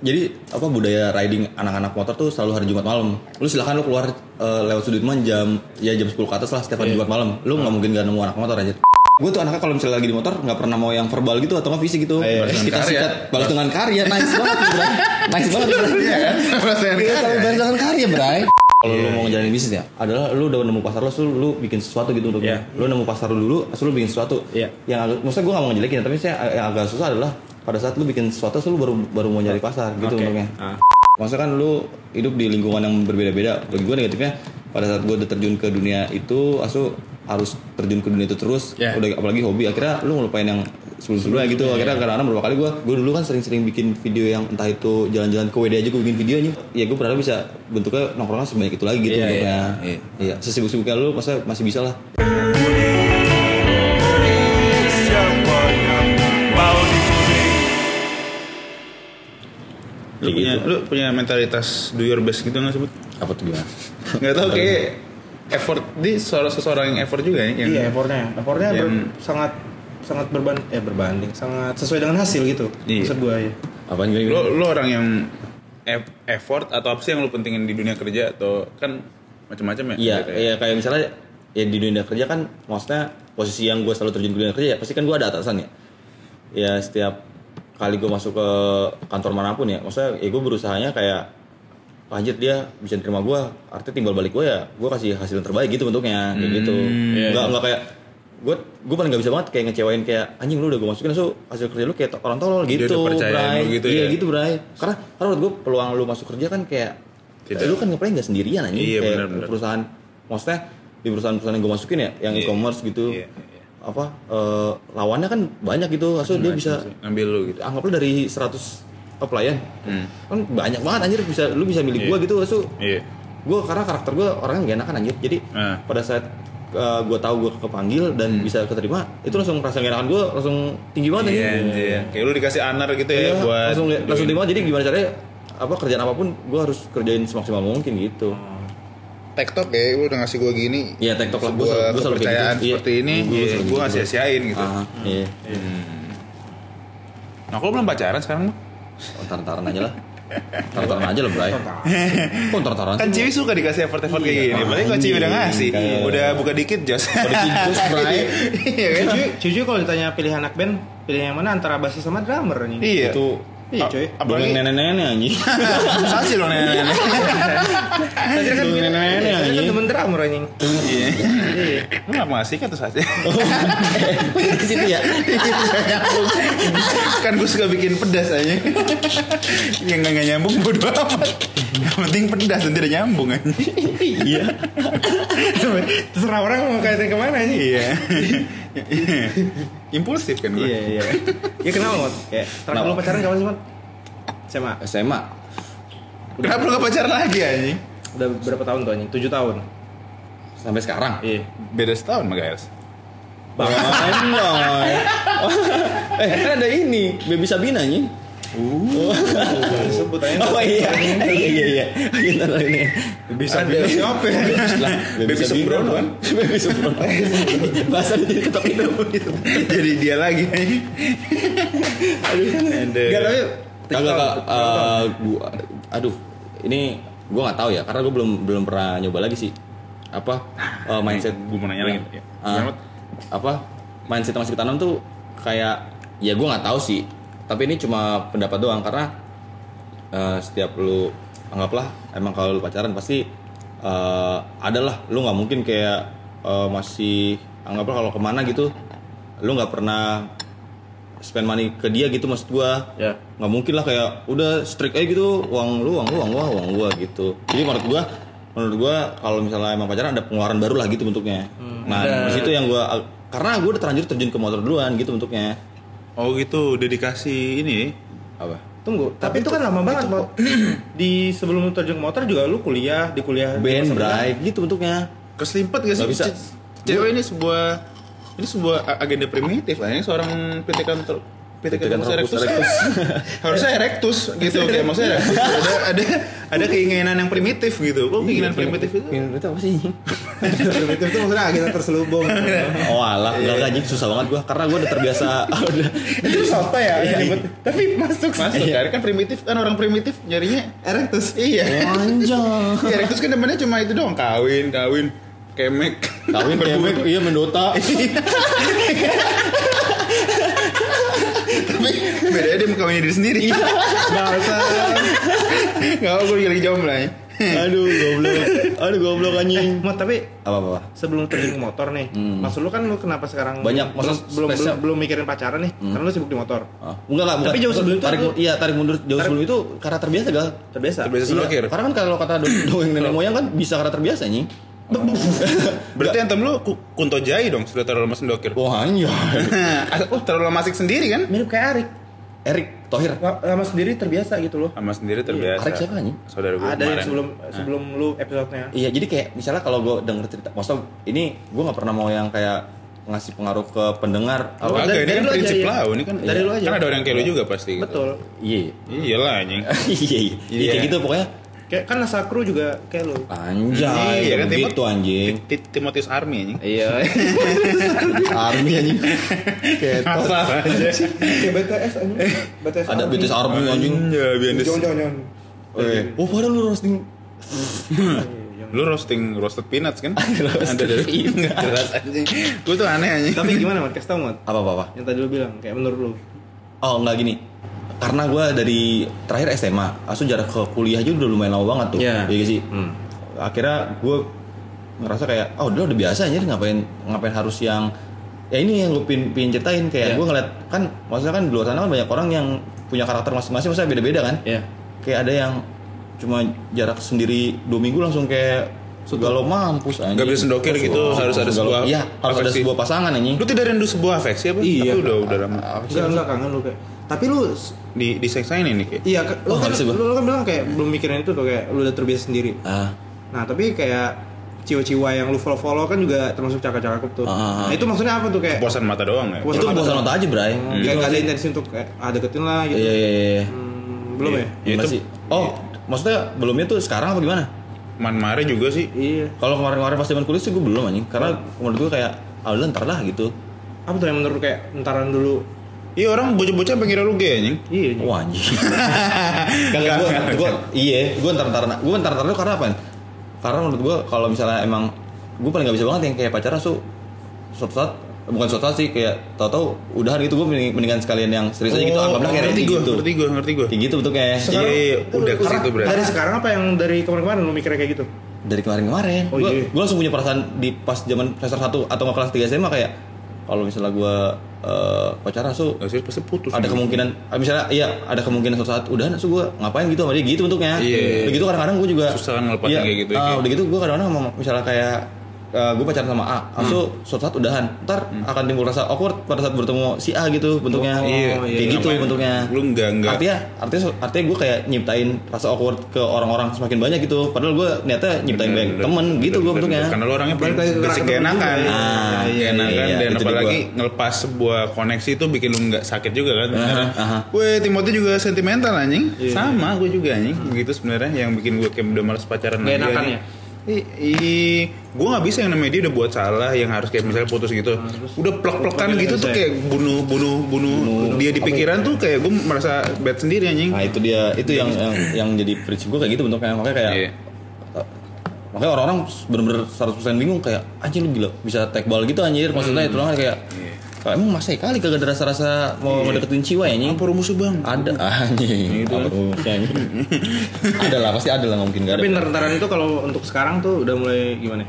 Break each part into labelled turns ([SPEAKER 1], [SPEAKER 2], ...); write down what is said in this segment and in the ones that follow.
[SPEAKER 1] jadi apa budaya riding anak-anak motor tuh selalu hari Jumat malam. Lu silakan lu keluar eh, lewat Sudirman jam ya jam 10 ke atas lah setiap hari Jumat malam. Lu nggak mungkin gak nemu anak motor aja. Gue tuh anaknya kalau misalnya lagi di motor nggak pernah mau yang verbal gitu atau nggak fisik gitu.
[SPEAKER 2] Iya,
[SPEAKER 1] Terus
[SPEAKER 3] dengan
[SPEAKER 1] kita
[SPEAKER 3] karya.
[SPEAKER 1] sikat balas dengan karya. Nice banget, Bray. Nice banget. Bray.
[SPEAKER 3] Iya kan?
[SPEAKER 1] Iya, balas dengan karya, Bray. Kalau lu mau ngejalanin bisnis ya, adalah lu udah nemu pasar lu, lu, lu bikin sesuatu gitu untuknya. Lu nemu pasar lu dulu, terus lu bikin sesuatu.
[SPEAKER 2] Iya.
[SPEAKER 1] Yang maksudnya gue gak mau ngejelekin, tapi saya yang agak susah adalah pada saat lu bikin sesuatu, lu baru baru mau nyari pasar gitu
[SPEAKER 2] Oke.
[SPEAKER 1] untuknya.
[SPEAKER 2] Ah.
[SPEAKER 1] Maksudnya kan lu hidup di lingkungan yang berbeda-beda. Bagi gue negatifnya pada saat gue udah terjun ke dunia itu, asu harus terjun ke dunia itu terus.
[SPEAKER 2] Yeah.
[SPEAKER 1] Udah apalagi hobi, akhirnya lu ngelupain yang sebelum-sebelumnya gitu. Akhirnya kadang-kadang beberapa kali gue, gue dulu kan sering-sering bikin video yang entah itu jalan-jalan ke WD aja gue bikin videonya. Ya gue berharap bisa bentuknya nongkrongnya sebanyak itu lagi gitu
[SPEAKER 2] Iya,
[SPEAKER 1] bentuknya.
[SPEAKER 3] iya,
[SPEAKER 1] Iya, sesibuk-sibuknya lu masa masih bisa lah.
[SPEAKER 3] Lu
[SPEAKER 1] Kayak
[SPEAKER 3] punya
[SPEAKER 1] gitu.
[SPEAKER 3] lu punya mentalitas do your best gitu nggak sebut?
[SPEAKER 1] Apa tuh gimana?
[SPEAKER 3] Nggak tahu kayak effort di seorang seseorang yang effort juga ya. Yang,
[SPEAKER 2] Iya, effortnya, effortnya ber-
[SPEAKER 3] Yang-
[SPEAKER 2] sangat sangat berban eh berbanding, sangat sesuai dengan hasil gitu.
[SPEAKER 3] Iya.
[SPEAKER 2] Maksud gue ya.
[SPEAKER 1] Gimana?
[SPEAKER 3] Lo lo orang yang eff- effort atau apa sih yang lu pentingin di dunia kerja atau kan macam-macam ya?
[SPEAKER 1] Iya,
[SPEAKER 3] Gitu ya?
[SPEAKER 1] iya kayak misalnya ya di dunia kerja kan maksudnya posisi yang gue selalu terjun ke dunia kerja ya pasti kan gue ada atasan ya. Ya setiap kali gue masuk ke kantor mana pun ya, maksudnya ya gue berusahanya kayak "Wah, anjir dia bisa terima gue, artinya timbal balik gue ya, gue kasih hasil yang terbaik gitu bentuknya, kayak gitu.
[SPEAKER 2] iya,
[SPEAKER 1] Nggak nggak kayak gue gue paling gak bisa banget kayak ngecewain kayak anjing lu udah gue masukin so hasil kerja lu kayak orang tolol gitu, Bray.
[SPEAKER 3] gitu
[SPEAKER 1] iya
[SPEAKER 3] ya?
[SPEAKER 1] gitu Bray. Karena karena menurut gue peluang lu masuk kerja kan kayak
[SPEAKER 3] Tidak.
[SPEAKER 1] lu kan ngapain gak sendirian anjing
[SPEAKER 3] Iya,
[SPEAKER 1] kayak
[SPEAKER 3] benar-benar.
[SPEAKER 1] perusahaan maksudnya di perusahaan-perusahaan yang gue masukin ya yang
[SPEAKER 3] Iya.
[SPEAKER 1] e-commerce gitu
[SPEAKER 3] Iya, iya.
[SPEAKER 1] Apa eh, lawannya kan banyak gitu asal dia bisa
[SPEAKER 3] ngambil lu gitu.
[SPEAKER 1] anggaplah dari 100 pelayan
[SPEAKER 3] Hmm.
[SPEAKER 1] kan banyak banget anjir bisa lu bisa milih
[SPEAKER 3] Iya.
[SPEAKER 1] gua gitu asu
[SPEAKER 3] Iya.
[SPEAKER 1] gue karena karakter gue orangnya gak enakan anjir jadi
[SPEAKER 3] Ah.
[SPEAKER 1] pada saat uh, gue tahu gue kepanggil dan
[SPEAKER 3] Hmm.
[SPEAKER 1] bisa keterima itu langsung rasa enakan gue langsung tinggi banget
[SPEAKER 3] Iya,
[SPEAKER 1] anjir
[SPEAKER 3] anjir. Kayak lu dikasih anar gitu ya
[SPEAKER 1] Iya,
[SPEAKER 3] buat
[SPEAKER 1] langsung langsung terima jadi gimana caranya apa kerjaan apa pun gue harus kerjain semaksimal mungkin gitu
[SPEAKER 3] TikTok ya, lu udah ngasih gua gini.
[SPEAKER 1] Iya, TikTok lah. Gua
[SPEAKER 3] Sebuah
[SPEAKER 1] selalu-
[SPEAKER 3] kepercayaan
[SPEAKER 1] gitu. Iya.
[SPEAKER 3] seperti ini,
[SPEAKER 1] Gua
[SPEAKER 3] iya,
[SPEAKER 1] selalu
[SPEAKER 3] gua
[SPEAKER 1] gitu,
[SPEAKER 3] sia-siain gitu.
[SPEAKER 1] Iya
[SPEAKER 3] Nah, kalau belum pacaran sekarang mah?
[SPEAKER 1] Oh, taran-taran aja lah taran-taran aja lah Bray kok taran-taran
[SPEAKER 3] Kan? Ciwi suka dikasih effort-effort kayak gini. Berarti kalau Ciwi udah ngasih,
[SPEAKER 1] Kayak-
[SPEAKER 3] udah buka dikit jos.
[SPEAKER 1] Udah dikit, Bray.
[SPEAKER 3] Iya kan?
[SPEAKER 2] Kalau ditanya pilih anak band, pilih yang mana antara bassis sama drummer nih?
[SPEAKER 3] Iya.
[SPEAKER 1] itu
[SPEAKER 2] Iya, cuy.
[SPEAKER 3] Apalagi
[SPEAKER 1] nenek-nenek anjing
[SPEAKER 3] susah sih lo nenek-nenek.
[SPEAKER 2] Kan
[SPEAKER 1] nenek-nenek Anjing
[SPEAKER 2] drummer anjing.
[SPEAKER 3] Iya.
[SPEAKER 2] Iya.
[SPEAKER 3] Lu nggak mau ngasih kan terus aja.
[SPEAKER 1] Oh, di situ ya
[SPEAKER 3] kan gue suka bikin pedas aja. Yang nggak nggak nyambung bodo amat. Yang penting pedas nanti udah nyambung aja.
[SPEAKER 1] iya
[SPEAKER 2] Terserah orang mau kaitin ke mana anjing.
[SPEAKER 3] Iya. Impulsif kan gue.
[SPEAKER 2] Iya, iya. Ya kenapa, Mot? Kayak terakhir lu pacaran kapan sih, Mot? SMA.
[SPEAKER 1] SMA
[SPEAKER 3] Kenapa lu gak pacaran lagi anjing?
[SPEAKER 2] Udah berapa tahun tuh anjing? 7 tahun.
[SPEAKER 1] Sampai sekarang
[SPEAKER 2] Iya.
[SPEAKER 3] Beda setahun sama Gaels.
[SPEAKER 1] Bang Noy. Eh kan ada ini Baby Sabina nih.
[SPEAKER 2] Sebut aja.
[SPEAKER 1] Oh iya iya iya iya. Kita tahu ini.
[SPEAKER 2] Bisa
[SPEAKER 3] Ada.
[SPEAKER 2] bisa siapa?
[SPEAKER 1] Lah,
[SPEAKER 3] Baby Sembrono kan?
[SPEAKER 1] Baby Sembrono. Bahasa jadi ketok itu.
[SPEAKER 3] Jadi dia lagi. Aduh.
[SPEAKER 2] Enggak tapi
[SPEAKER 1] Kagak kak. eh, gua, aduh, ini gua nggak tahu ya karena gua belum belum pernah nyoba lagi sih. Apa eh, mindset
[SPEAKER 3] Gue mau nanya lagi. Ya. Mot?
[SPEAKER 1] apa mindset masih ketanam tuh kayak ya gue nggak tahu sih tapi ini cuma pendapat doang karena eh, setiap lu anggaplah emang kalau lu pacaran pasti eh, adalah lu nggak mungkin kayak eh, masih anggaplah kalau ke mana gitu lu nggak pernah spend money ke dia gitu maksud gua
[SPEAKER 2] Ya.
[SPEAKER 1] nggak mungkin lah kayak udah strict aja gitu uang lu uang lu uang gua uang gua gitu jadi menurut gua menurut gua kalau misalnya emang pacaran ada pengeluaran baru lah gitu bentuknya nah
[SPEAKER 2] ada.
[SPEAKER 1] di situ yang gua karena gua udah terlanjur terjun ke motor duluan gitu bentuknya
[SPEAKER 3] Oh gitu, udah dikasih ini.
[SPEAKER 1] apa
[SPEAKER 2] Tunggu, tapi, itu kan lama banget, Mot. Di sebelum lu terjun ke motor juga lu kuliah, di kuliah
[SPEAKER 1] band bray gitu bentuknya
[SPEAKER 3] Keselimpet gak sih?
[SPEAKER 1] Bisa.
[SPEAKER 3] Ce- Cewek ini sebuah ini sebuah agenda primitif lah. Ini seorang PT kantor Pithecanthropus erectus. Harusnya erectus gitu kayak maksudnya erectus. ada ada ada keinginan yang primitif gitu. Kok keinginan primitif itu?
[SPEAKER 1] Itu apa sih?
[SPEAKER 2] Primitif itu maksudnya agak terselubung.
[SPEAKER 1] Oh alah, enggak enggak anjing susah banget gua karena gua udah terbiasa udah
[SPEAKER 2] itu soto ya,
[SPEAKER 1] Iya,
[SPEAKER 2] tapi masuk.
[SPEAKER 3] Masuk kan kan primitif kan orang primitif nyarinya
[SPEAKER 2] Erectus.
[SPEAKER 3] iya.
[SPEAKER 1] Anjay.
[SPEAKER 3] Iya, erectus kan depannya cuma itu doang kawin, kawin, kemek.
[SPEAKER 1] Kawin kemek, iya mendota.
[SPEAKER 3] Tapi bedanya dia mengkawini diri sendiri.
[SPEAKER 2] Nggak usah.
[SPEAKER 3] Enggak mau gue lagi jomblo ya.
[SPEAKER 1] Aduh, goblok. Aduh, goblok anjing.
[SPEAKER 2] Mot, tapi
[SPEAKER 1] Apa apa?
[SPEAKER 2] sebelum terjun ke motor nih, maksud lu kan lu kenapa sekarang
[SPEAKER 1] Banyak,
[SPEAKER 2] belum
[SPEAKER 1] maksud
[SPEAKER 2] belum,
[SPEAKER 1] spesial.
[SPEAKER 2] belum, belum mikirin pacaran nih, karena lu sibuk di motor.
[SPEAKER 1] Ah, enggak lah,
[SPEAKER 2] Tapi jauh sebelum itu
[SPEAKER 1] tarik, iya tarik mundur jauh
[SPEAKER 2] Tarik-
[SPEAKER 1] sebelum itu karena terbiasa gal.
[SPEAKER 2] Terbiasa.
[SPEAKER 3] Terbiasa
[SPEAKER 1] Iya, karena kan kalau kata do- dongeng nenek moyang kan bisa karena terbiasa nih.
[SPEAKER 3] Berarti antem lu ku- kunto jai dong sudah terlalu lama sendokir.
[SPEAKER 1] Wah anjay.
[SPEAKER 3] oh, terlalu lama asik sendiri kan?
[SPEAKER 2] Mirip kayak Arik.
[SPEAKER 1] Erik Tohir.
[SPEAKER 2] Lama lama sendiri terbiasa gitu loh.
[SPEAKER 3] Sama sendiri terbiasa.
[SPEAKER 1] Arik siapa anjing?
[SPEAKER 3] Saudara gue
[SPEAKER 2] Ada yang sebelum sebelum lu episode-nya.
[SPEAKER 1] Iya, jadi kayak misalnya kalau gue denger cerita, maksudnya ini gue nggak pernah mau yang kayak ngasih pengaruh ke pendengar.
[SPEAKER 2] Oh,
[SPEAKER 3] Apa
[SPEAKER 2] dari-
[SPEAKER 3] ini
[SPEAKER 2] dari
[SPEAKER 3] kan
[SPEAKER 2] aja,
[SPEAKER 3] prinsip
[SPEAKER 2] iya.
[SPEAKER 3] lau ini kan.
[SPEAKER 2] Dari lu aja.
[SPEAKER 3] Kan ada orang kayak lu juga pasti. gitu.
[SPEAKER 2] Betul.
[SPEAKER 1] Iya.
[SPEAKER 3] Iyalah anjing.
[SPEAKER 1] Iya, iya. Iya, kayak gitu pokoknya.
[SPEAKER 2] Kayak kan Nasa Kru juga kayak lu.
[SPEAKER 1] Anjay,
[SPEAKER 3] Iya kan, Timot-
[SPEAKER 1] anjing.
[SPEAKER 3] Ti- Ti- Timotius Army anjing.
[SPEAKER 1] Iya. Army anjing.
[SPEAKER 3] Aja.
[SPEAKER 2] Kayak BTS anjing. BTS.
[SPEAKER 1] ada BTS Army anjing.
[SPEAKER 3] Ya, biasa.
[SPEAKER 2] Jangan jangan jangan.
[SPEAKER 1] Eh, oh padahal lu roasting
[SPEAKER 3] Lu roasting roasted peanuts kan? Ada dari
[SPEAKER 1] peanut.
[SPEAKER 3] Jelas anjing. Gue tuh aneh anjing.
[SPEAKER 2] Tapi gimana, Mat? Kasih tau, Mat.
[SPEAKER 1] apa apa apa?
[SPEAKER 2] Yang tadi lu bilang, kayak menurut lu.
[SPEAKER 1] Oh enggak gini. Karena gue dari terakhir SMA, asu jarak ke kuliah juga udah lumayan lama banget tuh.
[SPEAKER 2] Iya.
[SPEAKER 1] Iya sih.
[SPEAKER 2] Hmm.
[SPEAKER 1] Akhirnya gue ngerasa kayak, oh udah udah biasa aja ngapain ngapain harus yang ya ini yang gue pin, pin ceritain kayak
[SPEAKER 2] Iya.
[SPEAKER 1] gue ngeliat kan maksudnya kan di luar sana kan banyak orang yang punya karakter masing-masing maksudnya beda-beda kan
[SPEAKER 2] Iya.
[SPEAKER 1] kayak ada yang cuma jarak sendiri dua minggu langsung kayak galau mampus anjing.
[SPEAKER 3] Nggak bisa sendokir gitu, harus ada sebuah
[SPEAKER 1] iya harus ada sebuah pasangan anjing
[SPEAKER 3] Lu tidak rindu sebuah afeksi apa?
[SPEAKER 2] Iya.
[SPEAKER 3] Tapi udah udah lama.
[SPEAKER 2] Enggak, enggak kangen lu kayak. Tapi lu
[SPEAKER 3] Di di seksain ini kayak.
[SPEAKER 2] iya, ke- lu
[SPEAKER 1] Oh,
[SPEAKER 2] kan lu, lu kan bilang kayak belum mikirin itu tuh kayak lu udah terbiasa sendiri.
[SPEAKER 1] ah
[SPEAKER 2] Nah, tapi kayak ciwa-ciwa yang lu follow-follow kan juga termasuk cakap-cakap tuh.
[SPEAKER 1] Ah, ah, ah.
[SPEAKER 2] Nah, itu maksudnya apa tuh kayak
[SPEAKER 3] Kepuasan mata doang ya.
[SPEAKER 2] Kepuasan
[SPEAKER 1] itu
[SPEAKER 2] mata
[SPEAKER 1] kepuasan
[SPEAKER 2] doang.
[SPEAKER 1] nota aja bray
[SPEAKER 2] Hmm,
[SPEAKER 1] Gitu
[SPEAKER 2] kayak nggak ada intensi untuk kayak, ah deketin lah gitu.
[SPEAKER 1] iya iya iya, iya.
[SPEAKER 2] Hmm, belum
[SPEAKER 3] Iya.
[SPEAKER 2] ya?
[SPEAKER 3] Ya, itu-
[SPEAKER 1] sih. Oh, maksudnya belumnya tuh sekarang apa gimana?
[SPEAKER 3] Man Mare juga sih.
[SPEAKER 2] Iya.
[SPEAKER 1] Kalau kemarin-kemarin pas zaman kuliah sih gue belum anjing. Karena menurut gue kayak ah udah ntar lah gitu.
[SPEAKER 2] Apa tuh yang menurut kayak entaran dulu?
[SPEAKER 3] Iya orang bocah-bocah pengira lu gay anjing.
[SPEAKER 2] Iya.
[SPEAKER 1] Wah anjing. Kagak gue gue iya, gue ntar ntar gue ntar ntar itu karena apa? Karena menurut gue kalau misalnya emang gue paling gak bisa banget yang kayak pacaran tuh suatu saat bukan suatu saat sih kayak tau-tau udahan gitu gue mending, mendingan sekalian yang serius aja gitu
[SPEAKER 3] Oh,
[SPEAKER 1] anggaplah kayak
[SPEAKER 3] ngerti gue,
[SPEAKER 1] gitu
[SPEAKER 3] ngerti gue, ngerti gue.
[SPEAKER 1] kayak gitu bentuknya
[SPEAKER 3] Iya, iya, udah ke situ berarti.
[SPEAKER 2] Dari sekarang apa yang dari kemarin-kemarin lu mikirnya kayak gitu?
[SPEAKER 1] dari kemarin-kemarin
[SPEAKER 2] Oh,
[SPEAKER 1] gue
[SPEAKER 2] iya.
[SPEAKER 1] gue langsung punya perasaan di pas zaman semester 1 atau nggak kelas 3 SMA kayak kalau misalnya gue uh, pacaran so
[SPEAKER 3] Gak serius pasti putus.
[SPEAKER 1] ada kemungkinan ah, misalnya iya ada kemungkinan suatu saat udah so gue ngapain gitu sama dia gitu bentuknya
[SPEAKER 3] Iya.
[SPEAKER 1] begitu kadang-kadang gue juga
[SPEAKER 3] Susah kan ngelepasin
[SPEAKER 1] iya,
[SPEAKER 3] kayak gitu, kayak.
[SPEAKER 1] udah gitu gue kadang-kadang misalnya kayak gue pacaran sama A,
[SPEAKER 3] Hmm.
[SPEAKER 1] so suatu saat udahan, ntar akan timbul rasa awkward pada saat bertemu si A gitu bentuknya,
[SPEAKER 2] Oh,
[SPEAKER 3] iya.
[SPEAKER 1] kayak
[SPEAKER 2] iya.
[SPEAKER 1] gitu
[SPEAKER 3] Ngapain?
[SPEAKER 1] bentuknya.
[SPEAKER 3] Lu nggak- nggak-
[SPEAKER 1] Artinya, artinya, artinya gue kayak nyiptain rasa awkward ke orang-orang semakin banyak gitu. Padahal gue niatnya nyiptain
[SPEAKER 3] Bener,
[SPEAKER 1] banyak
[SPEAKER 3] bener.
[SPEAKER 1] temen gitu
[SPEAKER 3] Bener,
[SPEAKER 1] gue
[SPEAKER 3] bener,
[SPEAKER 1] bentuknya.
[SPEAKER 3] Karena lu orangnya
[SPEAKER 2] ke
[SPEAKER 3] basic enakan.
[SPEAKER 2] ya.
[SPEAKER 3] Ah,
[SPEAKER 1] Iya,
[SPEAKER 3] enakan
[SPEAKER 1] iya,
[SPEAKER 3] dan apalagi
[SPEAKER 1] gua.
[SPEAKER 3] ngelepas sebuah koneksi itu bikin lu nggak sakit juga kan. Gue Timothy juga sentimental anjing.
[SPEAKER 2] Iya.
[SPEAKER 3] Sama gue juga anjing. Begitu sebenarnya yang bikin gue kayak udah males pacaran lagi,
[SPEAKER 2] enakan
[SPEAKER 3] anjing.
[SPEAKER 2] ya?
[SPEAKER 3] I, i- gue nggak bisa yang namanya dia udah buat salah yang harus kayak misalnya putus gitu udah plek-plekan
[SPEAKER 2] Plek-plekan
[SPEAKER 3] gitu tuh
[SPEAKER 2] ya?
[SPEAKER 3] kayak bunuh bunuh bunuh dia di pikiran tuh kayak gue merasa bad sendiri anjing
[SPEAKER 1] Nah itu dia, itu yang yang, yang jadi prinsip gue kayak gitu bentuknya. Makanya kayak
[SPEAKER 3] Iya.
[SPEAKER 1] makanya orang-orang bener-bener 100% bingung kayak anjir lu gila bisa take ball gitu anjir maksudnya itu lah kayak
[SPEAKER 3] Iya.
[SPEAKER 1] "Kak, emang masih kali kagak ada rasa-rasa mau ngedeketin ciwa ya anjing?
[SPEAKER 3] Apa rumusnya bang?
[SPEAKER 1] Ada anjing.
[SPEAKER 3] Gitu.
[SPEAKER 1] apa rumusnya anjing? Ada lah pasti ada lah mungkin gak
[SPEAKER 2] Tapi
[SPEAKER 1] ada.
[SPEAKER 2] entaran itu kalau untuk sekarang tuh udah mulai gimana?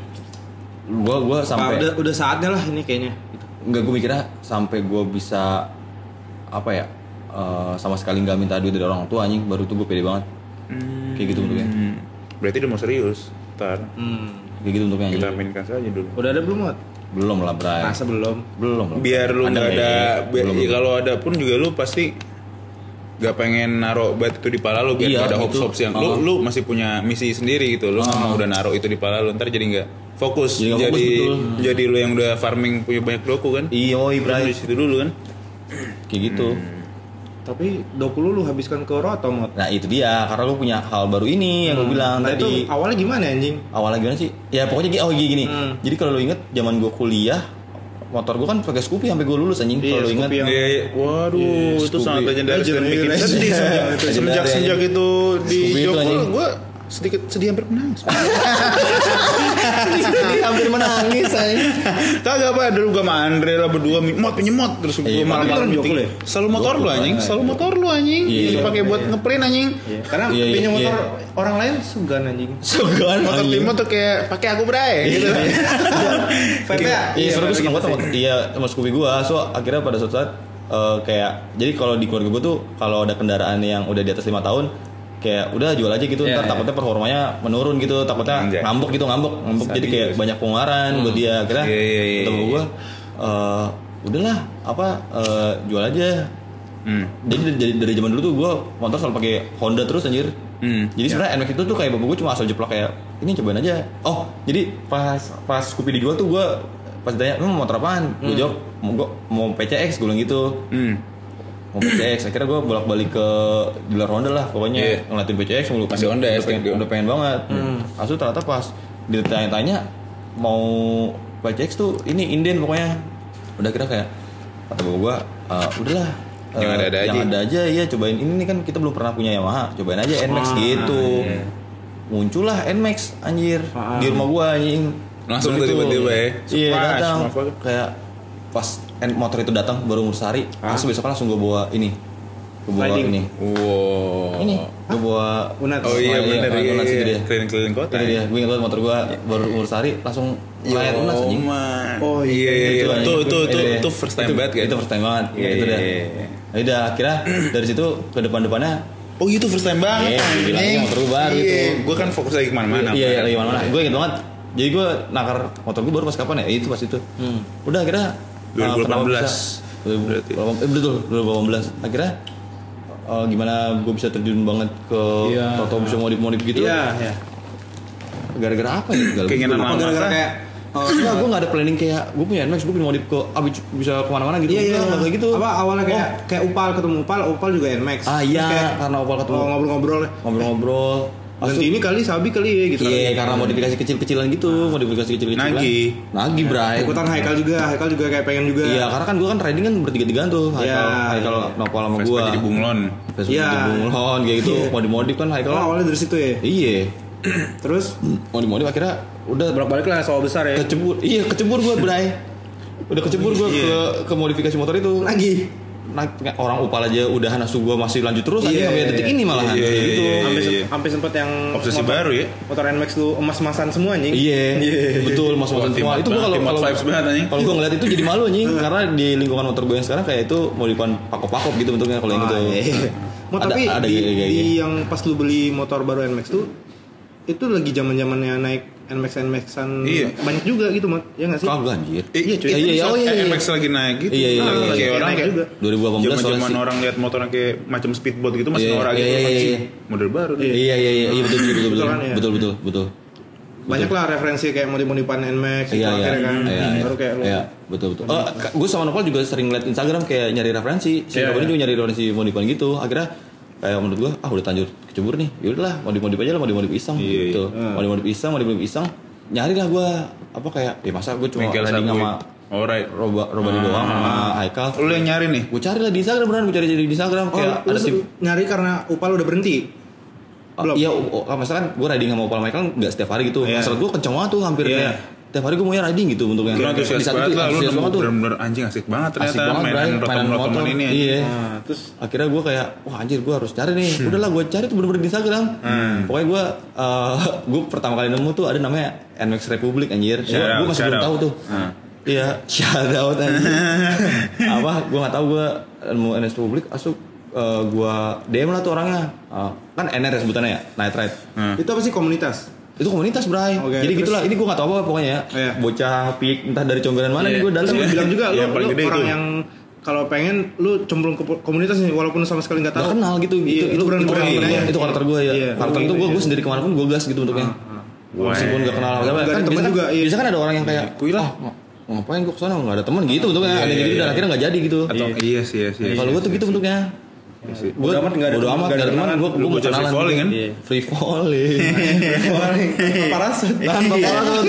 [SPEAKER 1] gua gua sampai
[SPEAKER 2] udah udah saatnya lah ini kayaknya. Gitu.
[SPEAKER 1] nggak gue mikirnya sampai gue bisa apa ya eh, sama sekali nggak minta duit dari orang tua anjing. Baru tuh gue pede banget. Kayak gitu bentuknya.
[SPEAKER 3] Hmm, berarti udah mau serius ntar.
[SPEAKER 2] Hmm.
[SPEAKER 1] kayak gitu bentuknya
[SPEAKER 3] kita mainkan saja dulu.
[SPEAKER 2] Udah ada belum, Mat?
[SPEAKER 1] Belum lah Bray
[SPEAKER 2] Masa belum?
[SPEAKER 1] belum belum.
[SPEAKER 3] biar lu nggak ada biar,
[SPEAKER 1] Belum,
[SPEAKER 3] ya
[SPEAKER 1] belum.
[SPEAKER 3] kalau ada pun juga lu pasti gak pengen naruh bat itu di pala lu biar
[SPEAKER 1] Iya,
[SPEAKER 3] ada
[SPEAKER 1] itu.
[SPEAKER 3] hopes hopes yang lu
[SPEAKER 1] Ah.
[SPEAKER 3] lu masih punya misi sendiri gitu lu nggak mau udah naruh itu di pala lu ntar jadi nggak fokus
[SPEAKER 1] Jadi
[SPEAKER 3] jadi
[SPEAKER 1] fokus, betul.
[SPEAKER 3] jadi lu yang udah farming punya banyak doku kan
[SPEAKER 1] iya oi Bray
[SPEAKER 3] di situ dulu kan
[SPEAKER 1] kayak gitu
[SPEAKER 3] Hmm.
[SPEAKER 2] Tapi 20 lu habiskan ke Roto mod.
[SPEAKER 1] Nah itu dia, karena lu punya hal baru ini yang gue bilang
[SPEAKER 2] Nah
[SPEAKER 1] tadi.
[SPEAKER 2] itu awalnya gimana anjing?
[SPEAKER 1] awalnya gimana sih? Ya pokoknya gini, oh gini.
[SPEAKER 2] Hmm.
[SPEAKER 1] Jadi kalau lu inget zaman gue kuliah, motor gue kan pakai Scoopy sampai gue lulus anjing.
[SPEAKER 2] Iya,
[SPEAKER 1] kalau lu inget.
[SPEAKER 2] Scoopy yang-
[SPEAKER 3] Iya, iya. Waduh, itu
[SPEAKER 1] Scoopy.
[SPEAKER 3] sangat legendaris dan bikin
[SPEAKER 2] legend.
[SPEAKER 3] sedih semenjak, semenjak itu di
[SPEAKER 1] itu, anjing.
[SPEAKER 3] gue sedikit sedih hampir menangis.
[SPEAKER 1] hampir menangis anjing.
[SPEAKER 3] Kagak apa dulu gue sama Andre lah berdua mod pinjem mod terus gue
[SPEAKER 1] Iya,
[SPEAKER 3] malam malam
[SPEAKER 2] Jogja ya?
[SPEAKER 3] selalu motor lu anjing, selalu motor lu anjing,
[SPEAKER 1] Iya.
[SPEAKER 3] dipakai buat ngeprint anjing.
[SPEAKER 2] Iya. Karena
[SPEAKER 1] Iya, iya,
[SPEAKER 2] pinjam motor
[SPEAKER 1] iya.
[SPEAKER 2] orang lain segan anjing.
[SPEAKER 1] Segan
[SPEAKER 3] Motor timur tuh kayak pakai aku bray gitu.
[SPEAKER 1] Iya, seru gue seneng banget iya sama Scoopy gue. So akhirnya pada suatu saat eh, kayak jadi kalau di keluarga gue tuh kalau ada kendaraan yang udah di atas lima tahun kayak udah jual aja gitu
[SPEAKER 2] Iya,
[SPEAKER 1] ntar
[SPEAKER 2] iya.
[SPEAKER 1] takutnya performanya menurun gitu takutnya
[SPEAKER 3] Anjay.
[SPEAKER 1] ngambek gitu ngambek ngambek jadi
[SPEAKER 3] Sabi
[SPEAKER 1] kayak
[SPEAKER 3] juga
[SPEAKER 1] banyak pengeluaran buat dia akhirnya
[SPEAKER 3] iya,
[SPEAKER 1] ketemu
[SPEAKER 3] iya.
[SPEAKER 1] gue eh, udahlah apa eh, jual aja
[SPEAKER 3] Hmm.
[SPEAKER 1] jadi dari, dari zaman dulu tuh gue motor selalu pakai Honda terus anjir
[SPEAKER 3] Hmm.
[SPEAKER 1] jadi sebenarnya NMAX itu tuh kayak bapak gue cuma asal jeplak kayak ini cobain aja oh jadi pas pas Scoopy dijual tuh gue pas ditanya lu mau motor apaan gue jawab mau mau PCX gue bilang gitu
[SPEAKER 3] Hmm.
[SPEAKER 1] Mau PCX akhirnya gue bolak balik ke dealer Honda lah pokoknya
[SPEAKER 3] Iya.
[SPEAKER 1] ngeliatin PCX mulu
[SPEAKER 3] Masih Honda ya,
[SPEAKER 1] udah pengen, udah pengen banget Asu ternyata pas ditanya-tanya mau PCX tuh ini inden pokoknya udah kira kayak kata bapak gue "Eh, udahlah
[SPEAKER 3] Yang
[SPEAKER 1] eh,
[SPEAKER 3] ada-ada
[SPEAKER 1] yang
[SPEAKER 3] aja."
[SPEAKER 1] ada aja ya cobain ini nih kan kita belum pernah punya Yamaha cobain aja Nmax gitu
[SPEAKER 3] iya.
[SPEAKER 1] muncullah Nmax anjir
[SPEAKER 2] Ah.
[SPEAKER 1] di rumah gua anjing
[SPEAKER 3] Langsung tiba-tiba ya.
[SPEAKER 1] iya
[SPEAKER 3] motherfucker.
[SPEAKER 1] kayak pas motor itu datang baru umur sehari langsung besok langsung gua bawa ini gua bawa
[SPEAKER 2] Riding.
[SPEAKER 1] ini
[SPEAKER 3] Wow.
[SPEAKER 1] ini gua bawa
[SPEAKER 2] Unat.
[SPEAKER 3] Oh iya
[SPEAKER 1] Oh, iya,
[SPEAKER 3] benar
[SPEAKER 1] Unat
[SPEAKER 3] iya.
[SPEAKER 1] situ
[SPEAKER 3] iya.
[SPEAKER 1] dia.
[SPEAKER 3] Keliling-keliling kota.
[SPEAKER 1] ini dia gue ingat banget motor gua baru umur sehari langsung layar unas
[SPEAKER 3] Oh,
[SPEAKER 1] anjing
[SPEAKER 3] man.
[SPEAKER 2] Oh,
[SPEAKER 3] iya
[SPEAKER 2] iya,
[SPEAKER 3] iya iya. Itu itu itu
[SPEAKER 1] dia.
[SPEAKER 3] itu first time
[SPEAKER 1] Itu-
[SPEAKER 3] banget kan.
[SPEAKER 1] itu first time banget
[SPEAKER 3] Iya,
[SPEAKER 1] itu
[SPEAKER 3] iya,
[SPEAKER 1] dah
[SPEAKER 3] iya, iya.
[SPEAKER 1] Ya udah akhirnya dari situ ke depan-depannya
[SPEAKER 3] Oh itu first time banget.
[SPEAKER 1] Iya, bilangnya motor lu baru itu.
[SPEAKER 3] Gue kan fokus lagi ke mana-mana.
[SPEAKER 1] Iya, iya, lagi mana-mana. Gue inget banget. Jadi gue nakar motor gue baru pas kapan ya? Itu pas itu. Udah akhirnya
[SPEAKER 3] 2018
[SPEAKER 1] kenapa bisa-
[SPEAKER 3] berarti.
[SPEAKER 1] 2018 eh, betul, 2018. Akhirnya uh, gimana gue bisa terjun banget ke
[SPEAKER 2] Iya.
[SPEAKER 1] Toto bisa modif-modif gitu?
[SPEAKER 2] Iya, iya.
[SPEAKER 1] Gara-gara apa ya? Gara-gara
[SPEAKER 3] Keinginan lama.
[SPEAKER 2] Gara-gara kayak oh,
[SPEAKER 1] Enggak, gue gak ada planning kayak gue punya NMAX, gue punya modif ke abis bisa ke mana-mana gitu.
[SPEAKER 2] Iya iya.
[SPEAKER 1] Kayak gitu.
[SPEAKER 2] Apa awalnya kayak
[SPEAKER 1] Oh,
[SPEAKER 2] kayak Upal ketemu Upal, Upal juga Nmax.
[SPEAKER 1] Ah iya,
[SPEAKER 2] kayak,
[SPEAKER 1] karena opal ketemu
[SPEAKER 2] oh, ngobrol-ngobrol
[SPEAKER 1] ngobrol-ngobrol.
[SPEAKER 2] Ganti ini kali Sabi kali ya gitu.
[SPEAKER 1] Iya, karena modifikasi kecil-kecilan gitu, modifikasi kecil-kecilan.
[SPEAKER 3] Nagih.
[SPEAKER 1] Nagih, Bray.
[SPEAKER 2] Ikutan Haikal juga, Haikal juga kayak pengen juga.
[SPEAKER 1] Iya, karena kan gue kan riding kan bertiga-tigaan tuh. Haikal,
[SPEAKER 2] Iya,
[SPEAKER 1] Haikal
[SPEAKER 2] iya.
[SPEAKER 1] nopal sama gue.
[SPEAKER 3] jadi bunglon.
[SPEAKER 1] Vespa
[SPEAKER 2] Iya.
[SPEAKER 1] jadi bunglon kayak gitu.
[SPEAKER 2] Iya.
[SPEAKER 1] Modif-modif kan Haikal.
[SPEAKER 2] Oh, awalnya dari situ ya.
[SPEAKER 1] Iya.
[SPEAKER 2] Terus
[SPEAKER 1] Modif-modif akhirnya udah
[SPEAKER 2] balik lah soal besar ya.
[SPEAKER 1] kecebur. Iya, kecebur gue, Bray. Udah kecebur gue ke ke modifikasi motor itu.
[SPEAKER 2] Lagi.
[SPEAKER 1] Nah, orang upal aja udah nasu gue masih lanjut terus aja
[SPEAKER 2] Iya,
[SPEAKER 1] sampai detik
[SPEAKER 2] iya.
[SPEAKER 1] ini malahan
[SPEAKER 3] Iya,
[SPEAKER 1] kayak
[SPEAKER 3] iya,
[SPEAKER 1] gitu.
[SPEAKER 3] iya, iya.
[SPEAKER 2] Sampai se- sampai sempet yang
[SPEAKER 3] Obsesi
[SPEAKER 2] motor-
[SPEAKER 3] baru ya.
[SPEAKER 2] Motor Nmax lu emas-emasan semua anjing.
[SPEAKER 1] Iya,
[SPEAKER 2] Iya.
[SPEAKER 1] betul mas
[SPEAKER 3] Wah,
[SPEAKER 1] mas semua. Itu gue kalau kalau
[SPEAKER 3] vibes banget, anjing.
[SPEAKER 1] kalau gue ngeliat itu jadi malu anjing karena di lingkungan motor gue yang sekarang kayak itu modifan pakop-pakop gitu bentuknya kalau yang
[SPEAKER 2] Ah,
[SPEAKER 1] gitu.
[SPEAKER 2] iya. Mau
[SPEAKER 1] Ada-
[SPEAKER 2] tapi
[SPEAKER 1] ada kayak
[SPEAKER 2] di
[SPEAKER 1] gitu.
[SPEAKER 2] yang pas lu beli motor baru Nmax tuh itu lagi zaman zamannya naik Nmax Nmaxan
[SPEAKER 3] Iya.
[SPEAKER 2] banyak juga gitu mat ya nggak sih
[SPEAKER 1] Kagak anjir.
[SPEAKER 3] Eh,
[SPEAKER 2] Iya, cuy.
[SPEAKER 1] Iya, iya, oh, iya, iya.
[SPEAKER 3] NMAX lagi naik gitu.
[SPEAKER 1] Iya, iya,
[SPEAKER 3] Nah,
[SPEAKER 1] iya, iya.
[SPEAKER 3] Kayak orang
[SPEAKER 2] Naik
[SPEAKER 3] kayak
[SPEAKER 2] juga.
[SPEAKER 1] 2018
[SPEAKER 3] Zaman zaman orang lihat motornya kayak macam speedboat gitu masih
[SPEAKER 1] Iya,
[SPEAKER 3] norak
[SPEAKER 1] iya,
[SPEAKER 3] gitu.
[SPEAKER 1] iya, iya, iya.
[SPEAKER 3] Model baru.
[SPEAKER 2] Iya.
[SPEAKER 1] Iya iya iya iya betul betul betul betul
[SPEAKER 2] Betul
[SPEAKER 1] betul
[SPEAKER 2] banyak lah referensi kayak modif-modifan Nmax itu
[SPEAKER 1] Iya iya
[SPEAKER 2] akhirnya kan
[SPEAKER 1] iya iya.
[SPEAKER 2] baru kayak lu
[SPEAKER 1] Iya betul betul. Oh, gue sama Nopal juga sering liat Instagram kayak nyari referensi. Si
[SPEAKER 2] Iya,
[SPEAKER 1] Nopal
[SPEAKER 2] iya.
[SPEAKER 1] juga nyari referensi modifan gitu. Akhirnya kayak menurut gue ah udah tanjur kecebur nih. Yaudahlah modif modif aja lah modif modif iseng
[SPEAKER 3] Iya,
[SPEAKER 1] gitu.
[SPEAKER 2] iya.
[SPEAKER 1] Modif modif iseng modif modif iseng. Nyari lah gue apa kayak ya masa gue cuma riding
[SPEAKER 3] Subway.
[SPEAKER 1] sama
[SPEAKER 3] Alright.
[SPEAKER 1] roba roba di doang sama Haikal.
[SPEAKER 3] Lu yang nyari nih.
[SPEAKER 1] Gue cari lah di Instagram beneran gue cari di Instagram
[SPEAKER 2] oh
[SPEAKER 1] kayak ada tim
[SPEAKER 2] nyari karena Upal udah berhenti belum?
[SPEAKER 1] Iya, oh, oh, masalah kan gue riding sama Opal Michael nggak setiap hari gitu.
[SPEAKER 2] Iya.
[SPEAKER 1] Masalah gue kenceng banget tuh hampir
[SPEAKER 2] Iya.
[SPEAKER 1] kayak tiap hari gue mau riding gitu bentuknya.
[SPEAKER 3] Lu antusias banget
[SPEAKER 1] itu
[SPEAKER 3] lah. Lu nemu
[SPEAKER 1] tuh.
[SPEAKER 3] bener-bener anjing asik banget ternyata.
[SPEAKER 1] Asik banget,
[SPEAKER 3] mainan
[SPEAKER 1] Bray.
[SPEAKER 3] rotom-
[SPEAKER 1] Mainan
[SPEAKER 3] rotoman
[SPEAKER 1] motor.
[SPEAKER 3] ini.
[SPEAKER 1] Iya.
[SPEAKER 2] nah, terus
[SPEAKER 1] Akhirnya gue kayak, wah anjir gue harus cari nih. Udahlah gue cari tuh bener-bener di Instagram. Pokoknya gue, uh, gue pertama kali nemu tuh ada namanya NMAX Republic anjir. Gue masih belum tahu tuh.
[SPEAKER 3] Hmm.
[SPEAKER 1] Iya, shout out anjir. Apa? Gue nggak tahu gue nemu NMAX Republic. Asuk uh, gue DM lah tuh orangnya. Uh, kan NR ya sebutannya ya, Night Ride.
[SPEAKER 3] Hmm.
[SPEAKER 2] itu apa sih komunitas
[SPEAKER 1] Itu komunitas, Bray.
[SPEAKER 2] Oke,
[SPEAKER 1] Jadi
[SPEAKER 2] terus?
[SPEAKER 1] gitulah. Ini gue gak tau apa pokoknya ya.
[SPEAKER 2] Iya.
[SPEAKER 1] Bocah pik entah dari conggeran mana
[SPEAKER 2] Iya.
[SPEAKER 1] nih gue datang.
[SPEAKER 2] Terus lu bilang juga lu,
[SPEAKER 3] paling
[SPEAKER 2] lu
[SPEAKER 3] gede
[SPEAKER 2] orang
[SPEAKER 3] itu.
[SPEAKER 2] yang kalau pengen lu cemplung ke komunitas nih walaupun sama sekali nggak tahu
[SPEAKER 1] Gak kenal gitu, gitu.
[SPEAKER 2] Iya, lu berani
[SPEAKER 1] itu,
[SPEAKER 2] berani
[SPEAKER 1] karakter
[SPEAKER 2] nanya.
[SPEAKER 1] gue, itu karakter gue ya.
[SPEAKER 2] Iya,
[SPEAKER 1] karakter itu gue,
[SPEAKER 2] iya.
[SPEAKER 1] gue sendiri ke mana pun gue gas gitu bentuknya. Meskipun gak kenal apa kan
[SPEAKER 2] temen juga, iya.
[SPEAKER 1] biasa kan ada orang yang kayak,
[SPEAKER 3] Kuy lah.
[SPEAKER 1] "Ah, ng- ngapain gue ke sana nggak ada temen gitu bentuknya.
[SPEAKER 3] Iya,
[SPEAKER 1] ada
[SPEAKER 3] iya,
[SPEAKER 1] gitu
[SPEAKER 3] iya.
[SPEAKER 1] dan akhirnya nggak jadi gitu.
[SPEAKER 3] Atau iya sih, iya sih.
[SPEAKER 1] Kalau gue tuh gitu bentuknya. Gue
[SPEAKER 2] Bodo amat nggak ada teman,
[SPEAKER 1] amat
[SPEAKER 2] nggak ada
[SPEAKER 1] teman gue gue mau
[SPEAKER 3] free falling kan?
[SPEAKER 2] Iya.
[SPEAKER 1] free falling
[SPEAKER 2] Parasut.
[SPEAKER 1] tanpa parasut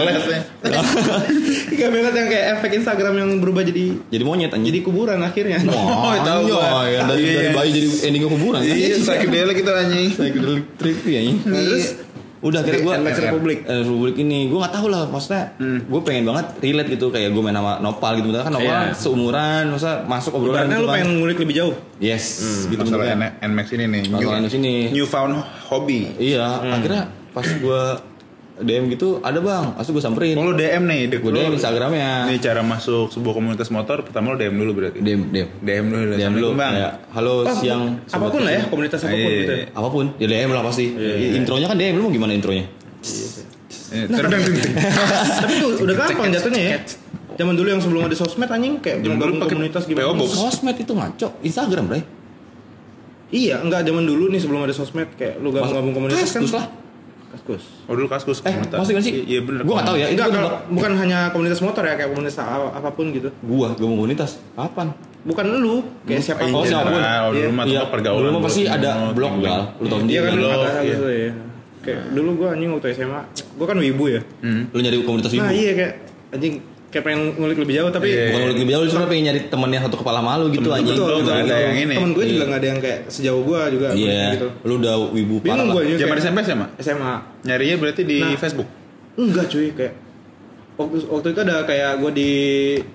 [SPEAKER 3] Lesnya.
[SPEAKER 2] Gak banget yang kayak efek Instagram yang berubah jadi
[SPEAKER 1] jadi monyet anjing
[SPEAKER 2] jadi kuburan akhirnya.
[SPEAKER 1] Wah,
[SPEAKER 3] tahu
[SPEAKER 1] iya,
[SPEAKER 3] gua.
[SPEAKER 1] ya, dari,
[SPEAKER 3] Iya.
[SPEAKER 1] dari bayi jadi endingnya kuburan?
[SPEAKER 3] Iya, psychedelic itu anjing.
[SPEAKER 1] psychedelic trippy anjing
[SPEAKER 2] Terus
[SPEAKER 1] udah akhirnya gue
[SPEAKER 2] NMAX Republic.
[SPEAKER 1] Republik ini gue nggak tahu lah maksudnya gue pengen banget relate gitu kayak gue main sama Nopal gitu kan Nopal
[SPEAKER 2] Iya.
[SPEAKER 1] seumuran masa masuk obrolan
[SPEAKER 2] Ibaratnya
[SPEAKER 1] gitu
[SPEAKER 2] lu
[SPEAKER 1] kan
[SPEAKER 2] pengen ngulik lebih jauh.
[SPEAKER 1] yes gitu
[SPEAKER 3] Masalah NMAX ini nih.
[SPEAKER 1] Masalah
[SPEAKER 3] new-
[SPEAKER 1] NMAX ini.
[SPEAKER 3] Newfound hobby.
[SPEAKER 1] iya akhirnya pas gue DM gitu ada bang langsung gue samperin
[SPEAKER 3] Oh lu DM nih, dek
[SPEAKER 1] gue DM Instagramnya
[SPEAKER 3] Nih cara masuk sebuah komunitas motor, pertama lu DM dulu berarti.
[SPEAKER 1] DM DM
[SPEAKER 3] DM dulu.
[SPEAKER 1] DM dulu
[SPEAKER 3] bang.
[SPEAKER 1] kayak halo
[SPEAKER 2] Oh,
[SPEAKER 1] siang apa
[SPEAKER 2] pun lah ya,
[SPEAKER 1] Fishing."
[SPEAKER 2] komunitas apa pun
[SPEAKER 3] Iya,
[SPEAKER 2] gitu.
[SPEAKER 3] iya.
[SPEAKER 2] ya.
[SPEAKER 1] apa pun ya DM lah pasti intronya kan DM lu mau gimana intronya
[SPEAKER 3] ding.
[SPEAKER 2] Tapi tuh udah gampang jatuhnya ya. Zaman dulu yang sebelum ada sosmed anjing kayak
[SPEAKER 3] Zaman
[SPEAKER 2] mau
[SPEAKER 3] dulu
[SPEAKER 2] gabung
[SPEAKER 3] pakai
[SPEAKER 2] komunitas gimana.
[SPEAKER 3] Box.
[SPEAKER 1] sosmed itu ngaco Instagram bray
[SPEAKER 2] Iya, enggak zaman dulu nih sebelum ada sosmed kayak lu gabung-gabung komunitas kan.
[SPEAKER 1] Lah
[SPEAKER 2] Kaskus.
[SPEAKER 3] Oh dulu kaskus
[SPEAKER 1] Eh,
[SPEAKER 3] komunitas.
[SPEAKER 1] maksudnya sih?
[SPEAKER 3] Iya bener.
[SPEAKER 1] Gua nggak tahu ya. Itu
[SPEAKER 2] Enggak, kalau bukan hanya komunitas motor ya, kayak komunitas apa pun gitu.
[SPEAKER 1] gua gua mau komunitas kapan
[SPEAKER 2] Bukan lu, kayak siapa
[SPEAKER 1] Oh, siapa pun.
[SPEAKER 3] General, dulu mah
[SPEAKER 1] Iya,
[SPEAKER 3] tempat pergaulan.
[SPEAKER 1] dulu mah pasti ada
[SPEAKER 3] Oh,
[SPEAKER 1] blog gal lu
[SPEAKER 2] Iya
[SPEAKER 1] sendiri
[SPEAKER 2] kan
[SPEAKER 3] Blog,
[SPEAKER 2] ada
[SPEAKER 3] iya.
[SPEAKER 2] gitu ya. Kayak dulu gua anjing waktu SMA, gua kan wibu ya.
[SPEAKER 3] Hmm.
[SPEAKER 1] lu nyari komunitas ibu
[SPEAKER 2] Nah, iya kayak anjing kayak pengen ngulik lebih jauh tapi
[SPEAKER 3] Iya.
[SPEAKER 1] bukan lebih jauh cuma pengen nyari temen yang satu kepala malu gitu
[SPEAKER 3] Temen
[SPEAKER 1] anjing
[SPEAKER 3] betul, nggak ada yang ini.
[SPEAKER 2] Temen gue juga
[SPEAKER 1] Iya.
[SPEAKER 2] nggak ada yang kayak sejauh gue juga
[SPEAKER 1] iya
[SPEAKER 2] gitu.
[SPEAKER 1] lu udah wibu parah
[SPEAKER 2] gue juga.
[SPEAKER 3] Zaman SMP SMA?
[SPEAKER 2] SMA.
[SPEAKER 3] Nyarinya berarti di
[SPEAKER 2] Nah.
[SPEAKER 3] Facebook.
[SPEAKER 2] Enggak cuy kayak waktu waktu itu ada kayak gue di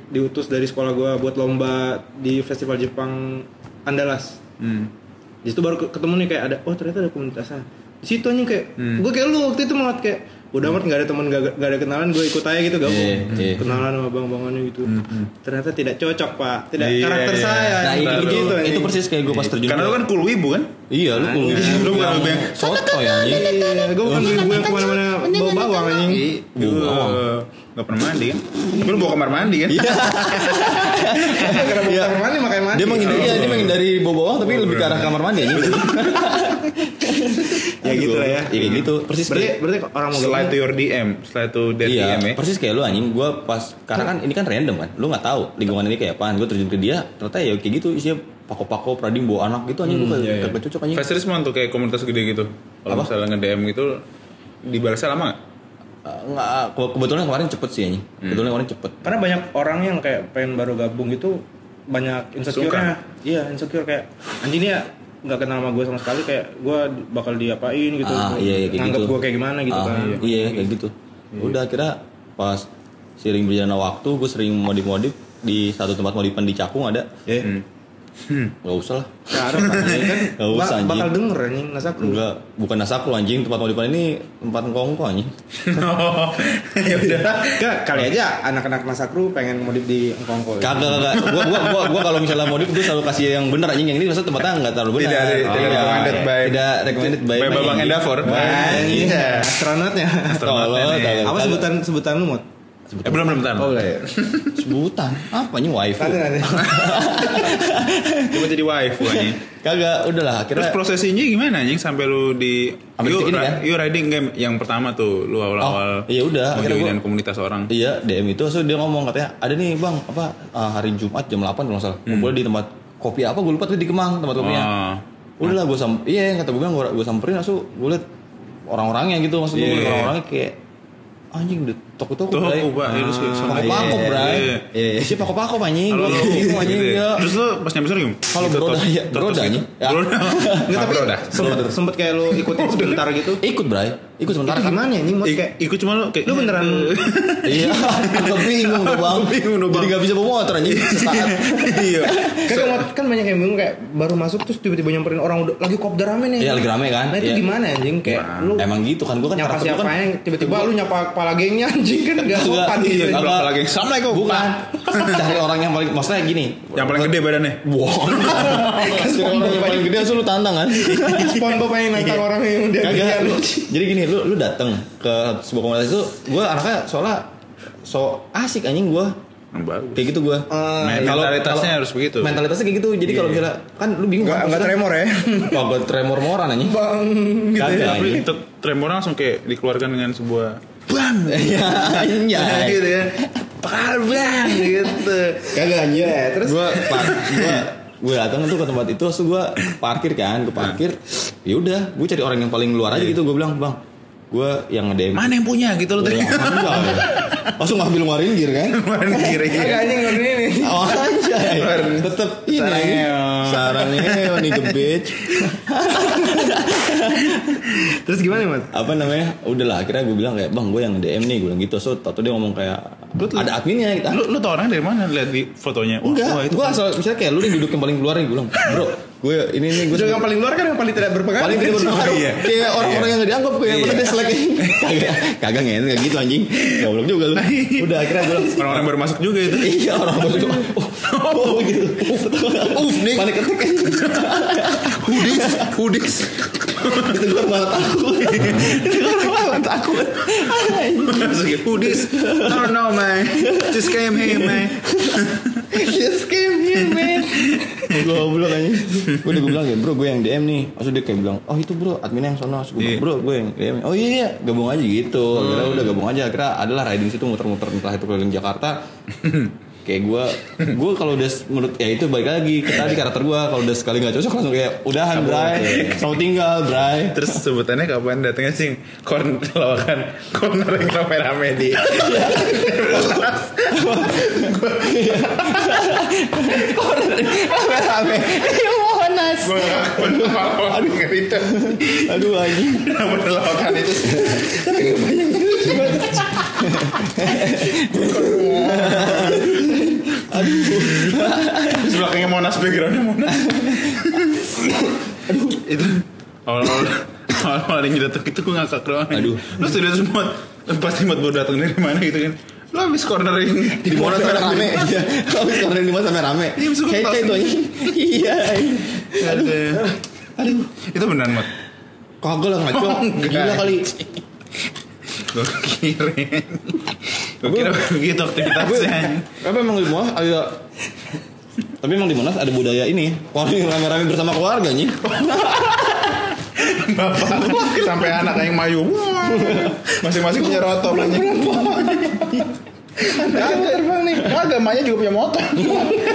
[SPEAKER 2] diutus dari sekolah gue buat lomba di festival Jepang Andalas.
[SPEAKER 3] Hmm.
[SPEAKER 2] Di situ baru ke- ketemu nih kayak ada oh ternyata ada komunitasnya. Di situ anjing kayak
[SPEAKER 3] Hmm.
[SPEAKER 2] gue kayak lu waktu itu mau kayak udah amat nggak ada teman nggak ada kenalan gue ikut aja gitu gabung.
[SPEAKER 1] Iya, iya.
[SPEAKER 2] kenalan sama bang-bangannya gitu. Ternyata tidak cocok pak. Tidak
[SPEAKER 3] Iya,
[SPEAKER 2] karakter
[SPEAKER 3] iya.
[SPEAKER 2] saya
[SPEAKER 1] nah itu, itu, itu
[SPEAKER 2] anjing.
[SPEAKER 1] persis kayak gua pas terjun
[SPEAKER 3] Karena lu kan cool wibu kan?
[SPEAKER 1] iya lu cool
[SPEAKER 3] Lu bukan
[SPEAKER 1] yang soto ya anjing.
[SPEAKER 2] Iya, gue bukan ibu yang ke mana-mana bawa bawang anjing.
[SPEAKER 1] Bau bawang.
[SPEAKER 3] Eh, Nggak pernah mandi kan? Tapi lu bawa kamar mandi kan?
[SPEAKER 1] Iya.
[SPEAKER 2] Karena bawa kamar mandi makanya mandi.
[SPEAKER 1] Dia menghindari, iya, dia menghindari bau bawang tapi lebih ke arah kamar mandi aja.
[SPEAKER 2] Ya gitu lah ya.
[SPEAKER 1] Iya kayak gitu. Persis
[SPEAKER 2] Berarti
[SPEAKER 1] kayak
[SPEAKER 2] berarti orang mau
[SPEAKER 3] Slide to your DM, slide to their
[SPEAKER 1] Iya,
[SPEAKER 3] DM ya.
[SPEAKER 1] persis kayak lu anjing. Gua pas karena kan ini kan random kan. Lu nggak tahu lingkungan ini kayak apaan. Gua terjun ke dia, ternyata ya kayak gitu isinya pako-pako, pradim bawa anak gitu anjing gua
[SPEAKER 2] iya, iya.
[SPEAKER 1] kayak kagak cocok anjing.
[SPEAKER 3] Fast response tuh kayak komunitas gede gitu. Kalau misalnya nge-DM gitu dibalasnya lama nggak?
[SPEAKER 1] Eh, Nggak, ke- kebetulan kemarin cepet sih anjing.
[SPEAKER 3] Hmm.
[SPEAKER 1] Kebetulan kemarin cepet.
[SPEAKER 2] Karena banyak orang yang kayak pengen baru gabung itu banyak insecure-nya. Iya, insecure kayak anjing dia nggak kenal sama gue sama sekali kayak gue bakal diapain gitu.
[SPEAKER 1] Ah, iya, iya, kayak gitu.
[SPEAKER 2] gue kayak gimana gitu
[SPEAKER 1] Ah,
[SPEAKER 2] kan.
[SPEAKER 1] Iya, kayak gitu. Udah kira pas sering berjalan waktu, gue sering modif-modif di satu tempat modifan di Cakung ada.
[SPEAKER 2] Iya.
[SPEAKER 3] Hmm.
[SPEAKER 1] Gak usah lah.
[SPEAKER 2] Cara kan kan
[SPEAKER 1] Nggak usah, anjing.
[SPEAKER 2] bakal denger anjing nasakru.
[SPEAKER 1] Enggak, bukan nasakru anjing. Tempat modifan ini tempat ngkongko anjing.
[SPEAKER 2] ya udah. Enggak, kali aja anak-anak nasakru pengen modif di Engkongko.
[SPEAKER 1] Kagak kagak. Gua gua gua, gua kalau misalnya modif gue selalu kasih yang bener anjing. Yang ini maksudnya tempatnya enggak terlalu benar.
[SPEAKER 3] Tidak, tidak
[SPEAKER 1] Iya.
[SPEAKER 3] recommended by-
[SPEAKER 1] tidak recommended by
[SPEAKER 3] By Babang Endafor.
[SPEAKER 2] Anjing.
[SPEAKER 3] Iya.
[SPEAKER 2] Astronotnya.
[SPEAKER 1] Tolong.
[SPEAKER 2] Apa sebutan sebutan lu mod?
[SPEAKER 3] Eh belum belum bentar.
[SPEAKER 2] Oh udah ya.
[SPEAKER 1] Sebutan apa nih?
[SPEAKER 2] Nanti nanti.
[SPEAKER 3] Coba jadi wife anjing.
[SPEAKER 1] Kagak, udahlah
[SPEAKER 3] Terus
[SPEAKER 1] akhirnya
[SPEAKER 3] prosesinya gimana anjing sampai lu di you,
[SPEAKER 1] ini kan?
[SPEAKER 3] you riding game yang pertama tuh lu awal-awal
[SPEAKER 1] Oh, iya udah, akhirnya gua-
[SPEAKER 3] komunitas orang.
[SPEAKER 1] Iya DM itu so dia ngomong katanya ada nih bang apa ah, hari Jumat jam 8 kalau salah ngumpul di tempat kopi apa gue lupa tuh di Kemang tempat kopinya.
[SPEAKER 3] Oh.
[SPEAKER 1] Udah lah gue sam iya kata gue bilang gue gue samperin langsung gue liat orang-orangnya gitu maksud gue
[SPEAKER 3] Iya.
[SPEAKER 1] liat orang-orangnya kayak anjing deh toko-toko
[SPEAKER 3] Toko,
[SPEAKER 1] bray.
[SPEAKER 3] Bang. Iya, terus sama- Iya,
[SPEAKER 1] bray.
[SPEAKER 3] iya,
[SPEAKER 2] iya.
[SPEAKER 1] Siapa pako-pako anjing?
[SPEAKER 3] Halo,
[SPEAKER 1] Gue bingung anjing
[SPEAKER 3] Gitu ya.
[SPEAKER 1] ya.
[SPEAKER 3] Terus lu pas nyampe sana gimana?
[SPEAKER 1] Kalau
[SPEAKER 3] Gitu,
[SPEAKER 1] beroda,
[SPEAKER 3] tos-
[SPEAKER 1] iya,
[SPEAKER 3] tos-
[SPEAKER 1] beroda,
[SPEAKER 3] tos-
[SPEAKER 1] anjing. Ya.
[SPEAKER 3] Beroda.
[SPEAKER 2] Enggak tapi
[SPEAKER 3] beroda.
[SPEAKER 2] sempet sempet kayak lu ikutin sebentar gitu.
[SPEAKER 1] Ikut bray, ikut sebentar
[SPEAKER 2] Itu
[SPEAKER 1] kan.
[SPEAKER 2] gimana ya nih mod
[SPEAKER 3] Ik-
[SPEAKER 2] kayak
[SPEAKER 3] ikut cuma lu kayak
[SPEAKER 2] lu beneran
[SPEAKER 1] Iya, gue bingung dong bang.
[SPEAKER 3] Bingung dong, Bang.
[SPEAKER 1] Jadi gak bisa bawa motor anjing. Sesaat.
[SPEAKER 3] Iya.
[SPEAKER 2] kan kan banyak yang bingung kayak baru masuk terus tiba-tiba nyamperin orang udah lagi kopdar rame nih.
[SPEAKER 1] Iya lagi rame kan.
[SPEAKER 2] Nah itu
[SPEAKER 1] Iya.
[SPEAKER 2] gimana anjing kayak lu
[SPEAKER 1] Emang gitu kan gue kan
[SPEAKER 2] nyapa
[SPEAKER 1] karakter gua
[SPEAKER 2] siapa
[SPEAKER 1] kan
[SPEAKER 2] yang tiba-tiba lu nyapa kepala gengnya anjing kan gak sopan gitu.
[SPEAKER 1] iya,
[SPEAKER 3] Kalau apalagi Assalamualaikum.
[SPEAKER 1] Bukan. Cari orang yang paling maksudnya gini.
[SPEAKER 3] Yang paling gede badannya.
[SPEAKER 1] Wow. Cari orang yang paling gede langsung lu tantang kan.
[SPEAKER 2] SpongeBob pengen nantang orang yang dia
[SPEAKER 1] Kagak. lu- Jadi gini, lu lu dateng ke sebuah komunitas itu, gue anaknya soalnya so asik anjing gue.
[SPEAKER 3] Bagus.
[SPEAKER 1] Kayak gitu gue.
[SPEAKER 3] Men- mentalitasnya harus begitu.
[SPEAKER 1] Mentalitasnya kayak gitu. Jadi kalau misalnya kan lu bingung
[SPEAKER 2] Enggak
[SPEAKER 1] kan, maksudnya-
[SPEAKER 2] tremor ya.
[SPEAKER 1] Wah, gue tremor moran anjing.
[SPEAKER 2] Bang gitu
[SPEAKER 1] Kagak.
[SPEAKER 2] ya.
[SPEAKER 3] Tapi untuk tremor langsung kayak dikeluarkan dengan sebuah
[SPEAKER 2] Bang.
[SPEAKER 1] Iya, iya.
[SPEAKER 2] gitu ya. Pakal bang gitu. Kagak anjir ya. Terus
[SPEAKER 1] gue pas gue gue datang tuh ke tempat itu terus gue parkir kan gue parkir ya udah gue cari orang yang paling luar aja gitu gue bilang bang gue yang nge-DM
[SPEAKER 3] Mana yang punya gitu loh tadi.
[SPEAKER 1] yang ya. langsung ngambil ngeluarin gear kan
[SPEAKER 3] Mana kira-kira.
[SPEAKER 2] anjing ngomong ini.
[SPEAKER 1] Oh anjay Tetep ini
[SPEAKER 2] Sarangeo.
[SPEAKER 1] Sarangeo nih gebet
[SPEAKER 2] Terus gimana, Mat?
[SPEAKER 1] Apa namanya Udahlah akhirnya gue bilang kayak Bang gue yang DM nih Gue bilang gitu So tau dia ngomong kayak
[SPEAKER 3] Lu-
[SPEAKER 1] Ada adminnya kita
[SPEAKER 3] Lu lu tau orang dari mana lihat di fotonya? Wah,
[SPEAKER 1] Enggak Gue asal Misalnya kayak lu nih duduk yang paling keluar nih Gue bilang Bro Gue ini nih gue
[SPEAKER 2] yang paling luar kan yang paling tidak berpengaruh.
[SPEAKER 1] paling tidak berpengaruh
[SPEAKER 3] Iya.
[SPEAKER 1] kayak orang-orang yang gak dianggap kayak yang
[SPEAKER 3] Iya.
[SPEAKER 1] dia selek kagak kagak ngen kayak gitu anjing ya belum juga lu udah akhirnya gue
[SPEAKER 3] Orang-orang baru masuk juga itu.
[SPEAKER 1] iya orang baru cuma oh, oh gitu
[SPEAKER 3] Uf, nih.
[SPEAKER 1] panik ketik
[SPEAKER 3] Hudis, hudis.
[SPEAKER 1] itu gue malah takut itu gue malah takut
[SPEAKER 3] Masuk hudis. No, no, man. Just came here, man.
[SPEAKER 1] Just came here man. Gue bilang aja gue udah gue bilang ya bro gue yang DM nih. Maksud dia kayak bilang oh itu bro adminnya yang sono. Gue
[SPEAKER 3] Iya.
[SPEAKER 1] bro gue yang DM oh iya iya. Gabung aja gitu. Akhirnya udah gabung aja. Akhirnya adalah riding situ muter-muter. Entah itu keliling Jakarta kayak gue gue kalau udah menurut ya itu baik lagi ke tadi karakter gue kalau udah sekali nggak cocok langsung kayak udahan bray selamat tinggal bray
[SPEAKER 3] Terus sebutannya kapan datangnya sih? Corner lawakan corner yang rame-rame di.
[SPEAKER 1] rame-rame
[SPEAKER 3] gak kapan malam denger itu.
[SPEAKER 1] aduh anjing
[SPEAKER 3] Nama lawakan itu. Terus belakangnya Monas backgroundnya Monas. itu awal-awal awal-awal yang datang itu gue ngakak doang.
[SPEAKER 1] Aduh.
[SPEAKER 3] Lu sudah semua pasti buat baru datang dari mana gitu kan. Lu habis cornering
[SPEAKER 1] di Monas sampai rame iya habis kemarin di Monas sampai rame
[SPEAKER 3] Iya,
[SPEAKER 1] kayak itu
[SPEAKER 3] ini.
[SPEAKER 1] anjing iya
[SPEAKER 3] Aduh. Aduh. Itu beneran mat.
[SPEAKER 1] kagak lah ngaco
[SPEAKER 3] Oh,
[SPEAKER 1] gila kali
[SPEAKER 3] Gue kira. Gue kira begitu aktivitasnya.
[SPEAKER 1] Apa emang di Monas ada Tapi emang di Monas ada budaya ini Orang rame-rame bersama keluarga nih
[SPEAKER 3] Bapak sampai anak yang mayu. Masing-masing punya rotor aja. Kagak terbang nih. Kagak emaknya juga punya motor.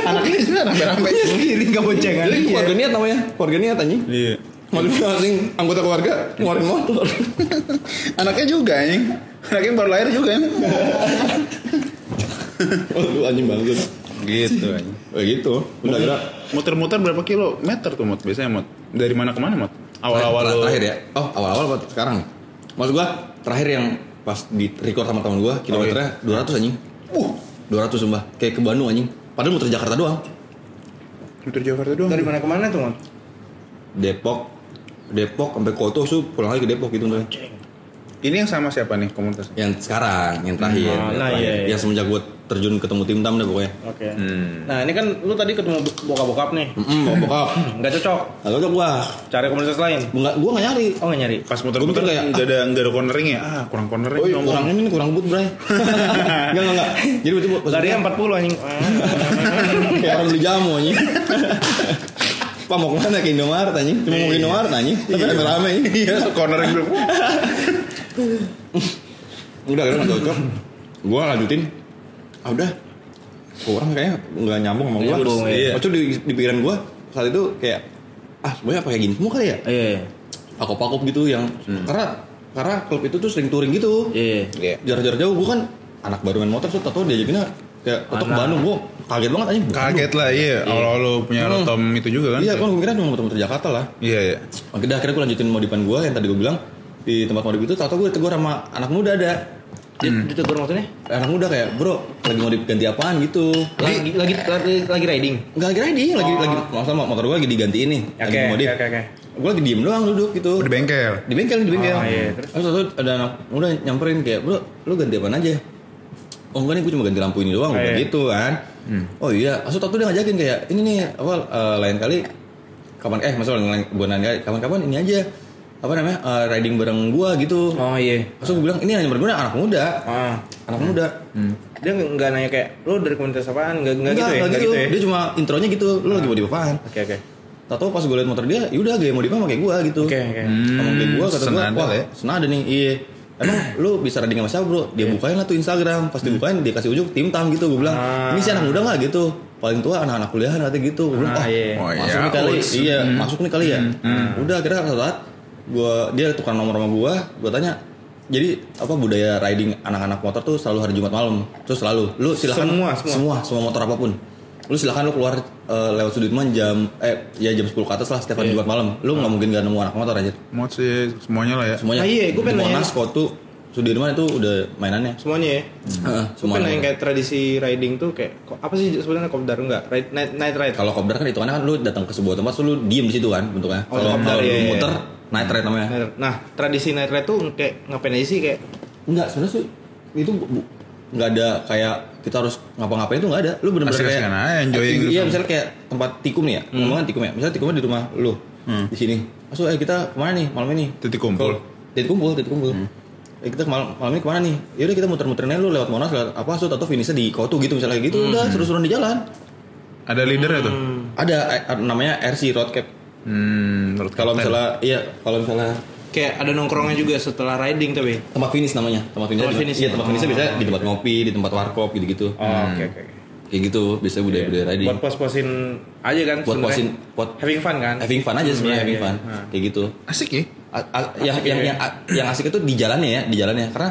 [SPEAKER 3] Anaknya juga rame-rame.
[SPEAKER 2] Sendiri enggak boncengan.
[SPEAKER 1] Jadi keluarga niat namanya Keluarga niat anjing
[SPEAKER 3] Iya.
[SPEAKER 1] Masing-masing anggota keluarga ngeluarin motor.
[SPEAKER 3] Anaknya juga anjing. Anaknya baru lahir juga kan.
[SPEAKER 1] Waduh anjing banget
[SPEAKER 3] Gitu anjing.
[SPEAKER 1] Kayak gitu. Udah kira
[SPEAKER 3] Muter-muter berapa kilometer tuh Mot biasanya Mot? Dari mana ke mana Mot? Awal-awal lo
[SPEAKER 1] Terakhir ya? Oh awal-awal apa sekarang. Maksud gua Terakhir yang pas di record sama temen gua Kilometernya 200 anjing.
[SPEAKER 3] Uh,
[SPEAKER 1] 200 sumpah. Kayak ke Bandung anjing. Padahal muter Jakarta doang.
[SPEAKER 3] Muter Jakarta doang.
[SPEAKER 2] Dari mana ke mana tuh, Mat?
[SPEAKER 1] Depok Depok sampai Koto tuh pulang lagi ke Depok gitu tuh.
[SPEAKER 3] Ini yang sama siapa nih komunitas?
[SPEAKER 1] Yang sekarang, yang terakhir,
[SPEAKER 2] Hmm,
[SPEAKER 1] yang,
[SPEAKER 2] nah,
[SPEAKER 1] terakhir.
[SPEAKER 2] iya, iya.
[SPEAKER 1] yang semenjak gue terjun ketemu tim tam dah pokoknya.
[SPEAKER 2] Oke.
[SPEAKER 3] Hmm.
[SPEAKER 2] Nah, ini kan lu tadi ketemu bokap-bokap nih.
[SPEAKER 1] Mm -mm, bokap.
[SPEAKER 2] Enggak cocok.
[SPEAKER 1] Gak cocok gua.
[SPEAKER 2] Cari komunitas lain.
[SPEAKER 1] Enggak, gua gak nyari.
[SPEAKER 2] Oh, enggak nyari.
[SPEAKER 3] Pas muter-muter
[SPEAKER 1] kayak,
[SPEAKER 3] nggak ada nggak ada cornering ya? Ah, kurang cornering
[SPEAKER 1] Oh, iya, kurang ini kurang but, Bray. Enggak, enggak, enggak. Jadi betul
[SPEAKER 2] Larinya
[SPEAKER 1] gua-
[SPEAKER 2] 40 anjing.
[SPEAKER 1] kayak orang beli jamu anjing. Pak mau ke mana ke Indomaret anjing? Cuma mau ke Indomaret anjing. Tapi rame-rame.
[SPEAKER 3] Iya, cornering dulu.
[SPEAKER 1] Udah gak cocok. Gua lanjutin. Ah udah. Kurang kayaknya nggak nyambung sama gua.
[SPEAKER 2] Nyambung,
[SPEAKER 3] iya.
[SPEAKER 1] Di, di pikiran gua saat itu kayak ah sebenarnya pakai gini semua kali ya.
[SPEAKER 2] Iya.
[SPEAKER 1] Pakop-pakop gitu yang karena karena klub itu tuh sering touring gitu.
[SPEAKER 2] Iya.
[SPEAKER 3] Iya.
[SPEAKER 1] Jarak-jarak jauh gua kan anak baru main motor tuh tau diajakinnya kayak untuk
[SPEAKER 2] Anak.
[SPEAKER 1] Bandung gua kaget banget anjing.
[SPEAKER 3] Kaget lah, iya. Awal-awal lo punya
[SPEAKER 1] Hmm.
[SPEAKER 3] rotom itu juga kan?
[SPEAKER 1] Iya, kan gua kira cuma motor-motor Jakarta lah.
[SPEAKER 3] Iya, iya.
[SPEAKER 1] Akhirnya akhirnya gue lanjutin modifan gue yang tadi gue bilang di tempat modif itu tau gue ditegur sama anak muda ada
[SPEAKER 2] Di- Ditegur maksudnya?
[SPEAKER 1] anak muda kayak bro lagi modif ganti apaan gitu
[SPEAKER 2] Lagi lagi lagi, lagi riding.
[SPEAKER 1] nggak lagi riding lagi
[SPEAKER 2] Oh.
[SPEAKER 1] lagi maksudnya motor gue lagi digantiin nih lagi
[SPEAKER 2] Oke,
[SPEAKER 1] modif
[SPEAKER 2] oke, oke.
[SPEAKER 1] gue lagi diem doang duduk gitu
[SPEAKER 3] di bengkel.
[SPEAKER 1] di bengkel di bengkel
[SPEAKER 2] Oh, iya, terus?
[SPEAKER 1] terus ada anak muda nyamperin kayak bro lu ganti apaan aja oh enggak nih gue cuma ganti lampu ini doang
[SPEAKER 2] Oh,
[SPEAKER 1] Gua
[SPEAKER 2] iya.
[SPEAKER 1] gitu kan oh iya asal tuh dia ngajakin kayak ini nih apa eh, lain kali kapan eh maksudnya lain bukan lain kali kapan-kapan ini aja apa namanya eh, riding bareng gua gitu
[SPEAKER 2] Oh iya.
[SPEAKER 1] Maksud gue bilang ini hanya berguna anak muda
[SPEAKER 2] Ah.
[SPEAKER 1] anak muda
[SPEAKER 2] Dia nggak nanya kayak lu dari komunitas apaan? Nggak nggak gitu ya?
[SPEAKER 1] nggak
[SPEAKER 2] Nggak
[SPEAKER 1] gitu.
[SPEAKER 2] gitu ya?
[SPEAKER 1] dia cuma intronya gitu lu lagi modif apaan
[SPEAKER 2] Oke oke.
[SPEAKER 1] Tahu pas gue liat motor dia, yaudah gaya modifnya pakai gua gitu.
[SPEAKER 2] Oke, oke.
[SPEAKER 1] Sama kayak gua kata
[SPEAKER 3] senada
[SPEAKER 1] wah
[SPEAKER 3] ya.
[SPEAKER 1] senada nih, iya. Emang lu bisa riding sama siapa bro? Dia bukain lah tuh Instagram. Pas dibukain dia kasih ujung tim tam gitu gue bilang
[SPEAKER 2] Ah.
[SPEAKER 1] ini si anak muda nggak? Gitu. Paling tua anak-anak kuliahan katanya gitu. Gue bilang
[SPEAKER 2] Ah,
[SPEAKER 1] oh,
[SPEAKER 2] iya.
[SPEAKER 3] Oh,
[SPEAKER 1] masuk
[SPEAKER 3] iya,
[SPEAKER 1] nih kali
[SPEAKER 3] uts.
[SPEAKER 1] iya masuk nih kali ya. Udah akhirnya saat gue dia tukar nomor sama gue gue tanya jadi apa budaya riding anak-anak motor tuh selalu hari Jumat malam? Terus selalu lu silakan.
[SPEAKER 2] Semua, semua.
[SPEAKER 1] semua semua motor apa pun lu silakan lu keluar eh, lewat Sudirman jam eh ya jam 10 ke atas lah setiap hari Jumat malam lu nggak mungkin gak nemu anak motor aja
[SPEAKER 3] Mod sih semuanya lah ya.
[SPEAKER 1] semuanya
[SPEAKER 2] Ah, iya, gua
[SPEAKER 1] di
[SPEAKER 2] pengen
[SPEAKER 1] Monas
[SPEAKER 2] nanya.
[SPEAKER 1] Kotu Sudirman itu udah mainannya
[SPEAKER 2] Semuanya ya.
[SPEAKER 1] Heeh,
[SPEAKER 2] Gue pengen yang kayak tradisi riding tuh kayak apa sih sebenarnya kopdar enggak? Ride, night, night ride.
[SPEAKER 1] kalau kopdar kan hitungannya kan lu datang ke sebuah tempat lu diem di situ kan bentuknya
[SPEAKER 2] Oh,
[SPEAKER 1] kalau
[SPEAKER 2] kopdar, iya, iya.
[SPEAKER 1] muter night ride namanya
[SPEAKER 2] Nah, tradisi night ride tuh kayak ngapain aja sih kayak
[SPEAKER 1] enggak sebenarnya sih itu bu- bu- nggak ada kayak kita harus ngapa-ngapain itu nggak ada lu bener-bener kayak
[SPEAKER 3] aja, enjoying
[SPEAKER 1] iya
[SPEAKER 3] gitu.
[SPEAKER 1] misalnya kayak tempat tikum nih ya
[SPEAKER 2] Hmm.
[SPEAKER 1] ngomongin tikum ya misalnya tikumnya di rumah lu di sini masuk eh kita ke mana nih malam ini
[SPEAKER 3] Titik kumpul.
[SPEAKER 1] titik kumpul titik kumpul
[SPEAKER 2] Hmm.
[SPEAKER 1] Eh, kita malam, malam ini ke mana nih? Yaudah kita muter-muterin aja lu lewat Monas lewat apa so atau finishnya di Kotu gitu misalnya gitu
[SPEAKER 2] Hmm.
[SPEAKER 1] udah seru-seruan di jalan.
[SPEAKER 3] Ada leadernya tuh.
[SPEAKER 1] Ada eh, namanya RC Road Cap.
[SPEAKER 3] Hmm, menurut
[SPEAKER 1] Kalau misalnya iya kalau misalnya
[SPEAKER 2] kayak ada nongkrongnya juga setelah riding tapi.
[SPEAKER 1] tempat finish namanya tempat finish,
[SPEAKER 2] Tempat finish.
[SPEAKER 1] iya tempat finishnya biasanya di tempat ngopi di tempat warkop gitu-gitu
[SPEAKER 2] Oh, oke oke.
[SPEAKER 1] kayak gitu biasanya budaya-budaya riding
[SPEAKER 2] Buat pos-posin aja kan
[SPEAKER 1] buat posin buat
[SPEAKER 2] having fun kan?
[SPEAKER 1] having fun aja sebenarnya
[SPEAKER 2] Iya,
[SPEAKER 1] having
[SPEAKER 2] iya.
[SPEAKER 1] fun
[SPEAKER 2] Nah.
[SPEAKER 1] kayak gitu
[SPEAKER 3] asik ya.
[SPEAKER 1] A- a- yang
[SPEAKER 2] Asik
[SPEAKER 1] yang
[SPEAKER 2] ya.
[SPEAKER 1] yang yang asik itu di jalannya ya di jalannya karena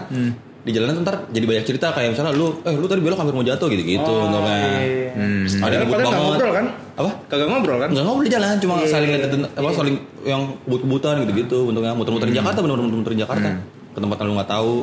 [SPEAKER 1] di jalannya tuh ntar jadi banyak cerita kayak misalnya lu eh lu tadi belok hampir mau jatuh gitu gitu
[SPEAKER 2] Oh,
[SPEAKER 1] untungnya
[SPEAKER 2] iya.
[SPEAKER 3] Hmm.
[SPEAKER 1] ada yang banget
[SPEAKER 2] ngobrol kan?
[SPEAKER 1] apa
[SPEAKER 2] Kagak ngobrol kan?
[SPEAKER 1] nggak ngobrol di jalan cuma
[SPEAKER 2] Iya,
[SPEAKER 1] saling
[SPEAKER 2] iya,
[SPEAKER 1] liatin apa
[SPEAKER 2] iya.
[SPEAKER 1] saling yang kebut-kebutan gitu-gitu untungnya muter-muterin Jakarta bener-bener muter-muterin Jakarta ke tempat yang lu nggak tahu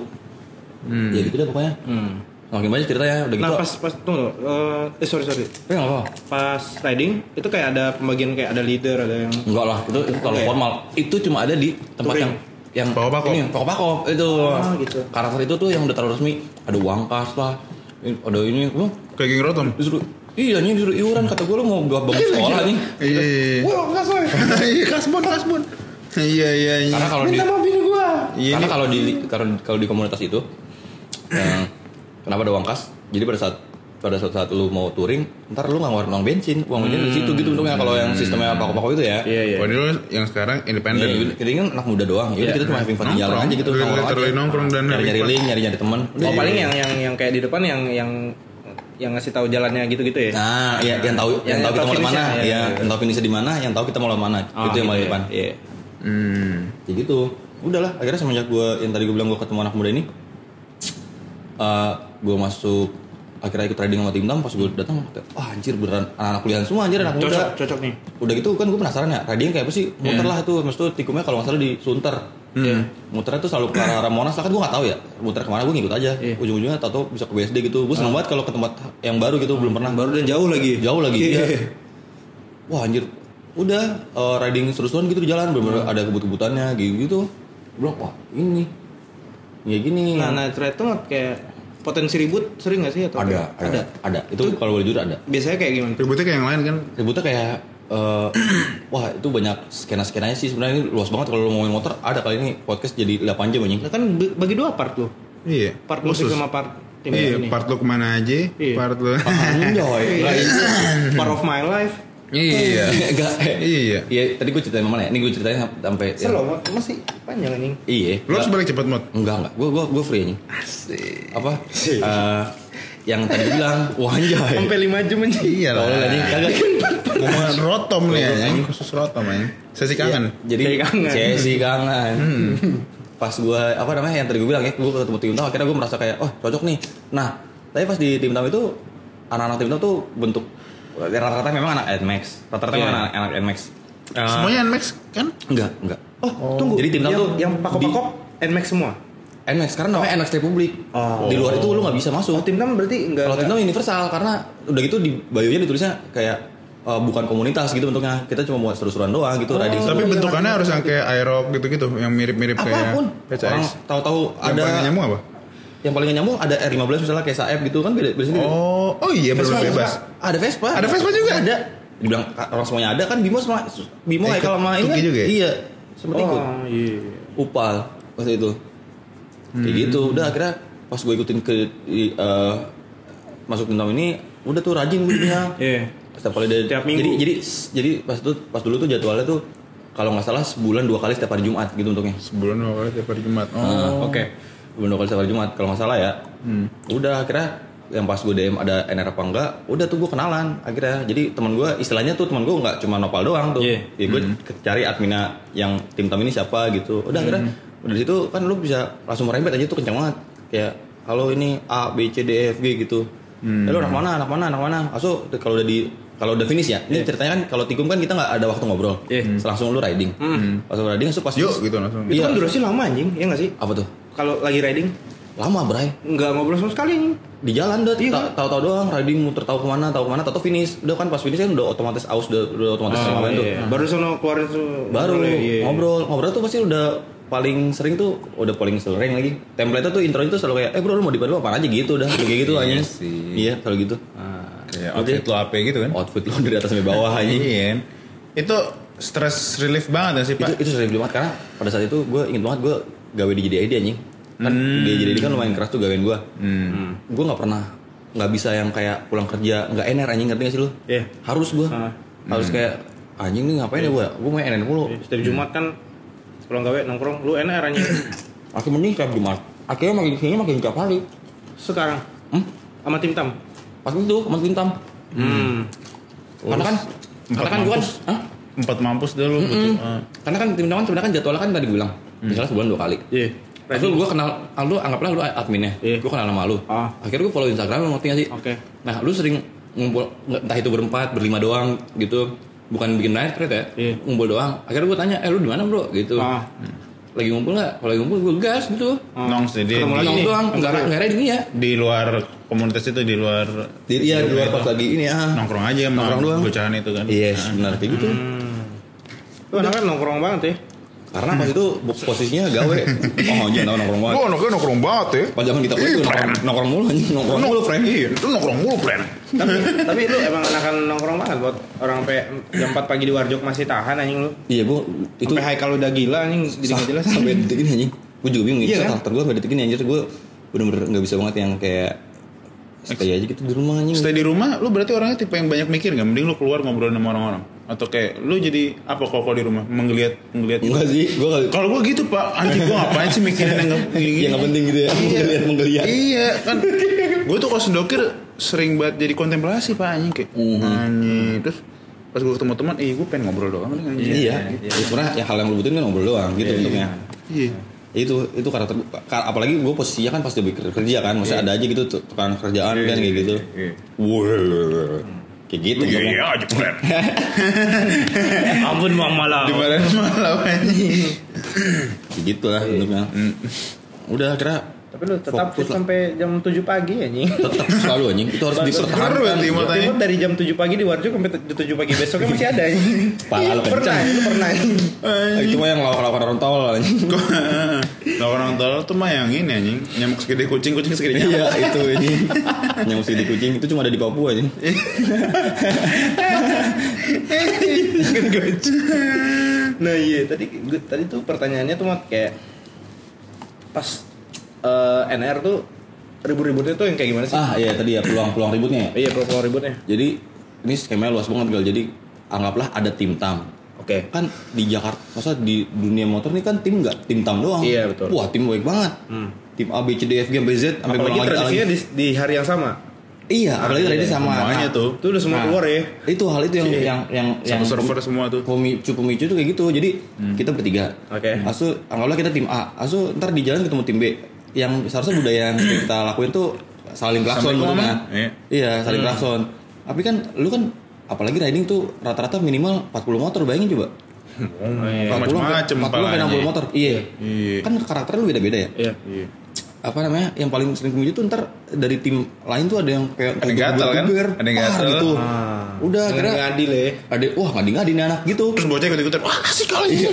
[SPEAKER 1] ya gitu deh pokoknya
[SPEAKER 2] Hmm.
[SPEAKER 1] makin banyak ceritanya udah gitu
[SPEAKER 2] Nah pas pas tunggu, eh eh sorry sorry,
[SPEAKER 1] eh nggak apa
[SPEAKER 2] pas riding itu kayak ada pembagian kayak ada leader ada yang
[SPEAKER 1] Enggak lah, itu, itu kalau
[SPEAKER 2] Oke.
[SPEAKER 1] formal itu cuma ada di tempat
[SPEAKER 2] Touring.
[SPEAKER 1] yang yang
[SPEAKER 3] Pakop-pakop.
[SPEAKER 1] ini pakop-pakok itu
[SPEAKER 2] Oh, gitu.
[SPEAKER 1] karakter itu tuh yang udah terlalu resmi ada uang kas lah ada ini oh,
[SPEAKER 3] Kayak King Rotom.
[SPEAKER 1] disuruh iya nih disuruh iuran kata gue lu mau gak bangun sekolah nih
[SPEAKER 3] Iya. iya.
[SPEAKER 2] Wah nggak soy,
[SPEAKER 3] Iya, kasbon, kasbon. Iya, iya, iya.
[SPEAKER 1] karena kalau di
[SPEAKER 2] gua.
[SPEAKER 3] Iya,
[SPEAKER 1] karena
[SPEAKER 3] ini-
[SPEAKER 1] kalau di kalau kalau di komunitas itu yang kenapa ada uang kas jadi pada saat pada suatu saat lu mau touring ntar lu nggak ngeluarin uang bensin uang bensin di situ gitu untungnya kalau yang sistemnya pakop-pakop itu ya
[SPEAKER 2] Iya iya.
[SPEAKER 3] Padahal yang sekarang independen.
[SPEAKER 1] Ya, kita kan anak muda doang. Ya, udah kita cuma having fun di jalan aja gitu.
[SPEAKER 3] Literally
[SPEAKER 1] nongkrong
[SPEAKER 3] nongkrong dan
[SPEAKER 1] nyari-nyari link, nyari-nyari teman.
[SPEAKER 2] Oh paling yang yang yang kayak di depan yang yang yang ngasih tahu jalannya gitu-gitu ya.
[SPEAKER 1] Nah, ya, yang tahu yang,
[SPEAKER 2] Yang
[SPEAKER 1] tahu kita mau ke mana,
[SPEAKER 2] finishnya,
[SPEAKER 1] ya,
[SPEAKER 2] ya, ya.
[SPEAKER 1] yang tahu finishnya di mana, yang tahu kita mau mana.
[SPEAKER 2] Oh,
[SPEAKER 1] itu yang
[SPEAKER 2] gitu
[SPEAKER 1] paling
[SPEAKER 2] ya.
[SPEAKER 1] depan.
[SPEAKER 2] Iya.
[SPEAKER 3] Hmm.
[SPEAKER 1] Ya gitu. Udahlah, akhirnya semenjak gue yang tadi gue bilang gue ketemu anak muda ini, eh gue masuk akhirnya ikut trading sama tim tam pas gue datang wah anjir beneran anak-anak kuliahan semua anjir anak
[SPEAKER 2] Cocok
[SPEAKER 1] muda.
[SPEAKER 2] Cocok nih.
[SPEAKER 1] udah gitu kan gue penasaran ya trading kayak apa sih? Muter lah tuh maksudnya tikumnya kalau nggak salah di Sunter.
[SPEAKER 2] Iya.
[SPEAKER 1] muternya tuh selalu ke arah Monas lah kan gue nggak tahu ya muter ke mana gue ngikut aja.
[SPEAKER 2] Iya.
[SPEAKER 1] ujung-ujungnya tau bisa ke BSD gitu. Gue seneng banget kalau ke tempat yang baru gitu belum pernah.
[SPEAKER 2] Baru dan jauh lagi.
[SPEAKER 1] jauh lagi
[SPEAKER 2] Iya.
[SPEAKER 1] iya. wah anjir. Udah eh, riding seru-seruan gitu di jalan bener ada kebut-kebutannya gitu. Gitu bilang wah ini ya gini.
[SPEAKER 2] Nah, ride tuh kayak potensi ribut sering gak sih atau
[SPEAKER 1] ada,
[SPEAKER 2] kayak-
[SPEAKER 1] ada ada itu kalau boleh jujur ada
[SPEAKER 2] Biasanya kayak gimana?
[SPEAKER 3] Ributnya kayak yang lain kan.
[SPEAKER 1] ributnya kayak eh, wah itu banyak skena skenanya sih sebenarnya ini luas banget kalau lo ngomongin motor ada kali ini podcast jadi 8 jam anjing
[SPEAKER 2] Nah, kan bagi dua part loh.
[SPEAKER 3] Iya.
[SPEAKER 2] Part musik sama part tim
[SPEAKER 3] Iya,
[SPEAKER 2] ini.
[SPEAKER 3] part lu ke mana aja,
[SPEAKER 2] Iya.
[SPEAKER 3] part lu.
[SPEAKER 1] anjoy
[SPEAKER 2] Iya, itu part of my life.
[SPEAKER 3] Iya.
[SPEAKER 1] enggak
[SPEAKER 3] Iya.
[SPEAKER 1] iya tadi gue ceritain mana ya ini gue ceritain sampai
[SPEAKER 2] Selo masih panjang anjing.
[SPEAKER 1] iya
[SPEAKER 3] Lu harus balik cepet mod.
[SPEAKER 1] enggak enggak gue gue gue free anjing
[SPEAKER 3] Asik.
[SPEAKER 1] apa Eh, yang tadi bilang wah anjay
[SPEAKER 2] Sampai 5 jam anjing.
[SPEAKER 3] Iya lah.
[SPEAKER 1] Kalau tadi kagak
[SPEAKER 3] Ngomong rotom nih ya, khusus rotom ya. Sesi kangen.
[SPEAKER 1] jadi
[SPEAKER 2] Sesi kangen.
[SPEAKER 1] sesi kangen pas gue apa namanya yang tadi gue bilang ya gue ketemu tim akhirnya gue merasa kayak oh cocok nih nah tapi pas di tim itu anak-anak tim tuh bentuk rata-rata memang anak Nmax rata-rata
[SPEAKER 2] Iya.
[SPEAKER 1] memang anak, anak Nmax
[SPEAKER 3] Semuanya Nmax kan?
[SPEAKER 1] enggak enggak
[SPEAKER 2] Oh, tunggu.
[SPEAKER 1] Jadi tim tam
[SPEAKER 2] yang,
[SPEAKER 1] tuh
[SPEAKER 2] yang pakop-pakop Nmax semua.
[SPEAKER 1] Nmax karena namanya Nmax Republic
[SPEAKER 2] Oh.
[SPEAKER 1] di luar itu lu nggak bisa masuk
[SPEAKER 2] Oh, tim tam berarti enggak
[SPEAKER 1] Kalau tim universal karena udah gitu di bio-nya ditulisnya kayak eh, bukan komunitas gitu bentuknya. Kita cuma buat seru-seruan doang gitu riding.
[SPEAKER 3] Tapi
[SPEAKER 2] iya,
[SPEAKER 3] bentukannya
[SPEAKER 2] iya,
[SPEAKER 3] harus
[SPEAKER 2] iya.
[SPEAKER 3] yang kayak aerob gitu-gitu, yang mirip-mirip kayak.
[SPEAKER 1] Orang
[SPEAKER 3] PCX.
[SPEAKER 1] tahu-tahu
[SPEAKER 3] Yang
[SPEAKER 1] ada
[SPEAKER 3] nyambung apa?
[SPEAKER 1] Yang paling nyambung ada R15 misalnya kayak Saeb gitu kan beda beda sendiri.
[SPEAKER 3] Oh, oh iya benar bebas.
[SPEAKER 1] Ada Vespa.
[SPEAKER 3] Ada Vespa juga?
[SPEAKER 1] Ada. Dibilang orang semuanya ada kan Bimo sama Bimo kayak
[SPEAKER 3] Ikut
[SPEAKER 1] kalau main kan,
[SPEAKER 3] juga ya?
[SPEAKER 1] Iya. Sempat ikut.
[SPEAKER 2] Oh, iya.
[SPEAKER 1] Upal waktu itu. Kayak gitu. Udah akhirnya pas gue ikutin ke eh, masuk tim ini udah tuh rajin gue punya.
[SPEAKER 2] Iya.
[SPEAKER 1] setiap kali ada
[SPEAKER 2] Tiap minggu.
[SPEAKER 1] jadi jadi jadi pas tuh pas dulu tuh jadwalnya tuh kalau nggak salah sebulan dua kali setiap hari Jumat gitu untuknya
[SPEAKER 3] Sebulan dua kali tiap hari Jumat. Oh,
[SPEAKER 2] Oh, Oke.
[SPEAKER 1] Bener kali setiap hari Jumat. Kalau nggak salah ya. Udah akhirnya yang pas gue DM ada NR apa enggak udah tuh gue kenalan akhirnya. Jadi teman gue istilahnya tuh teman gue nggak cuma nopal doang tuh.
[SPEAKER 2] Iya.
[SPEAKER 1] ya gue cari admina yang tim tam ini siapa gitu. Udah akhirnya udah di situ kan lu bisa langsung merembet aja tuh kencang banget. Kayak halo ini A B C D E F G gitu. Eh, lu anak mana anak mana anak mana? Aso kalau udah di kalau udah finish ya. Ini ceritanya kan kalau tikum kan kita nggak ada waktu ngobrol.
[SPEAKER 2] Iya.
[SPEAKER 1] langsung lu riding. Pas lu riding langsung pas
[SPEAKER 3] Yuk gitu langsung.
[SPEAKER 2] Itu
[SPEAKER 1] Iya.
[SPEAKER 2] kan durasi lama anjing, ya nggak sih?
[SPEAKER 1] apa tuh
[SPEAKER 2] Kalau lagi riding
[SPEAKER 1] lama bray
[SPEAKER 2] nggak ngobrol sama sekali
[SPEAKER 1] di jalan udah
[SPEAKER 2] Iya.
[SPEAKER 1] ta- tahu-tahu doang riding muter tahu ke mana tahu ke mana tahu finish udah kan pas finish kan udah otomatis aus udah, udah otomatis
[SPEAKER 2] Oh,
[SPEAKER 1] ngapain tuh
[SPEAKER 2] iya. Baru sono keluarin tuh
[SPEAKER 1] baru
[SPEAKER 2] ngobrol ya, iya.
[SPEAKER 1] ngobrol ngobrol tuh pasti udah paling sering tuh udah paling sering lagi template tuh intro itu selalu kayak eh bro lu mau di lu apa aja gitu udah kayak gitu aja
[SPEAKER 3] sih.
[SPEAKER 1] iya kalau gitu
[SPEAKER 3] Kayak
[SPEAKER 1] Oke.
[SPEAKER 3] outfit lo apa gitu kan?
[SPEAKER 1] outfit lu dari atas sampai bawah aja
[SPEAKER 3] Iya. Itu stress relief banget gak sih
[SPEAKER 1] itu
[SPEAKER 3] pak?
[SPEAKER 1] itu sering banget karena pada saat itu gue inget banget gue gawe di JDID anjing kan di JDID kan lumayan keras tuh gawean gue
[SPEAKER 3] Hmm.
[SPEAKER 1] gue nggak pernah nggak bisa yang kayak pulang kerja nggak ener anjing ngerti gak sih lu
[SPEAKER 2] Iya.
[SPEAKER 1] harus gue
[SPEAKER 2] Ah.
[SPEAKER 1] harus kayak anjing nih ngapain ya gue gue mau ener mulu
[SPEAKER 2] Setiap Jumat kan pulang gawe nongkrong lu NR anjing.
[SPEAKER 1] mending tiap jumat akhirnya makin sini makin tiap hari
[SPEAKER 2] Sekarang
[SPEAKER 1] hmm?
[SPEAKER 2] sama tim tam.
[SPEAKER 1] pas itu sama Tintam
[SPEAKER 2] Hmm.
[SPEAKER 1] karena kan karena kan gue kan?
[SPEAKER 3] Empat mampus dulu. gitu. Ah.
[SPEAKER 1] karena kan tim kan sebenarnya kan jadwalnya kan tadi gue bilang misalnya sebulan dua kali
[SPEAKER 2] Iya.
[SPEAKER 1] Terus lu gue kenal, ah, lu anggaplah lu adminnya,
[SPEAKER 2] Iya.
[SPEAKER 1] gue kenal sama lu.
[SPEAKER 2] Ah.
[SPEAKER 1] Akhirnya gue follow Instagram lu ngerti gak sih?
[SPEAKER 2] Oke.
[SPEAKER 1] Nah lu sering ngumpul, nggak- entah itu berempat, berlima doang gitu, bukan bikin night thread ya,
[SPEAKER 2] Iya.
[SPEAKER 1] ngumpul doang. Akhirnya gue tanya, eh lu di mana bro? Gitu.
[SPEAKER 2] Ah.
[SPEAKER 1] Lagi ngumpul nggak? Kalau lagi ngumpul gue gas gitu.
[SPEAKER 2] Ah.
[SPEAKER 3] Nongs jadi
[SPEAKER 2] Ketemu
[SPEAKER 3] di,
[SPEAKER 2] lagi
[SPEAKER 1] Nong doang, nggak nggak riding ya.
[SPEAKER 3] di luar komunitas itu di luar
[SPEAKER 1] Di, iya di luar pas lagi ini ah.
[SPEAKER 3] nongkrong aja
[SPEAKER 1] Nongkrong doang.
[SPEAKER 3] bocahan itu kan.
[SPEAKER 1] Iya benar kayak gitu.
[SPEAKER 2] Lu anaknya nongkrong banget ya.
[SPEAKER 1] Karena pas itu posisinya gawe. Oh jangan tahu nongkrong banget.
[SPEAKER 3] Gua anaknya nongkrong banget ya.
[SPEAKER 1] Pas zaman kita tuh nongkrong, nongkrong mulu anjing, nongkrong mulu friend.
[SPEAKER 3] Iya, itu nongkrong mulu, friend.
[SPEAKER 2] tapi tapi lu emang anakan nongkrong banget buat orang sampai jam 4 pagi di Warjok masih tahan anjing lu.
[SPEAKER 1] Iya gue itu
[SPEAKER 2] Sampai Haikal udah gila anjing jadi nggak jelas.
[SPEAKER 1] sampai detik ini anjing gue juga bingung
[SPEAKER 2] Iya
[SPEAKER 1] gitu
[SPEAKER 2] kan?
[SPEAKER 1] karakter gue sampai detik ini anjir gue bener-bener nggak bisa banget yang kayak stay aja gitu di rumah anjing
[SPEAKER 3] Stay di rumah, lu berarti orangnya tipe yang banyak mikir nggak? Mending lu keluar ngobrol sama orang-orang. Atau kayak lu jadi apa kalau kalau di rumah? Menggeliat menggeliat
[SPEAKER 1] enggak sih gue kali
[SPEAKER 3] Kalau gua gitu pak, anjing gua ngapain sih mikirin yang nggak
[SPEAKER 1] yang nggak penting gitu ya menggeliat menggeliat.
[SPEAKER 3] Iya kan, gue tuh kalau sendokir sering banget jadi kontemplasi pak anjing kayak anjing. Terus pas gue ketemu teman, ih gue pengen ngobrol doang nih anjing.
[SPEAKER 1] iya. Ya, sebenarnya yang hal yang lu butuhin kan ngobrol doang gitu untuknya
[SPEAKER 3] Iya.
[SPEAKER 1] Ya itu itu karakter ka- apalagi gue posisinya kan pas udah kerja, kan masih ada aja gitu tukang kerjaan kan kayak gitu. Wah, kayak gitu untuknya.
[SPEAKER 3] Iya aja friend.
[SPEAKER 2] Ampun Bang Malam.
[SPEAKER 3] Di badan malam
[SPEAKER 1] kayak gitu lah bentuknya udah kira
[SPEAKER 2] Tapi lu tetap
[SPEAKER 1] Fokus
[SPEAKER 2] fit
[SPEAKER 1] lah.
[SPEAKER 2] sampai jam 7 pagi anjing.
[SPEAKER 1] tetap selalu anjing itu harus dipertahankan.
[SPEAKER 2] Tapi dari jam 7 pagi di Warjok sampai 7 pagi besoknya masih ada anjing.
[SPEAKER 1] Pala lu
[SPEAKER 2] pernah, lu pernah.
[SPEAKER 1] itu mah yang lawan-lawan orang tol anjing
[SPEAKER 3] Nah orang tolol tuh mah yang ini anjing Nyamuk segede kucing, kucing segede nyamuk
[SPEAKER 1] Iya itu ini mesti di kucing itu cuma ada di Papua aja.
[SPEAKER 2] Nah iya tadi gua- tadi tuh pertanyaannya tuh Mat, kayak pas eh, NR tuh ribut-ributnya tuh yang kayak gimana sih?
[SPEAKER 1] Ah iya tadi ya peluang-peluang ributnya. ya.
[SPEAKER 2] Iya peluang ributnya.
[SPEAKER 1] Jadi ini skemanya luas banget gal. Jadi anggaplah ada tim tam.
[SPEAKER 2] Oke.
[SPEAKER 1] Kan di Jakarta, masa di dunia motor ini kan tim nggak tim tam doang.
[SPEAKER 2] Iya, betul.
[SPEAKER 1] Wah tim baik banget.
[SPEAKER 2] Hmm.
[SPEAKER 1] Tim A B C D F G sampai Z sampai
[SPEAKER 2] Apalagi tradisinya
[SPEAKER 1] lagi.
[SPEAKER 2] di, di hari yang sama.
[SPEAKER 1] Iya, apalagi tadi sama.
[SPEAKER 3] Semuanya
[SPEAKER 1] Nah,
[SPEAKER 3] tuh
[SPEAKER 2] Itu udah semua
[SPEAKER 1] Nah,
[SPEAKER 2] keluar ya.
[SPEAKER 1] Itu hal itu yang
[SPEAKER 2] Iya.
[SPEAKER 1] yang yang yang
[SPEAKER 3] Satu server semua tuh
[SPEAKER 1] pemicu pemicu tuh kayak gitu. Jadi kita bertiga.
[SPEAKER 2] Oke.
[SPEAKER 1] Asu anggaplah kita tim A. Asu ntar di jalan ketemu tim B. Yang seharusnya budaya yang kita lakuin tuh saling klakson bentuknya.
[SPEAKER 3] Mama. Iya.
[SPEAKER 1] Iya, saling klakson. Tapi kan lu kan apalagi riding tuh rata-rata minimal 40 motor bayangin coba.
[SPEAKER 2] iya.
[SPEAKER 1] 40
[SPEAKER 3] Macem-macem
[SPEAKER 1] 40 sampai
[SPEAKER 3] palanya.
[SPEAKER 1] 60 motor. Iya.
[SPEAKER 3] Iya.
[SPEAKER 1] Kan karakter lu beda-beda ya.
[SPEAKER 2] Iya.
[SPEAKER 3] Iya
[SPEAKER 1] Apa namanya? Yang paling sering pemicu tuh ntar dari tim lain tuh ada yang kayak
[SPEAKER 3] Ada yang gatel kan? Ada yang
[SPEAKER 1] par
[SPEAKER 3] gatel.
[SPEAKER 1] gitu.
[SPEAKER 2] Ah.
[SPEAKER 1] Udah
[SPEAKER 2] Nggak
[SPEAKER 1] kira
[SPEAKER 2] adil ya.
[SPEAKER 1] ada wah ngadi-ngadi nih anak gitu.
[SPEAKER 3] Terus bocah ikut-ikutan Wah asik kali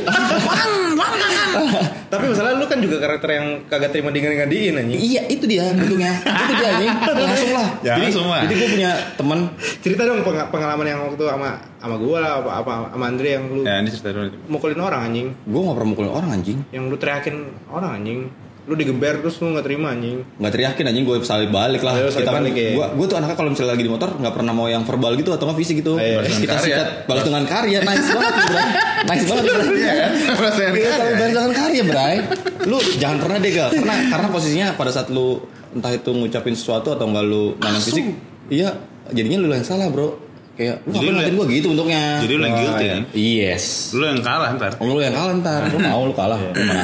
[SPEAKER 2] Tapi masalah lu kan juga karakter yang kagak terima dengan-ngadiin anjing.
[SPEAKER 1] Iya itu dia bentuknya itu dia anjing langsung lah
[SPEAKER 3] Ya,
[SPEAKER 1] jadi,
[SPEAKER 3] langsung lah.
[SPEAKER 1] jadi gue punya teman
[SPEAKER 2] Cerita dong peng- pengalaman yang waktu sama sama gua lah apa, apa sama Andre yang lu
[SPEAKER 3] Ya ini cerita dulu
[SPEAKER 2] mukulin orang anjing.
[SPEAKER 1] gue gak pernah mukulin orang anjing
[SPEAKER 2] Yang lu teriakin orang anjing. Lu digeber terus lu nggak terima anjing
[SPEAKER 1] nggak teriakin anjing gue salib balik lah
[SPEAKER 2] Ayo, salib
[SPEAKER 1] kita kan
[SPEAKER 2] balik, ya.
[SPEAKER 1] gue gue tuh anaknya kalau misalnya lagi di motor nggak pernah mau yang verbal gitu atau nggak fisik gitu
[SPEAKER 2] Ayo.
[SPEAKER 1] Kita
[SPEAKER 3] karya.
[SPEAKER 1] sikat balas dengan karya nice banget bro nice banget bro
[SPEAKER 3] Iya kan? Balas dengan karya.
[SPEAKER 1] tapi balas dengan karya bray lu jangan pernah deh gal karena karena posisinya pada saat lu entah itu ngucapin sesuatu atau enggak lu nanam fisik iya jadinya lu yang salah bro kayak lu
[SPEAKER 3] Jadi
[SPEAKER 1] ngatain gue gitu bentuknya
[SPEAKER 3] Jadi lu yang guilty kan?
[SPEAKER 1] yes
[SPEAKER 3] Lu yang kalah ntar.
[SPEAKER 1] lu yang kalah ntar lu mau lu kalah lu mana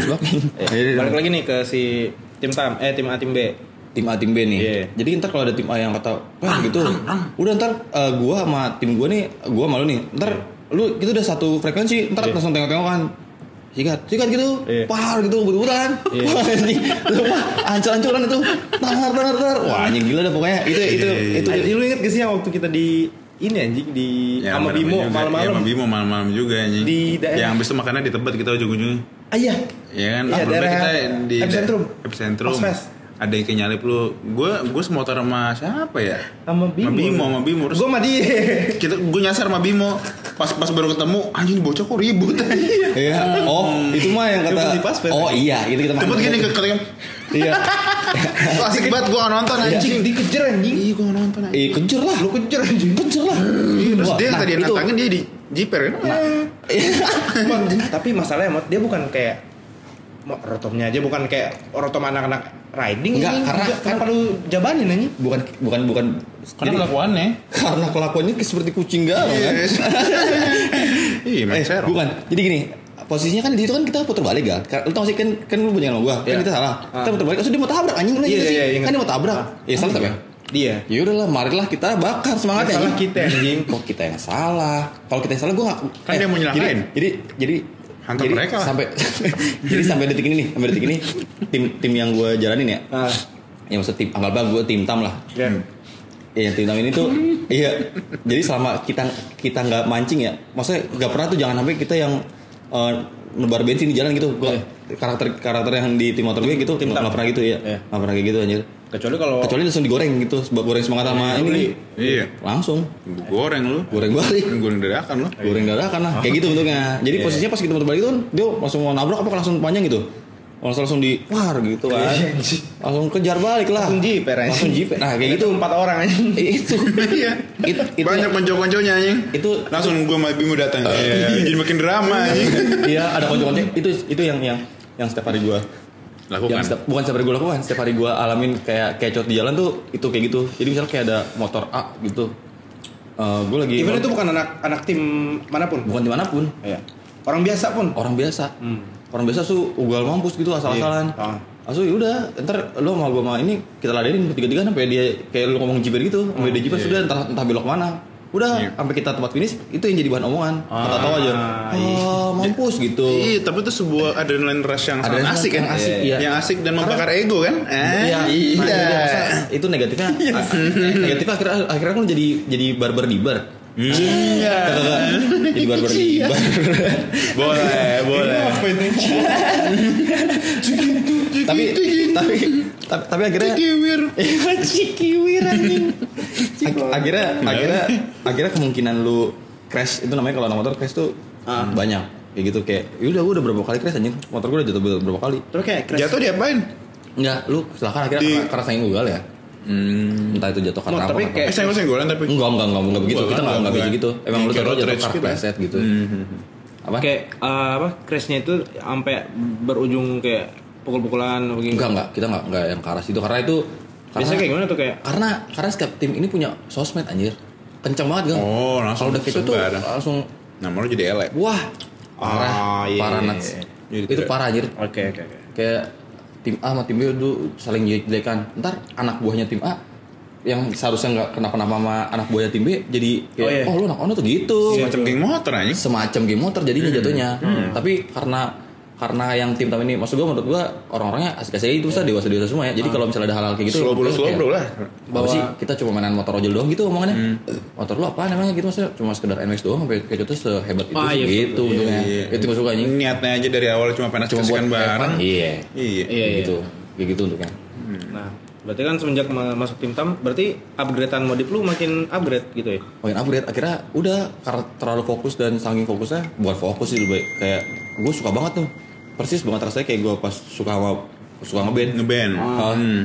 [SPEAKER 2] Eh, balik lagi nih ke si tim tam eh tim A tim B
[SPEAKER 1] tim A tim B nih.
[SPEAKER 2] Iya.
[SPEAKER 1] Jadi ntar kalau ada tim A yang kata wah gitu, udah ntar eh, gua sama tim gua nih, gua malu nih. Ntar lu itu udah satu frekuensi, ntar langsung tengok-tengokan. Sikat, sikat gitu,
[SPEAKER 2] Iya.
[SPEAKER 1] par gitu.
[SPEAKER 2] Iya.
[SPEAKER 1] Lu mah ancur-ancuran itu, tar tar tar. Wah anjing gila dah pokoknya. Itu itu itu.
[SPEAKER 2] Lu inget gak sih yang waktu kita di ini anjing di sama
[SPEAKER 3] mana
[SPEAKER 2] Bimo.
[SPEAKER 3] Ya,
[SPEAKER 2] malam-malam
[SPEAKER 3] sama Bimo malam-malam juga anjing.
[SPEAKER 2] Di daerah-
[SPEAKER 3] Yang habis itu makannya di Tebet kita ujung-ujungnya.
[SPEAKER 2] ah iya
[SPEAKER 3] Iya kan?
[SPEAKER 2] Iya, daerah
[SPEAKER 3] kita di
[SPEAKER 2] epicentrum.
[SPEAKER 3] Epicentrum. Ada yang nyalip lu. Gue gue semotor sama siapa ya?
[SPEAKER 2] sama Bimo
[SPEAKER 3] Sama Bimo, sama Bimo. Terus
[SPEAKER 2] gue sama dia
[SPEAKER 3] kita gue nyasar sama Bimo. Pas pas baru ketemu, anjing bocah kok ribut.
[SPEAKER 1] Iya. Oh, itu mah yang kata. Oh iya, itu kita
[SPEAKER 3] Tebet gini ke kalian.
[SPEAKER 1] Iya.
[SPEAKER 3] Asik banget gue gak nonton anjing.
[SPEAKER 2] dikejar anjing
[SPEAKER 3] Iya gue gak nonton anjing.
[SPEAKER 1] Eh, kejar lah.
[SPEAKER 2] lu kejar anjing
[SPEAKER 1] kejar lah.
[SPEAKER 3] Iya, Terus dia
[SPEAKER 1] nah,
[SPEAKER 3] tadi yang
[SPEAKER 1] itu-
[SPEAKER 3] nantangin dia di jiper kan?
[SPEAKER 2] Mot, tapi masalahnya Mot, dia bukan kayak rotomnya aja bukan kayak rotom anak-anak riding
[SPEAKER 1] Enggak,
[SPEAKER 2] anjing.
[SPEAKER 1] karena-
[SPEAKER 2] Juga- kenapa lu jabanin anjing
[SPEAKER 1] bukan bukan bukan
[SPEAKER 3] Karena
[SPEAKER 1] jadi-
[SPEAKER 3] kelakuannya.
[SPEAKER 1] karena kelakuannya kayak seperti kucing galau kan
[SPEAKER 3] Iya,
[SPEAKER 1] eh, bukan jadi gini posisinya kan di situ kan kita putar balik kan? Ka- lu tau sih kan kan lu punya sama gua. Kan
[SPEAKER 2] Iya.
[SPEAKER 1] kita salah.
[SPEAKER 2] Ah.
[SPEAKER 1] kita putar balik terus dia mau tabrak anjing lu
[SPEAKER 2] Iya,
[SPEAKER 1] sih?
[SPEAKER 2] iya, ingat.
[SPEAKER 1] kan dia mau tabrak. Ya salah tapi
[SPEAKER 2] dia
[SPEAKER 1] ya udahlah marilah kita bakar semangatnya
[SPEAKER 2] Salah kita, anjing.
[SPEAKER 1] kok kita yang salah? Kalau kita yang salah gua nggak
[SPEAKER 3] Kan dia mau nyelakain.
[SPEAKER 1] jadi jadi jadi
[SPEAKER 3] Hantam
[SPEAKER 1] jadi
[SPEAKER 3] mereka
[SPEAKER 1] sampai jadi sampai detik ini nih sampai detik ini tim tim yang gua jalanin ya.
[SPEAKER 2] Ah.
[SPEAKER 1] Ya maksud tim anggaplah gua tim tam lah.
[SPEAKER 2] Ya
[SPEAKER 1] Iya yang tim ini tuh iya. Jadi selama kita kita nggak mancing ya maksudnya nggak pernah tuh jangan sampai kita yang eh, nebar bensin di jalan gitu. Gua karakter karakter yang di tim motor gue gitu.
[SPEAKER 2] Tim
[SPEAKER 1] nggak pernah gitu ya
[SPEAKER 2] Iya.
[SPEAKER 1] nggak pernah kayak gitu anjir.
[SPEAKER 2] Kecuali kalau
[SPEAKER 1] kecuali langsung digoreng gitu sebab goreng semangat sama ini.
[SPEAKER 3] Iya.
[SPEAKER 1] langsung.
[SPEAKER 3] Gua goreng lu.
[SPEAKER 1] goreng balik.
[SPEAKER 3] Goreng dadakan lu.
[SPEAKER 1] goreng dadakan lah. Kayak gitu bentuknya. Jadi
[SPEAKER 2] Iya.
[SPEAKER 1] posisinya pas kita motor balik tuh dia langsung mau nabrak apa langsung panjang gitu langsung langsung di war gitu kan
[SPEAKER 2] Iya, anjing.
[SPEAKER 1] langsung kejar balik lah
[SPEAKER 2] langsung jiper anjing.
[SPEAKER 1] langsung jiper nah kayak gitu
[SPEAKER 2] empat orang anjing
[SPEAKER 1] itu
[SPEAKER 3] Iya.
[SPEAKER 1] It- itu
[SPEAKER 3] Banyak konco-konconya anjing.
[SPEAKER 1] itu
[SPEAKER 3] Langsung gua sama Bimo datang. Iya, jadi makin drama anjing.
[SPEAKER 1] Iya ada konco-konco itu itu yang yang yang setiap hari gue
[SPEAKER 3] Lakukan.
[SPEAKER 1] yang setiap, bukan setiap hari gue lakukan setiap hari gue alamin kayak kecoh di jalan tuh itu kayak gitu jadi misalnya kayak ada motor A gitu gue lagi
[SPEAKER 2] even itu bukan anak anak tim mana pun
[SPEAKER 1] bukan di mana pun
[SPEAKER 2] Iya. orang biasa pun
[SPEAKER 1] orang biasa
[SPEAKER 2] Hmm.
[SPEAKER 1] Orang biasa tuh ugal mampus gitu asal-asalan
[SPEAKER 2] Iya. Ah.
[SPEAKER 1] Asu ya udah, ntar lu sama gue sama ini kita ladenin bertiga-tiga sampai dia kayak lu ngomong jiper gitu, sampai dia jiper sudah entah entah belok mana. Udah
[SPEAKER 3] Iya.
[SPEAKER 1] sampai kita tempat finish itu yang jadi bahan omongan. Kata tahu aja.
[SPEAKER 2] iya.
[SPEAKER 1] Oh, mampus gitu.
[SPEAKER 3] Iya, tapi itu sebuah adrenalin rush yang sangat asik kan?
[SPEAKER 1] yang asik, iya.
[SPEAKER 3] Yang asik dan membakar ego kan? Eh,
[SPEAKER 1] Iya,
[SPEAKER 3] iya.
[SPEAKER 1] rasa itu negatifnya. negatifnya akhirnya akhirnya kan jadi jadi barber di bar.
[SPEAKER 3] Iya.
[SPEAKER 1] Kagak kagak. Jadi barber di bar.
[SPEAKER 3] Boleh, boleh.
[SPEAKER 1] tapi tapi tapi tapi akhirnya
[SPEAKER 3] Kiwir.
[SPEAKER 1] Cikiwir anjing. Ak- akhirnya akhirnya akhirnya kemungkinan lu crash itu namanya kalau anak motor crash tuh banyak kayak gitu kayak yaudah gue udah berapa kali crash anjing motor gue udah jatuh berapa kali
[SPEAKER 2] terus kayak crash
[SPEAKER 3] Jatuh diapain?
[SPEAKER 1] enggak lu silakan akhirnya
[SPEAKER 3] Di-
[SPEAKER 1] karena, karena saking ugal ya
[SPEAKER 3] Hmm.
[SPEAKER 1] entah itu jatuh karena apa
[SPEAKER 2] tapi kayak-
[SPEAKER 3] Eh, saya masih golan tapi.
[SPEAKER 1] enggak enggak enggak enggak begitu. Kita enggak enggak begitu. gitu emang lu
[SPEAKER 3] Kayak
[SPEAKER 1] jatuh karena
[SPEAKER 3] gitu.
[SPEAKER 1] preset gitu.
[SPEAKER 3] Hmm.
[SPEAKER 1] apa?
[SPEAKER 2] Kayak eh, apa crashnya itu sampai berujung kayak pukul-pukulan begini
[SPEAKER 1] enggak enggak. Kita enggak enggak yang ke arah situ. Karena itu
[SPEAKER 2] biasanya kayak gimana tuh kayak
[SPEAKER 1] karena karena setiap tim ini punya sosmed anjir. Kencang banget kan
[SPEAKER 3] Oh, langsung
[SPEAKER 1] udah gitu tuh langsung
[SPEAKER 3] lu jadi elek.
[SPEAKER 1] wah. Parah.
[SPEAKER 2] Ah, iya,
[SPEAKER 1] parah
[SPEAKER 2] iya,
[SPEAKER 1] nuts.
[SPEAKER 2] iya.
[SPEAKER 3] Jadi
[SPEAKER 1] itu parah anjir.
[SPEAKER 2] Oke oke oke.
[SPEAKER 1] Kayak tim A sama tim B dulu saling jelek-jelekan ntar anak buahnya tim A yang seharusnya nggak kenapa-napa sama anak buahnya tim B jadi kayak
[SPEAKER 2] Oh, iya.
[SPEAKER 1] oh, lu anak ono tuh gitu.
[SPEAKER 3] Semacam geng motor anjing.
[SPEAKER 1] semacam game motor jadinya jatuhnya. Tapi karena karena yang tim tam ini maksud gue menurut gue orang-orangnya asik-asik aja itu bisa dewasa dewasa semua ya. Jadi kalau misalnya ada hal-hal kayak gitu
[SPEAKER 3] Slow bro, slow bro lah.
[SPEAKER 1] bahwa sih kita cuma mainan motor ojol doang gitu omongannya. Motor lu apa namanya? Gitu maksudnya cuma sekedar NMAX doang sampai kayak gitu sehebat itu
[SPEAKER 2] Ah, iya,
[SPEAKER 1] gitu untungnya.
[SPEAKER 3] Iya.
[SPEAKER 1] itu gue suka anjing.
[SPEAKER 3] Niatnya aja dari awal cuma pengen
[SPEAKER 1] cuma buat
[SPEAKER 3] bareng.
[SPEAKER 1] iya.
[SPEAKER 3] Iya.
[SPEAKER 2] Iya, iya.
[SPEAKER 1] gitu. Kayak gitu untuknya
[SPEAKER 2] nah berarti kan semenjak ma- masuk tim tam berarti upgradean modif lu makin upgrade gitu ya?
[SPEAKER 1] Makin upgrade akhirnya udah karena terlalu fokus dan saking fokusnya bukan fokus sih lebih kayak gue suka banget tuh persis banget rasanya kayak gue pas suka sama suka ngeband
[SPEAKER 3] ngeband.
[SPEAKER 1] Ah.
[SPEAKER 3] Hmm.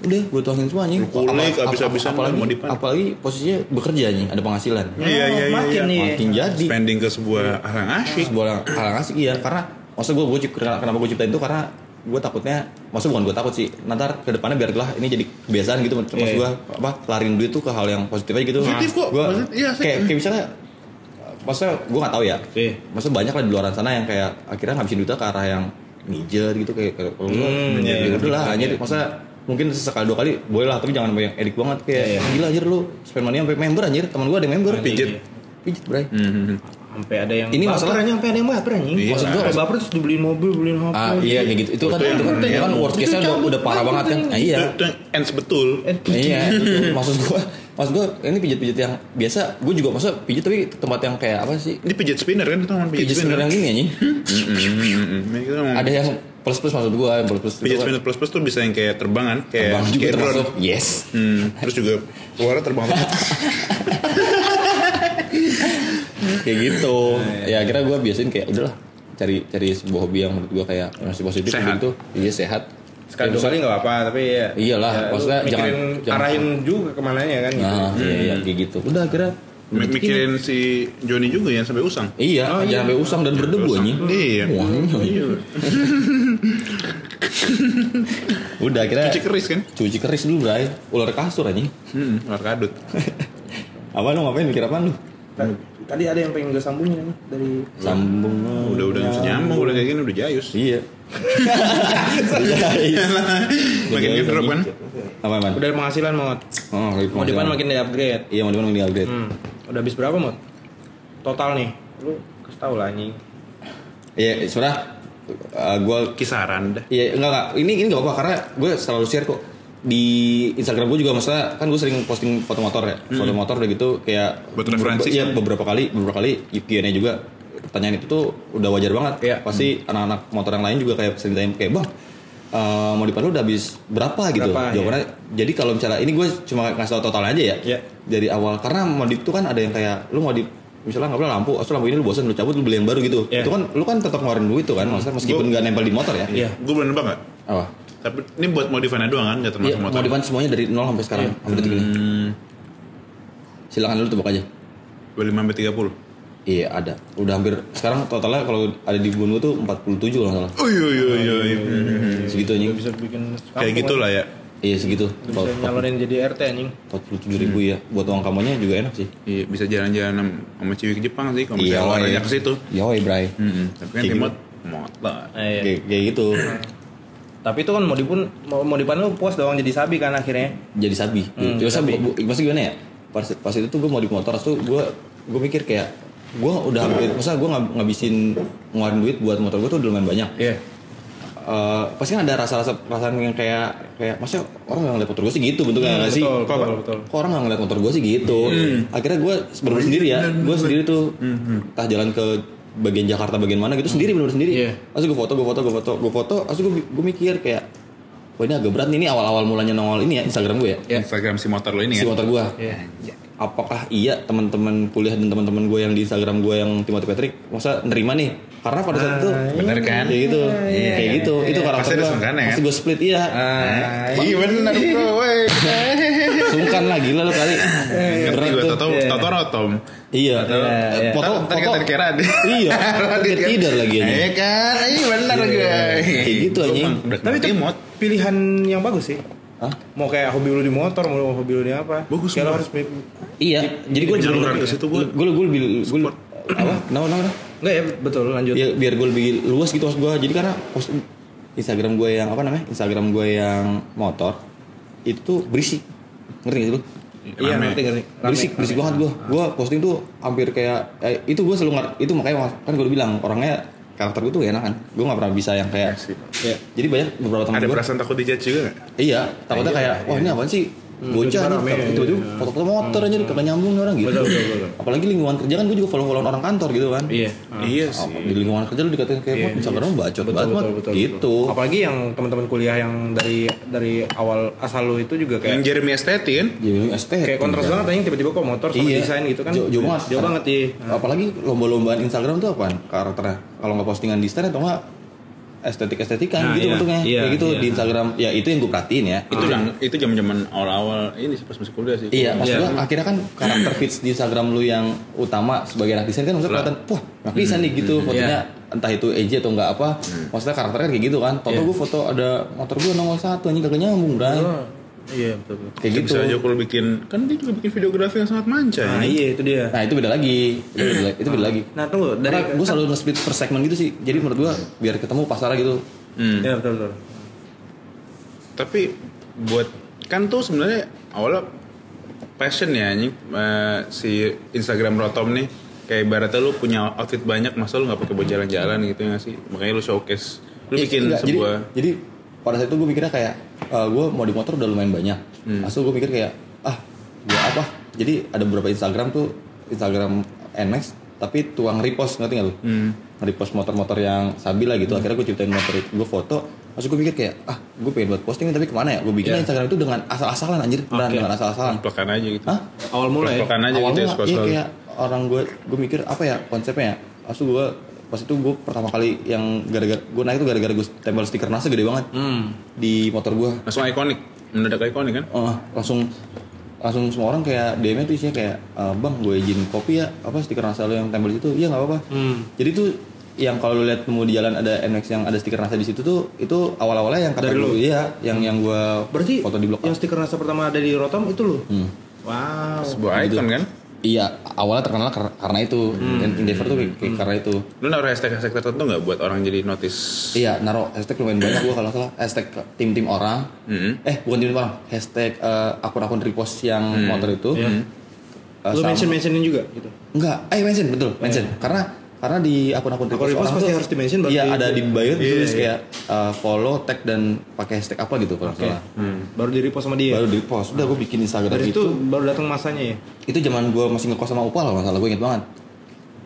[SPEAKER 1] udah gue tuangin semua
[SPEAKER 3] Lu kulik,
[SPEAKER 1] Apa-
[SPEAKER 3] habis-habisan
[SPEAKER 1] apalagi
[SPEAKER 3] mau dipan.
[SPEAKER 1] apalagi posisinya bekerja anjing ada penghasilan
[SPEAKER 3] Iya iya iya.
[SPEAKER 2] makin
[SPEAKER 3] iya.
[SPEAKER 2] nih.
[SPEAKER 1] makin jadi
[SPEAKER 3] Spending ke sebuah hal yang asyik.
[SPEAKER 1] sebuah hal yang asik iya karena maksud gue gue kenapa gue ciptain itu karena gue takutnya maksud bukan gue takut sih nanti ke depannya biarlah ini jadi kebiasaan gitu maksud
[SPEAKER 2] Iya,
[SPEAKER 1] gue apa larin duit tuh ke hal yang positif aja gitu
[SPEAKER 3] Positif kok,
[SPEAKER 1] Gua-
[SPEAKER 3] positif, iya, asik.
[SPEAKER 1] kayak kayak misalnya maksudnya gue nggak tahu ya
[SPEAKER 2] Iya.
[SPEAKER 1] maksudnya banyak lah di luar sana yang kayak akhirnya ngabisin duitnya ke arah yang mijer gitu kayak kalau gue
[SPEAKER 2] Hmm,
[SPEAKER 1] ya,
[SPEAKER 2] iya, iya.
[SPEAKER 1] udah lah anjir maksudnya mungkin sekali dua kali boleh lah tapi jangan yang edik banget kayak
[SPEAKER 2] Iya, iya.
[SPEAKER 1] gila anjir lu spend money sampai member anjir teman gue ada yang member
[SPEAKER 3] Pijet.
[SPEAKER 1] pijet bray
[SPEAKER 3] Hmm.
[SPEAKER 2] sampai ada yang
[SPEAKER 1] Ini
[SPEAKER 2] baper
[SPEAKER 1] masalah-
[SPEAKER 2] anjing, sampai ada yang baper anjing.
[SPEAKER 3] Iya.
[SPEAKER 2] Maksud gua
[SPEAKER 3] Maksud
[SPEAKER 2] baper terus dibeliin mobil, beliin HP.
[SPEAKER 1] Ah iya kayak gitu. Itu kan
[SPEAKER 3] Itu
[SPEAKER 1] itu kan, kan worst case-nya udah, udah parah banget kan. Nah, iya.
[SPEAKER 3] Ends betul.
[SPEAKER 1] Iya, maksud gua. Maksud gua ini pijit-pijit yang biasa. Gua juga maksud pijit tapi tempat yang kayak apa sih?
[SPEAKER 3] Ini pijat spinner kan itu namanya pijat spinner.
[SPEAKER 1] yang gini anjing. Ada yang plus-plus maksud gua, yang plus-plus itu
[SPEAKER 3] Pijat
[SPEAKER 1] kan
[SPEAKER 3] spinner plus plus tuh bisa yang kayak terbang kan, kayak
[SPEAKER 1] terbang juga
[SPEAKER 3] kayak drone.
[SPEAKER 1] termasuk. Yes.
[SPEAKER 3] Hmm, terus juga keluarnya terbang.
[SPEAKER 1] Kayak gitu. Ya akhirnya gua biasain kayak udahlah cari cari sebuah hobi yang menurut gua kayak masih positif
[SPEAKER 3] Sehat.
[SPEAKER 1] gitu. Iya sehat.
[SPEAKER 2] Sekali
[SPEAKER 1] Ya,
[SPEAKER 2] dua kali nggak apa-apa, tapi ya.
[SPEAKER 1] Iyalah,
[SPEAKER 2] ya,
[SPEAKER 1] maksudnya
[SPEAKER 2] mikirin
[SPEAKER 1] jangan- jangan-
[SPEAKER 2] arahin juga ke mananya kan gitu.
[SPEAKER 1] Nah, iya, iya kayak gitu. Udah akhirnya
[SPEAKER 3] Mi- Mikirin si Joni juga yang sampai usang.
[SPEAKER 1] Iya,
[SPEAKER 2] Oh, iya.
[SPEAKER 1] jangan sampai usang dan berdebu anjing.
[SPEAKER 3] Iya.
[SPEAKER 1] Wah, iya. Udah akhirnya
[SPEAKER 3] Cuci keris kan?
[SPEAKER 1] cuci keris dulu bray ular kasur anjing
[SPEAKER 3] Hmm, luar kadut.
[SPEAKER 1] apa lu ngapain mikir apa lu
[SPEAKER 2] Tadi- Tadi ada yang pengen gue sambungin nih dari
[SPEAKER 1] sambung
[SPEAKER 3] Udah udah nyambung, udah kayak gini udah jayus.
[SPEAKER 1] iya.
[SPEAKER 3] Makin
[SPEAKER 1] Guys,
[SPEAKER 3] ngedrop kan?
[SPEAKER 1] apa man
[SPEAKER 2] udah penghasilan mod.
[SPEAKER 1] oh,
[SPEAKER 2] Mau depan makin di upgrade.
[SPEAKER 1] iya mau depan makin di upgrade
[SPEAKER 2] Hmm. Udah habis berapa mod? Total nih. Lu kasih tau lah anjing.
[SPEAKER 1] iya sebenarnya uh, gue
[SPEAKER 3] Kisaran dah.
[SPEAKER 1] Iya enggak enggak ini ini enggak apa-apa karena gue selalu share kok di Instagram gue juga maksudnya kan gue sering posting foto motor ya foto motor udah gitu kayak
[SPEAKER 3] Hmm. Buat referensi.
[SPEAKER 1] iya beberapa kali beberapa kali Q&A juga pertanyaan itu tuh udah wajar banget
[SPEAKER 2] Iya.
[SPEAKER 1] pasti anak-anak motor yang lain juga kayak sering tanya kayak bang eh, mau dipan lu udah habis berapa gitu
[SPEAKER 2] Berapa,
[SPEAKER 1] jawabannya jadi kalau misalnya ini gue cuma ngasih tau totalnya aja ya
[SPEAKER 2] Iya.
[SPEAKER 1] dari awal karena modif itu kan ada yang kayak lu modif misalnya nggak boleh lampu, asal lampu ini lu bosan lu cabut lu beli yang baru gitu.
[SPEAKER 2] Iya.
[SPEAKER 1] Itu kan lu kan tetap ngeluarin duit tuh kan, maksudnya meskipun nggak nempel di motor ya.
[SPEAKER 2] Iya.
[SPEAKER 3] Gue boleh nebak gak?
[SPEAKER 1] Apa?
[SPEAKER 3] Tapi ini buat modifannya doang kan, nggak termasuk motor.
[SPEAKER 1] modifan semuanya dari 0 sampai sekarang, sampai detik ini.
[SPEAKER 3] Hmm,
[SPEAKER 1] Silakan dulu tebak aja.
[SPEAKER 3] 25 sampai 30.
[SPEAKER 1] Iya, ada. Udah hampir sekarang totalnya kalau ada di Bungu tuh 47 kalau salah.
[SPEAKER 3] Oh iya iya iya. iya.
[SPEAKER 1] Segitu anjing.
[SPEAKER 2] Bisa bikin
[SPEAKER 3] Kayak gitu lah ya.
[SPEAKER 1] Iya, segitu.
[SPEAKER 2] Bisa nyalonin jadi RT anjing.
[SPEAKER 1] 47 ribu ya. Buat uang kamunya juga enak sih.
[SPEAKER 3] Iya, bisa jalan-jalan sama- cewek ke Jepang sih kalau
[SPEAKER 1] Iya,
[SPEAKER 3] misalnya olahraganya ke situ.
[SPEAKER 1] Yoi, Bray.
[SPEAKER 3] Hmm, tapi kan
[SPEAKER 1] Kayak
[SPEAKER 3] timot motor.
[SPEAKER 2] Eh, iya.
[SPEAKER 1] Kayak, kayak gitu.
[SPEAKER 2] Tapi itu kan mau dipun mau mau dipan lu puas doang jadi sabi kan akhirnya.
[SPEAKER 1] Jadi sabi.
[SPEAKER 2] Hmm,
[SPEAKER 1] Terus
[SPEAKER 2] sabi.
[SPEAKER 1] bu, gimana ya? Pas, pas itu tuh gue mau di motor, terus tuh gue gue mikir kayak gue udah hampir, masa gue ngab, ngabisin ngeluarin duit buat motor gue tuh udah lumayan banyak.
[SPEAKER 2] Iya.
[SPEAKER 1] Eh, pasti kan ada rasa-rasa perasaan yang kayak kayak masa orang nggak ngeliat motor gue sih gitu bentuknya nggak sih
[SPEAKER 2] betul,
[SPEAKER 1] kok,
[SPEAKER 2] betul, betul.
[SPEAKER 1] kok orang nggak ngeliat motor gue sih gitu akhirnya gue bener sendiri ya gue sendiri tuh entah jalan ke bagian Jakarta bagian mana gitu sendiri bener sendiri
[SPEAKER 2] Iya.
[SPEAKER 1] Terus gue foto gue foto gue foto gue foto terus gue gue mikir kayak wah ini agak berat nih ini awal-awal mulanya nongol ini ya Instagram gue ya
[SPEAKER 2] Iya.
[SPEAKER 3] Instagram si motor lo ini
[SPEAKER 1] si
[SPEAKER 3] kan.
[SPEAKER 1] motor gue
[SPEAKER 2] Iya.
[SPEAKER 1] Apakah iya teman-teman kuliah dan teman-teman gue yang di Instagram gue yang Timothy Patrick masa nerima nih? Karena pada saat itu
[SPEAKER 3] Bener kan?
[SPEAKER 1] kayak gitu. Kayak gitu. Itu karakter gue
[SPEAKER 3] kan?
[SPEAKER 1] pasti gue split iya.
[SPEAKER 2] Ah,
[SPEAKER 3] Iya. Bener bro, woi.
[SPEAKER 1] sungkan lah gila lu kali.
[SPEAKER 3] Ngerti gue, tau
[SPEAKER 2] Iya.
[SPEAKER 3] tau rotom.
[SPEAKER 1] iya
[SPEAKER 2] Iya, iya.
[SPEAKER 1] foto
[SPEAKER 3] Ntar
[SPEAKER 1] foto
[SPEAKER 3] kira
[SPEAKER 1] iya
[SPEAKER 3] kan?
[SPEAKER 1] tidak lagi. Aja
[SPEAKER 3] Iya kan, iya bener gue.
[SPEAKER 1] kayak gitu anjing.
[SPEAKER 2] Tapi itu pilihan yang bagus sih.
[SPEAKER 1] Hah?
[SPEAKER 2] Mau kayak hobi lu di motor, mau hobi lu di apa?
[SPEAKER 3] Bagus semua.
[SPEAKER 2] harus
[SPEAKER 1] iya jadi gue
[SPEAKER 3] Jaluran ke situ gue.
[SPEAKER 1] gue gue lebih gue apa no no no
[SPEAKER 2] Enggak ya, betul lanjut.
[SPEAKER 1] ya biar gue lebih luas gitu maksud gue jadi karena post Instagram gue yang apa namanya Instagram gue yang motor itu tuh berisik ngerti gak sih lu
[SPEAKER 2] Iya, ngerti ngerti. Rame.
[SPEAKER 1] berisik berisik banget gue gue posting tuh hampir kayak eh, itu gue selalu ngar- itu makanya kan gue bilang orangnya karakter gue tuh gak enak kan gue gak pernah bisa yang kayak.
[SPEAKER 2] Iya.
[SPEAKER 1] jadi banyak beberapa teman
[SPEAKER 3] Ada
[SPEAKER 1] gue
[SPEAKER 3] perasaan takut dijudge juga gak?
[SPEAKER 1] iya takutnya kayak wah ini apaan sih bocah
[SPEAKER 2] tiba-tiba
[SPEAKER 1] nih itu tuh foto-foto motor aja kagak nyambung orang gitu
[SPEAKER 2] Betul, betul, betul.
[SPEAKER 1] apalagi lingkungan kerja kan gue juga follow followan orang kantor gitu kan
[SPEAKER 2] Iya.
[SPEAKER 3] Iya
[SPEAKER 1] Apa,
[SPEAKER 3] sih.
[SPEAKER 1] di lingkungan kerja lu dikatain kayak
[SPEAKER 2] Iya.
[SPEAKER 1] yeah. Instagram bacot
[SPEAKER 2] Betul,
[SPEAKER 1] banget
[SPEAKER 2] betul, betul,
[SPEAKER 1] gitu.
[SPEAKER 2] Apalagi yang teman-teman kuliah yang dari dari awal asal lu itu juga
[SPEAKER 3] Yang
[SPEAKER 2] kayak
[SPEAKER 3] Jeremy Esteti kan?
[SPEAKER 1] jadi ST
[SPEAKER 2] kayak kontras banget anjing tiba-tiba kok motor sama
[SPEAKER 1] Iya.
[SPEAKER 2] desain gitu kan.
[SPEAKER 1] Jauh- banget.
[SPEAKER 2] Jauh banget iya.
[SPEAKER 1] apalagi lomba-lombaan Instagram tuh apaan karakternya kalau nggak postingan di stand atau nggak estetik-estetikan
[SPEAKER 2] Nah,
[SPEAKER 1] gitu
[SPEAKER 2] iya.
[SPEAKER 1] bentuknya.
[SPEAKER 2] Iya,
[SPEAKER 1] Kayak gitu
[SPEAKER 2] iya.
[SPEAKER 1] di Instagram. Ya itu yang gue perhatiin ya.
[SPEAKER 3] Itu yang itu zaman-zaman awal-awal ini sih pas masih kuliah sih.
[SPEAKER 1] Iya, maksud
[SPEAKER 2] Iya.
[SPEAKER 1] gua akhirnya kan karakter feeds di Instagram lu yang utama sebagai anak desain kan maksudnya kelihatan, wah, anak desain nih gitu fotonya entah itu EJ atau enggak apa. Maksudnya karakternya kayak gitu kan. Foto
[SPEAKER 2] Iya.
[SPEAKER 1] gue foto ada motor gue nomor satu anjing kagak nyambung, Bray.
[SPEAKER 2] Iya betul. betul.
[SPEAKER 1] Kayak
[SPEAKER 3] Itu
[SPEAKER 1] gitu.
[SPEAKER 3] Bisa aja kalau bikin kan dia juga bikin videografi yang sangat manca
[SPEAKER 2] Nah,
[SPEAKER 3] ya.
[SPEAKER 2] iya itu dia.
[SPEAKER 1] Nah, itu beda lagi. Itu beda, itu beda lagi.
[SPEAKER 2] Nah, tunggu dari
[SPEAKER 1] Karena gue selalu nge-split per segmen gitu sih. Jadi menurut gue biar ketemu pasarnya gitu.
[SPEAKER 3] Hmm.
[SPEAKER 2] Ya betul betul.
[SPEAKER 3] Tapi buat kan tuh sebenarnya awalnya passion ya anjing eh, si Instagram Rotom nih kayak ibaratnya lu punya outfit banyak masa lu nggak pakai buat jalan-jalan gitu ya nggak sih makanya lu showcase lu
[SPEAKER 1] Eh,
[SPEAKER 3] bikin
[SPEAKER 1] enggak, jadi,
[SPEAKER 3] sebuah
[SPEAKER 1] jadi pada saat itu gue mikirnya kayak gue mau di motor udah lumayan banyak.
[SPEAKER 3] Hmm.
[SPEAKER 1] Asal gue mikir kayak ah gue apa? Jadi ada beberapa Instagram tuh Instagram NMAX tapi tuang repost ngerti nggak lu?
[SPEAKER 3] Hmm.
[SPEAKER 1] Repost motor-motor yang sabi lah gitu. Akhirnya gue ciptain motor itu, gue foto. Masuk gue mikir kayak ah gue pengen buat posting tapi ke mana ya? Gue bikin
[SPEAKER 2] Iya.
[SPEAKER 1] Instagram itu dengan asal-asalan anjir, beneran
[SPEAKER 2] Oke.
[SPEAKER 1] dengan asal-asalan.
[SPEAKER 3] plekan aja gitu
[SPEAKER 1] Hah?
[SPEAKER 2] Awal mula ya.
[SPEAKER 3] Plekan aja gitu ya
[SPEAKER 1] iya kayak orang gue gue mikir apa ya konsepnya ya Asu gue pas itu gue pertama kali yang gara-gara gue naik itu gara-gara gue tempel stiker NASA gede banget
[SPEAKER 2] Hmm.
[SPEAKER 1] di motor gue
[SPEAKER 3] langsung ikonik mendadak ikonik kan
[SPEAKER 1] oh, langsung langsung semua orang kayak DM tuh isinya kayak "Eh, bang gue izin kopi ya apa stiker NASA lo yang tempel di situ iya nggak apa-apa
[SPEAKER 2] Hmm.
[SPEAKER 1] jadi tuh yang kalau lu lihat nemu di jalan ada NX yang ada stiker NASA di situ tuh itu awal-awalnya yang kata
[SPEAKER 2] Dari lu?
[SPEAKER 1] iya yang yang gue
[SPEAKER 2] Berarti
[SPEAKER 1] foto di blog
[SPEAKER 2] yang stiker NASA pertama ada di Rotom itu lu.
[SPEAKER 1] Hmm.
[SPEAKER 2] Wow.
[SPEAKER 3] sebuah icon kan
[SPEAKER 1] iya awalnya terkenal kar- karena itu Dan Endeavor tuh kayak, kayak karena itu
[SPEAKER 3] lu naruh hashtag hashtag tertentu nggak buat orang jadi notice
[SPEAKER 1] Iya, naruh hashtag lumayan banyak gua kalau salah. Hashtag tim-tim orang.
[SPEAKER 3] Mhm.
[SPEAKER 1] Eh, bukan tim-tim orang. Hashtag eh, akun-akun repost yang motor itu.
[SPEAKER 2] Iya.
[SPEAKER 1] Eh,
[SPEAKER 2] Lu mention mentionin juga gitu.
[SPEAKER 1] Enggak, eh mention betul, mention. Karena karena di akun-akun
[SPEAKER 2] Akun
[SPEAKER 1] repost,
[SPEAKER 2] repost
[SPEAKER 1] orang
[SPEAKER 2] pasti
[SPEAKER 1] tuh-
[SPEAKER 2] harus di-mention
[SPEAKER 1] Iya,
[SPEAKER 2] di-
[SPEAKER 1] ada di bio
[SPEAKER 3] Iya,
[SPEAKER 1] tulis
[SPEAKER 3] iya.
[SPEAKER 1] kayak eh, follow, tag dan pakai hashtag apa gitu kalau nggak salah.
[SPEAKER 2] Baru di repost sama dia.
[SPEAKER 1] Baru di post. Udah gua bikin Instagram
[SPEAKER 2] Dari
[SPEAKER 1] itu.
[SPEAKER 2] baru datang masanya ya.
[SPEAKER 1] Itu zaman gua masih ngekos sama Upal kalau salah, gua inget banget.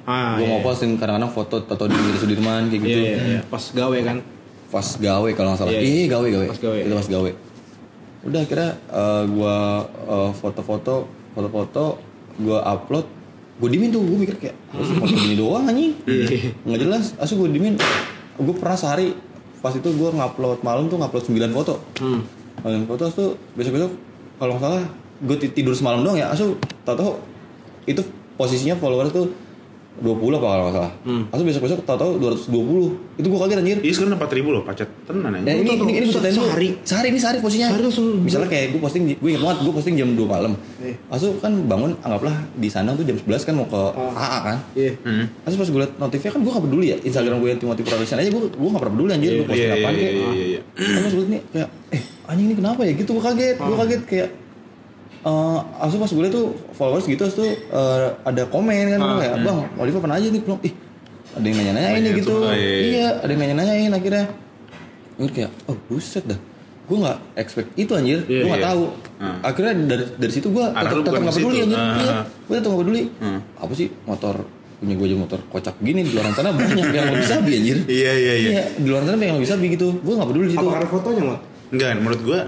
[SPEAKER 2] Ah,
[SPEAKER 1] gua
[SPEAKER 2] iya.
[SPEAKER 1] mau posting kadang-kadang foto atau di Sudirman kayak
[SPEAKER 2] Iya,
[SPEAKER 1] gitu.
[SPEAKER 2] iya, iya. Pas gawe kan.
[SPEAKER 1] pas gawe kalau nggak salah
[SPEAKER 2] Iya,
[SPEAKER 1] iya
[SPEAKER 2] iya.
[SPEAKER 1] gawe gawe
[SPEAKER 2] Pas gawe,
[SPEAKER 1] itu
[SPEAKER 2] iya.
[SPEAKER 1] pas gawe udah akhirnya eh, gua eh, foto-foto foto-foto gua upload gua dimin tuh gua mikir kayak "Apa sih foto gini doang anjing
[SPEAKER 2] Iya.
[SPEAKER 1] nggak jelas asu gua dimin gua pernah sehari pas itu gua ngupload malam tuh ngupload 9 foto
[SPEAKER 2] Hmm.
[SPEAKER 1] 9 foto tuh besok-besok kalau nggak salah ti- tidur semalam doang ya asu tau-tau itu posisinya follower tuh 20 apa kalau nggak salah
[SPEAKER 2] Hmm.
[SPEAKER 1] asu besok-besok tau-tau 220 itu gua kaget anjir
[SPEAKER 3] iya sekarang empat ribu loh pacet tenan aja
[SPEAKER 1] Nah, ini, ini, ini dulu.
[SPEAKER 2] sehari.
[SPEAKER 1] Sehari ini sehari posisinya.
[SPEAKER 2] Sehari langsung.
[SPEAKER 1] Misalnya kayak gue posting, gue ingat banget gue posting jam 2 malam.
[SPEAKER 2] Iya.
[SPEAKER 1] Asu kan bangun, anggaplah di sana tuh jam 11 kan mau ke AA kan.
[SPEAKER 2] Iya.
[SPEAKER 3] Hmm.
[SPEAKER 1] Asu pas gue liat notifnya kan gue gak peduli ya. Instagram gue yang Timothy Production aja gue gue gak pernah peduli anjir. Gue posting
[SPEAKER 3] Iya,
[SPEAKER 1] apaan
[SPEAKER 3] iya,
[SPEAKER 1] kayak.
[SPEAKER 3] iya, iya, iya.
[SPEAKER 1] Kan pas gue liat nih kayak, eh anjing ini kenapa ya gitu gue kaget. Gue
[SPEAKER 2] Ah.
[SPEAKER 1] kaget kayak eh Asu pas gue tuh followers gitu Asu tuh eh, ada komen kan
[SPEAKER 2] Ah,
[SPEAKER 1] kayak bang Oliver pernah aja nih belum ih ada yang nanya-nanyain nih
[SPEAKER 3] Banyak
[SPEAKER 1] gitu.
[SPEAKER 3] tuh, iya, iya.
[SPEAKER 1] iya ada yang nanya-nanyain akhirnya. Gue kayak oh buset dah. Gue nggak expect itu anjir.
[SPEAKER 2] Iya,
[SPEAKER 1] gue nggak
[SPEAKER 3] iya.
[SPEAKER 1] tahu.
[SPEAKER 3] Hmm.
[SPEAKER 1] akhirnya dari dari situ gue tetap tetap nggak peduli anjir.
[SPEAKER 3] Ah.
[SPEAKER 1] iya gue tetap nggak peduli.
[SPEAKER 3] Hmm.
[SPEAKER 1] apa sih motor punya gue aja motor kocak gini di luar sana banyak yang lebih sabi anjir.
[SPEAKER 3] Iya iya iya.
[SPEAKER 1] Iya di luar sana banyak yang lebih sabi gitu. Gue nggak peduli situ.
[SPEAKER 2] Apa karena fotonya, Mat?
[SPEAKER 3] enggak menurut gua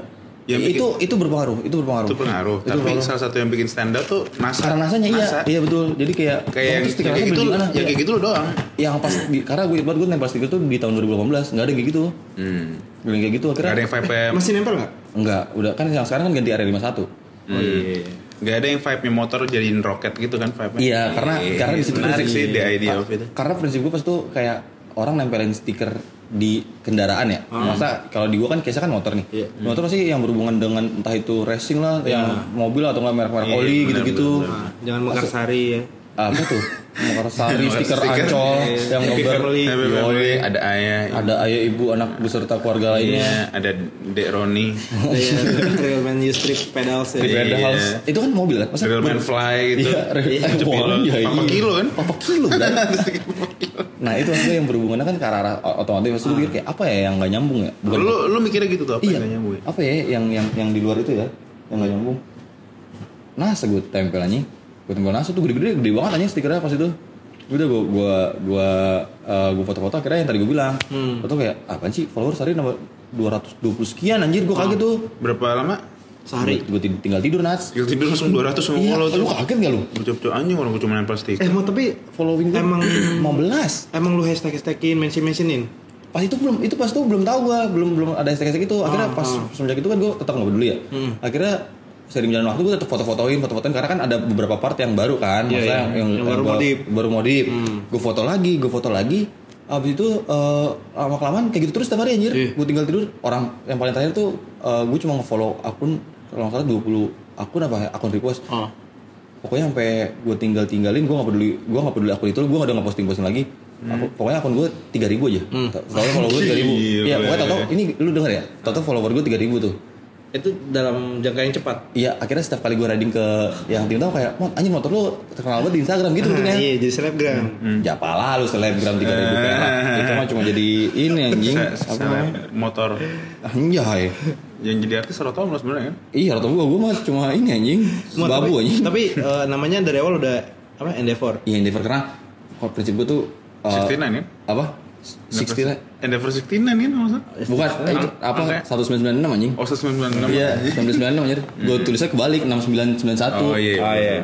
[SPEAKER 3] yang bikin
[SPEAKER 1] itu itu berpengaruh itu berpengaruh.
[SPEAKER 3] Itu pengaruh
[SPEAKER 1] Itu
[SPEAKER 3] tapi
[SPEAKER 1] berpengaruh.
[SPEAKER 3] salah satu yang bikin stand out tuh NASA
[SPEAKER 1] karena nasanya iya.
[SPEAKER 3] NASA.
[SPEAKER 1] iya betul. Jadi kayak
[SPEAKER 3] kayak yang
[SPEAKER 1] "Oh, terus stiker
[SPEAKER 3] yang kayak gitu
[SPEAKER 1] di mana?"
[SPEAKER 3] yang
[SPEAKER 1] Iya.
[SPEAKER 3] kayak gitu loh doang.
[SPEAKER 1] Yang pas di, karena gue buat gue nempel stiker tuh di tahun 2018 nggak ada yang kayak gitu.
[SPEAKER 3] Hmm.
[SPEAKER 1] Gak yang kayak gitu akhirnya.
[SPEAKER 3] Ada yang vibe
[SPEAKER 2] Masih nempel nggak?
[SPEAKER 1] enggak udah kan yang sekarang kan ganti area 51
[SPEAKER 2] Oh iya.
[SPEAKER 3] Gak ada yang vibe-nya motor jadiin roket gitu kan vibe-nya?
[SPEAKER 1] Iya, karena karena di situ
[SPEAKER 3] menarik sih the idea of it
[SPEAKER 1] Karena prinsip gue pas tuh kayak orang nempelin stiker di kendaraan ya. Masa kalau di gua kan biasa kan motor nih.
[SPEAKER 2] Iya.
[SPEAKER 1] Motor pasti yang berhubungan dengan entah itu racing lah, yang mobil atau nggak merek-merek
[SPEAKER 3] Iya,
[SPEAKER 1] oli
[SPEAKER 3] benar,
[SPEAKER 1] gitu-gitu.
[SPEAKER 2] jangan Mekarsari ya.
[SPEAKER 1] Apa tuh? Mekarsari, stiker
[SPEAKER 3] Stiker.
[SPEAKER 1] ancol, yang
[SPEAKER 2] Happy
[SPEAKER 1] gambar
[SPEAKER 2] Family.
[SPEAKER 3] Happy. Family, ada ayah
[SPEAKER 1] ada ayah ibu anak beserta keluarga lainnya.
[SPEAKER 3] Iya, ada Dek Roni
[SPEAKER 2] Iya, Real Man You Strip Pedals ya.
[SPEAKER 1] Red
[SPEAKER 3] Iya.
[SPEAKER 1] Itu kan mobil kan? Masa
[SPEAKER 3] Real Man Fly
[SPEAKER 1] Iya, Real
[SPEAKER 2] Iya,
[SPEAKER 1] eh, iya,
[SPEAKER 3] Papa kilo kan?
[SPEAKER 1] Papa kilo kan? nah itu maksudnya yang berhubungannya kan ke arah otomotif. Maksud gue pikir kayak apa ya yang nggak nyambung ya? Bukan
[SPEAKER 3] Lu lu mikirnya gitu tuh apa
[SPEAKER 1] iya.
[SPEAKER 3] yang gak nyambung ya?
[SPEAKER 1] Apa ya yang yang yang di luar itu ya? Yang nggak nyambung. NASA gue tempel anjing. Gue NASA tuh gede-gede gede banget anjing stikernya pas itu. Udah gue gue gue eh, gue foto-foto akhirnya yang tadi gue bilang.
[SPEAKER 2] Hmm.
[SPEAKER 1] Foto kayak apaan sih followers hari nambah 220 sekian anjir gue kaget tuh.
[SPEAKER 3] Berapa lama?
[SPEAKER 2] Sehari.
[SPEAKER 1] Gue tinggal tidur Nats.
[SPEAKER 3] Tinggal tidur langsung 200 sama
[SPEAKER 1] Iya,
[SPEAKER 3] follow
[SPEAKER 1] lu
[SPEAKER 3] tuh
[SPEAKER 1] kaget gak lu?
[SPEAKER 3] Bocok-bocok anjing orang gue cuma nempel stiker
[SPEAKER 2] Eh mau tapi
[SPEAKER 1] Following gue
[SPEAKER 2] Emang-
[SPEAKER 1] 15
[SPEAKER 2] emang lu hashtag hashtagin mention mentionin
[SPEAKER 1] pas itu belum itu pas itu belum tahu gue belum belum ada hashtag hashtag itu akhirnya
[SPEAKER 2] Ah,
[SPEAKER 1] pas semenjak itu kan gue tetap nggak peduli ya
[SPEAKER 2] Hmm.
[SPEAKER 1] akhirnya sering jalan waktu gue tetap foto-fotoin foto-fotoin karena kan ada beberapa part yang baru kan maksudnya
[SPEAKER 2] iya.
[SPEAKER 1] yang,
[SPEAKER 2] Yang baru modif.
[SPEAKER 1] baru modif
[SPEAKER 2] Hmm.
[SPEAKER 1] gue foto lagi gue foto lagi abis itu eh, lama kelamaan kayak gitu terus setiap hari anjir
[SPEAKER 2] Iya.
[SPEAKER 1] gue tinggal tidur orang yang paling terakhir tuh gue cuma nge-follow akun kalau nggak salah 20 akun apa ya akun request
[SPEAKER 2] Oh.
[SPEAKER 1] pokoknya sampai gue tinggal tinggalin gue nggak peduli gue nggak peduli akun itu gue udah nggak posting posting lagi Aku- pokoknya akun gue tiga ribu aja
[SPEAKER 2] Hmm.
[SPEAKER 1] Tahu follow gue tiga ribu iya pokoknya tau ini lu denger ya tau follower gue tiga ribu tuh
[SPEAKER 2] Itu dalam jangka yang cepat.
[SPEAKER 1] iya akhirnya setiap kali gue riding ke yang tim tahu kayak mot anjing motor lu terkenal banget di Instagram gitu bentuknya
[SPEAKER 2] iya, jadi selebgram.
[SPEAKER 1] ya apalah lu selebgram tiga ribu perak. Itu mah cuma jadi ini anjing. Apa
[SPEAKER 3] motor.
[SPEAKER 1] Anjay
[SPEAKER 3] yang jadi artis Rotom lo sebenarnya kan?
[SPEAKER 1] Iya rata gue gue mah cuma ini anjing. Babu anjing.
[SPEAKER 2] Tapi eh, namanya dari awal udah apa? Endeavor.
[SPEAKER 1] iya Endeavor karena kalau prinsip gue tuh eh,
[SPEAKER 3] 69 kan
[SPEAKER 1] apa 69
[SPEAKER 3] Endeavor 69 kan maksud
[SPEAKER 1] Bukan, eh, apa?
[SPEAKER 3] Angka.
[SPEAKER 1] 1996 anjing.
[SPEAKER 3] Oh 1996
[SPEAKER 1] Iya, 1996 anjir. Gue tulisnya kebalik 6991.
[SPEAKER 3] Oh iya
[SPEAKER 2] Oh, iya.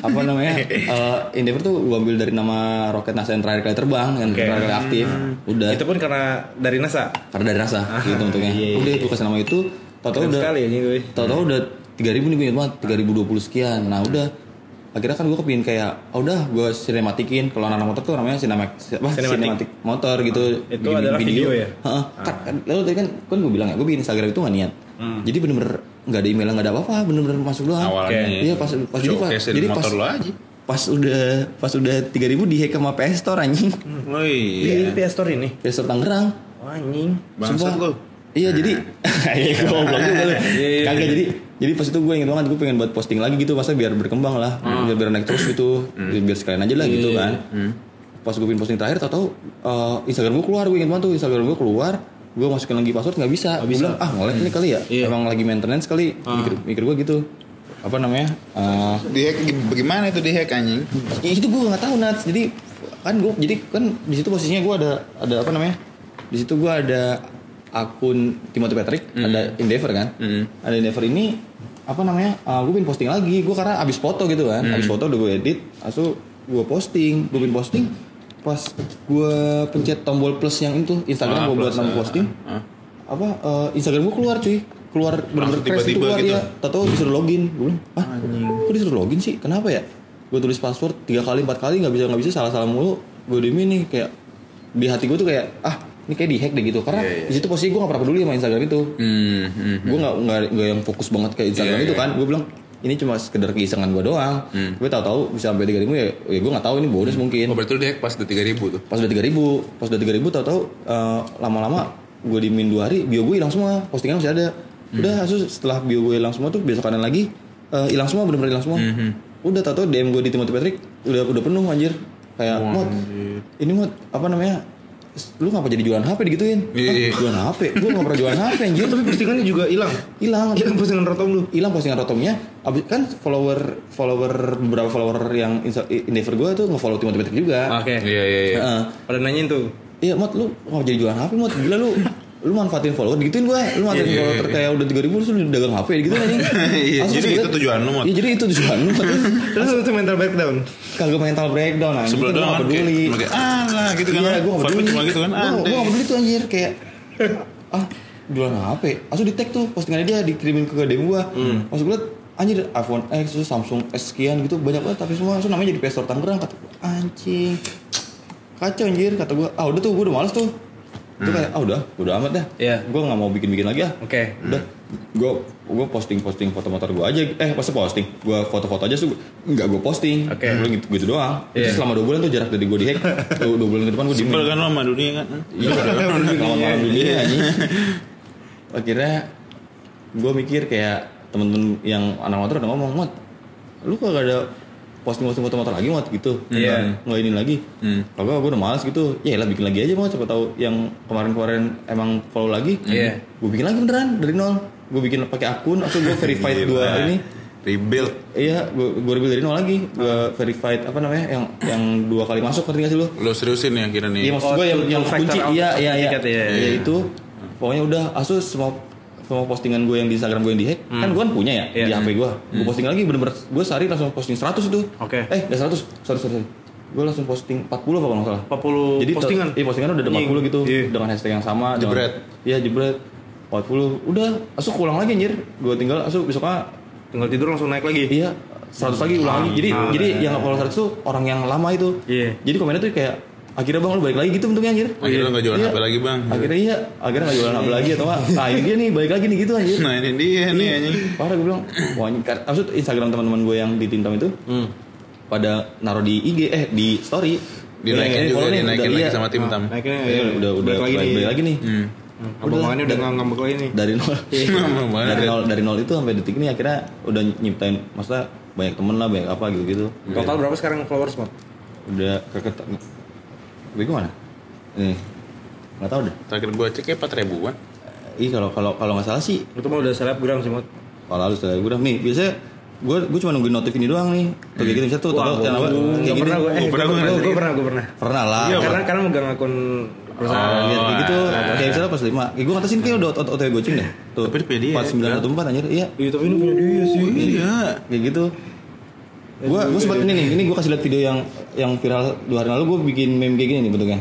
[SPEAKER 1] Apa namanya? Eh, Endeavor tuh gue ambil dari nama roket NASA yang terakhir kali terbang, yang
[SPEAKER 2] Oke.
[SPEAKER 1] terakhir kali aktif. Udah.
[SPEAKER 2] Itu pun karena dari NASA.
[SPEAKER 1] Karena dari NASA gitu bentuknya.
[SPEAKER 2] iya, iya.
[SPEAKER 1] Udah gue kasih nama itu. Tahu-tahu
[SPEAKER 2] Keren
[SPEAKER 1] udah
[SPEAKER 2] sekali gue.
[SPEAKER 1] tahu-tahu udah 3000 nih gue ingat banget 3020 sekian. Nah, udah akhirnya kan gue kepingin kayak oh udah gue sinematikin kalau anak motor tuh namanya sinematik apa
[SPEAKER 2] Sinematik.
[SPEAKER 1] sinematik motor gitu
[SPEAKER 2] Itu
[SPEAKER 1] Bikin
[SPEAKER 2] adalah video ya?
[SPEAKER 1] Heeh. Kan, kan, lalu tadi kan kan gue bilang ya, gue bikin Instagram itu gak niat.
[SPEAKER 2] Hmm.
[SPEAKER 1] Jadi bener-bener nggak ada email nggak ada apa-apa, bener-bener masuk doang.
[SPEAKER 3] awalnya
[SPEAKER 1] Iya pas pas jadi pas jadi pas
[SPEAKER 3] motor lo aja
[SPEAKER 1] pas udah pas udah 3000 dihack sama PS Store anjing.
[SPEAKER 3] oh
[SPEAKER 2] Di
[SPEAKER 3] iya
[SPEAKER 2] PS Store ini.
[SPEAKER 1] PS Store Tangerang.
[SPEAKER 2] Oh, anjing.
[SPEAKER 3] bangsat lo
[SPEAKER 1] Iya jadi Iya gue goblok juga lu.
[SPEAKER 2] Iya, iya,
[SPEAKER 1] Kagak
[SPEAKER 2] iya.
[SPEAKER 1] jadi jadi pas itu gue inget banget gue pengen buat posting lagi gitu masa biar berkembang lah
[SPEAKER 2] Hmm.
[SPEAKER 1] biar biar naik terus gitu biar, biar sekalian aja lah
[SPEAKER 2] Iya,
[SPEAKER 1] gitu kan pas gue bikin posting terakhir tau tau Instagram gue keluar gue inget banget tuh Instagram gue keluar gue masukin lagi password nggak bisa. Gue bilang ah ngolek ini kali ya.
[SPEAKER 2] Iya.
[SPEAKER 1] emang lagi maintenance kali mikir, mikir gue gitu. Apa namanya Eh,
[SPEAKER 3] dihack bagaimana itu dihack anjing?
[SPEAKER 1] Ya, itu gue nggak tahu Nats jadi kan gue jadi kan di situ posisinya gue ada ada apa namanya di situ gue ada akun Timothy Patrick ada Endeavor kan.
[SPEAKER 3] Hmm.
[SPEAKER 1] ada Endeavor ini apa namanya gue bikin posting lagi. Gue karena abis foto gitu kan. Abis foto udah gue edit lalu gue posting. Gue bikin posting. Pas gue pencet tombol plus yang itu Instagram
[SPEAKER 3] Ah,
[SPEAKER 1] gue buat nama
[SPEAKER 3] ah.
[SPEAKER 1] posting.
[SPEAKER 3] Ah.
[SPEAKER 1] apa eh, Instagram gue keluar cuy. Keluar itu
[SPEAKER 3] tiba-tiba
[SPEAKER 1] keluar
[SPEAKER 3] gitu?
[SPEAKER 1] ya tahu disuruh login. Gue bilang ah kok disuruh login sih? Kenapa ya? Gue tulis password tiga kali empat kali nggak bisa nggak bisa salah salah mulu. Gue demi nih kayak di hati gue tuh kayak ah ini kayak dihack deh gitu. Karena
[SPEAKER 3] Iya, iya.
[SPEAKER 1] di situ posisi gue gak pernah peduli sama Instagram itu.
[SPEAKER 3] Hmm, hmm.
[SPEAKER 1] gue nggak nggak yang fokus banget kayak Instagram
[SPEAKER 3] Iya,
[SPEAKER 1] itu
[SPEAKER 3] iya.
[SPEAKER 1] kan. Gue bilang ini cuma sekedar keisengan gue doang.
[SPEAKER 3] Hmm.
[SPEAKER 1] gue tahu-tahu bisa sampai tiga ribu ya, ya gue nggak tahu ini bonus mungkin.
[SPEAKER 3] Oh berarti lu dihack pas udah 3000 tuh?
[SPEAKER 1] Pas udah tiga ribu pas udah tiga ribu tahu-tahu eh, lama-lama gue dimin dua hari bio gue hilang semua. Postingan masih ada. Udah asus setelah bio gue hilang semua tuh besok kanan lagi eh, hilang semua benar-benar hilang semua. Udah tahu-tahu DM gue di Timothy Patrick udah udah penuh anjir. Kayak
[SPEAKER 3] Wah,
[SPEAKER 1] mod
[SPEAKER 3] anjir.
[SPEAKER 1] ini mod apa namanya lu ngapa jadi jualan HP digituin
[SPEAKER 3] Iya,
[SPEAKER 1] Hah,
[SPEAKER 3] iya.
[SPEAKER 1] jualan HP gue nggak pernah jualan HP anjir
[SPEAKER 2] Tapi postingannya juga hilang.
[SPEAKER 1] hilang
[SPEAKER 2] Hilang postingan rotom lu.
[SPEAKER 1] hilang postingan rotomnya abis kan follower follower beberapa follower yang Endeavor gue tuh nge-follow Timothy Patrick juga
[SPEAKER 2] Oke.
[SPEAKER 3] iya iya iya
[SPEAKER 1] Heeh.
[SPEAKER 2] Pada nanyain tuh.
[SPEAKER 1] Iya, Mot, lu mau jadi jualan HP, Mot? Gila lu. Lu manfaatin follower digituin gua. Lu manfaatin
[SPEAKER 3] Iya, iya,
[SPEAKER 1] follower
[SPEAKER 3] iya.
[SPEAKER 1] kayak udah 3000 lu sudah dagang HP gitu aja.
[SPEAKER 3] Iya, jadi itu tujuan lu.
[SPEAKER 1] Iya, jadi itu tujuan lu.
[SPEAKER 2] Terus itu mental breakdown.
[SPEAKER 1] Kagak mental breakdown anjing.
[SPEAKER 3] sebelum doang
[SPEAKER 1] nggak
[SPEAKER 3] kan kayak ah lah gitu kan
[SPEAKER 1] Iya, nggak
[SPEAKER 3] Vibe-nya
[SPEAKER 1] peduli.
[SPEAKER 3] cuma gitu kan deh.
[SPEAKER 1] nggak peduli tuh anjir kayak ah jualan HP. Langsung di tag tuh postingannya dia dikirimin ke DM gua.
[SPEAKER 3] Hmm.
[SPEAKER 1] Maksud gua anjir iPhone X terus Samsung S sekian gitu banyak banget tapi semua langsung namanya jadi PS Store Tangerang kata gua anjing kacau anjir kata gua ah udah tuh gua udah males tuh itu kayak ah udah udah amat dah.
[SPEAKER 2] Iya.
[SPEAKER 1] gua nggak mau bikin bikin lagi ah.
[SPEAKER 2] Oke.
[SPEAKER 1] udah. Gue gue posting posting foto motor gue aja. Eh pas posting? Gue foto-foto aja tuh nggak gue posting.
[SPEAKER 2] Oke.
[SPEAKER 1] Gua gitu, gitu doang. Itu
[SPEAKER 2] Iya.
[SPEAKER 1] selama dua bulan tuh jarak dari gue dihack dua, dua bulan ke depan gue di
[SPEAKER 3] Sebel kan lo sama dunia kan?
[SPEAKER 1] Iya malam dunia. Anjing. Akhirnya gue mikir kayak temen-temen yang anak motor udah ngomong mot lu kagak ada posting posting foto motor lagi mot gitu.
[SPEAKER 2] Iya.
[SPEAKER 1] nggak ini lagi.
[SPEAKER 3] Hmm.
[SPEAKER 1] kalau gue udah males gitu. Ya lah bikin lagi aja mot siapa tahu yang kemarin-kemarin emang follow lagi
[SPEAKER 2] Iya.
[SPEAKER 1] gue bikin lagi beneran dari nol. Gue bikin pakai akun atau gue verified dua ini.
[SPEAKER 3] Rebuild.
[SPEAKER 1] Iya gue gue rebuild dari nol lagi. Gue verified apa namanya yang yang dua kali masuk ngerti gak sih lu?
[SPEAKER 3] Lo seriusin ya kira nih.
[SPEAKER 1] Iya maksud
[SPEAKER 2] Oh,
[SPEAKER 1] gue yang
[SPEAKER 2] two-
[SPEAKER 1] yang kunci. iya iya iya.
[SPEAKER 2] iya,
[SPEAKER 1] iya.
[SPEAKER 2] Iya.
[SPEAKER 1] itu. Pokoknya udah asus semua semua postingan gue yang di Instagram gue yang dihack kan gue kan punya ya
[SPEAKER 2] Iya.
[SPEAKER 1] di HP gue gue posting lagi bener-bener gue sehari langsung posting 100 itu
[SPEAKER 2] Oke.
[SPEAKER 1] eh udah 100 sorry sorry, sorry. gue langsung posting 40 apa kalau nggak salah
[SPEAKER 2] 40
[SPEAKER 1] jadi
[SPEAKER 2] postingan.
[SPEAKER 1] iya postingan udah ada
[SPEAKER 2] Anjing.
[SPEAKER 1] 40 gitu
[SPEAKER 2] Iya.
[SPEAKER 1] dengan hashtag yang sama
[SPEAKER 3] Jebret.
[SPEAKER 1] iya jebret 40 udah asuk ulang lagi anjir gue tinggal asuk besoknya
[SPEAKER 2] Tinggal tidur langsung naik lagi.
[SPEAKER 1] iya 100 lagi ulang lagi jadi
[SPEAKER 2] Ah,
[SPEAKER 1] jadi
[SPEAKER 2] iya.
[SPEAKER 1] yang follow 100 tuh orang yang lama itu
[SPEAKER 2] Iya.
[SPEAKER 1] jadi komennya tuh kayak akhirnya bang lu balik lagi gitu bentuknya anjir
[SPEAKER 3] Akhirnya lo nggak jualan
[SPEAKER 1] Iya.
[SPEAKER 3] apa lagi bang?
[SPEAKER 1] akhirnya iya akhirnya nggak jualan apa lagi atau apa nah ini dia nih balik lagi nih gitu anjir
[SPEAKER 3] Nah ini dia nih
[SPEAKER 1] Iya.
[SPEAKER 3] anjing.
[SPEAKER 1] Parah gue bilang, wah ini maksud Instagram teman-teman gue yang di Tintam itu
[SPEAKER 2] Hmm.
[SPEAKER 1] pada naruh di IG eh di story.
[SPEAKER 3] Dinaikin
[SPEAKER 1] Eh,
[SPEAKER 3] juga,
[SPEAKER 1] follow nih,
[SPEAKER 3] dinaikin
[SPEAKER 1] udah-
[SPEAKER 3] lagi
[SPEAKER 1] iya.
[SPEAKER 3] sama tim tam.
[SPEAKER 2] Naiknya
[SPEAKER 1] Eh,
[SPEAKER 2] ya,
[SPEAKER 1] udah udah
[SPEAKER 2] balik lagi
[SPEAKER 1] balik, lagi nih.
[SPEAKER 3] Hmm.
[SPEAKER 2] Omongannya udah nggak ngambek lagi nih.
[SPEAKER 1] Dari nol. Dari nol dari nol itu sampai detik ini akhirnya udah nyiptain maksudnya banyak temen lah banyak apa gitu gitu
[SPEAKER 2] Total berapa sekarang followers, Mod?
[SPEAKER 1] udah keket gue gimana nih nggak tahu deh
[SPEAKER 3] Terakhir gue cek ya 4 ribuan.
[SPEAKER 1] ih kalau kalau kalau nggak salah sih
[SPEAKER 2] Itu mah udah selebgram sih, Mod.
[SPEAKER 1] kalau halus gue udah nih biasanya gue gue cuma nungguin notif ini doang nih tuh kayak gitu misalnya tuh tau channel gue
[SPEAKER 2] gua-
[SPEAKER 1] kayak gini
[SPEAKER 2] gue. Eh,
[SPEAKER 3] Gua pernah, gua
[SPEAKER 2] gue gue pernah, gue pernah.
[SPEAKER 1] pernah lah
[SPEAKER 3] Iya,
[SPEAKER 2] Karena karena megang akun perusahaan.
[SPEAKER 3] Oh,
[SPEAKER 1] Lihat kayak gitu,
[SPEAKER 3] ah.
[SPEAKER 1] kayak misalnya pas lima, kayak gue ngatasin kayak udah ot- otw goceng deh. Tuh, empat sembilan satu empat anjir, iya,
[SPEAKER 2] Iya, tapi ini punya dia sih.
[SPEAKER 3] Iya.
[SPEAKER 1] kayak gitu. Gue gue sempat ini nih, ini gue kasih lihat video yang yang viral dua hari lalu gue bikin meme kayak gini nih bentuknya.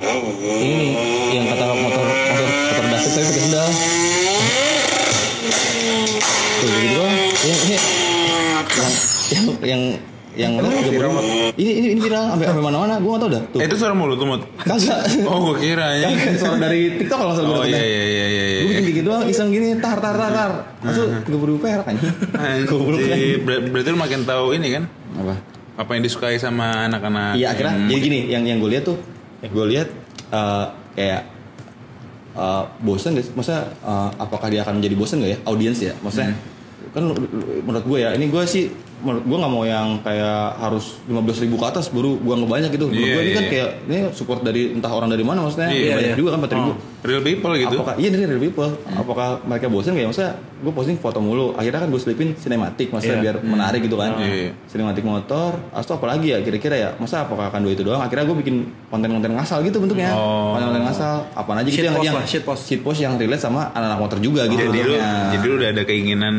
[SPEAKER 1] Ini nih, yang kata motor motor motor dasar tapi pakai sendal. Tuh gitu doang. Yang ini yang yang yang yang
[SPEAKER 2] viral.
[SPEAKER 1] Ini ini ini viral sampai sampai mana-mana, gue gak tau dah. Tuh.
[SPEAKER 3] Eh itu suara mulut tuh Mut.
[SPEAKER 1] Kagak.
[SPEAKER 3] Oh gue kira ya.
[SPEAKER 1] Suara dari TikTok kalau nggak salah
[SPEAKER 3] Oh iya
[SPEAKER 1] dapetnya.
[SPEAKER 3] iya iya iya. iya.
[SPEAKER 1] Gue bikin kayak gitu doang, iseng gini, tar tar tar tar. Masuk tiga puluh ribu perak kan.
[SPEAKER 3] Anjir, ber- berarti lu makin tahu ini kan
[SPEAKER 1] Apa?
[SPEAKER 3] apa yang disukai sama anak-anak.
[SPEAKER 1] Iya akhirnya
[SPEAKER 3] yang-
[SPEAKER 1] jadi gini, yang yang gue lihat tuh, yang gue lihat eh, kayak eh, bosen gak? Maksudnya eh, apakah dia akan menjadi bosen gak ya? Audiens ya? Maksudnya kan menurut gue ya, ini gue sih menurut gue nggak mau yang kayak harus 15.000 ribu ke atas baru gue ngebanyak gitu. Menurut
[SPEAKER 3] Iya,
[SPEAKER 1] gue ini kan
[SPEAKER 3] iya.
[SPEAKER 1] kayak ini support dari entah orang dari mana maksudnya
[SPEAKER 3] Iya,
[SPEAKER 1] banyak
[SPEAKER 2] iya.
[SPEAKER 1] juga kan 4 ribu.
[SPEAKER 3] real people gitu.
[SPEAKER 1] Apakah iya dari real people? Apakah mereka bosan gak ya? Maksudnya gue posting foto mulu. Akhirnya kan gue selipin sinematik, maksudnya
[SPEAKER 2] Iya.
[SPEAKER 1] biar menarik gitu kan.
[SPEAKER 3] Iya.
[SPEAKER 1] Sinematik motor. Astu apa lagi ya kira-kira ya? Masa apakah akan dua itu doang? Akhirnya gue bikin konten-konten ngasal gitu bentuknya.
[SPEAKER 3] Oh.
[SPEAKER 1] Konten-konten ngasal. Apaan aja gitu yang
[SPEAKER 2] Shitpost
[SPEAKER 1] yang
[SPEAKER 2] lah, shitpost.
[SPEAKER 1] shitpost yang relate sama anak-anak motor juga gitu.
[SPEAKER 3] jadi lu jadi lu udah ada keinginan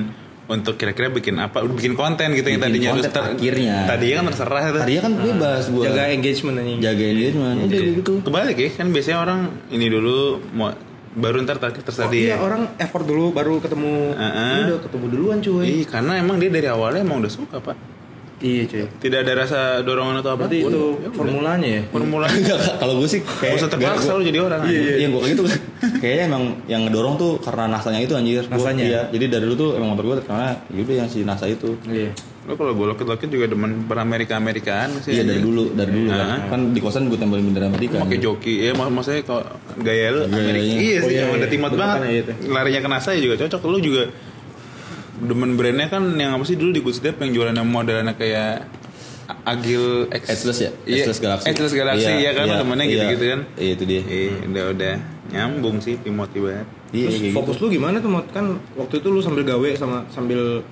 [SPEAKER 3] untuk kira-kira bikin apa bikin konten gitu yang
[SPEAKER 1] Bikin
[SPEAKER 3] tadinya lu
[SPEAKER 1] konten
[SPEAKER 3] start
[SPEAKER 1] akhirnya.
[SPEAKER 3] tadinya kan terserah itu
[SPEAKER 1] Tadinya kan bebas gue.
[SPEAKER 2] Jaga engagement anjing.
[SPEAKER 1] jaga engagement. Udah kayak gitu.
[SPEAKER 3] kebalik ya kan biasanya orang ini dulu mau baru ntar ter- terserah
[SPEAKER 2] Oh,
[SPEAKER 3] dia
[SPEAKER 2] iya orang effort dulu baru ketemu.
[SPEAKER 3] Heeh.
[SPEAKER 2] Ini udah ketemu duluan cuy.
[SPEAKER 3] Iya, karena emang dia dari awalnya emang udah suka pak
[SPEAKER 2] Iya cuy.
[SPEAKER 3] tidak ada rasa dorongan atau apa
[SPEAKER 2] Berarti itu formulanya ya.
[SPEAKER 3] formula
[SPEAKER 1] Enggak, kalau gue sih kayak
[SPEAKER 3] usah terpaksa lu jadi orang
[SPEAKER 1] Iya, iya. gue kayak gitu Kayaknya emang yang ngedorong tuh karena nasanya itu anjir. Gua-
[SPEAKER 2] Nasanya?
[SPEAKER 1] Iya. Jadi dari dulu tuh emang motor gue karena yaudah yang si nasa itu.
[SPEAKER 2] Iya.
[SPEAKER 3] Lo kalau gue lokit-lokit juga demen per Amerika Amerikaan sih
[SPEAKER 1] Iya dari dulu, dari dulu kan. Kan di kosan gue tempelin bendera Amerika.
[SPEAKER 3] Pakai joki ya mak maksudnya kalau gaya lu
[SPEAKER 1] Gayanya.
[SPEAKER 3] Amerika iya
[SPEAKER 2] Oh,
[SPEAKER 3] sih
[SPEAKER 2] iya,
[SPEAKER 3] emang
[SPEAKER 2] iya.
[SPEAKER 3] udah timot
[SPEAKER 2] Bentukannya
[SPEAKER 3] banget larinya ke NASA ya juga cocok lu juga demen brandnya kan yang apa sih dulu di Good Step yang jualannya modelnya kayak Agil X
[SPEAKER 1] Atlas ya?
[SPEAKER 3] iya,
[SPEAKER 1] Atlas Galaxy.
[SPEAKER 3] Atlas Galaxy ya kan temennya
[SPEAKER 1] iya.
[SPEAKER 3] gitu-gitu kan
[SPEAKER 1] Iya itu dia.
[SPEAKER 3] Iya, udah udah nyambung sih Timothy banget.
[SPEAKER 1] Iya,
[SPEAKER 2] Terus
[SPEAKER 1] kayak
[SPEAKER 2] fokus
[SPEAKER 1] gitu.
[SPEAKER 2] lu gimana tuh Mot? Kan waktu itu lu sambil gawe sama sambil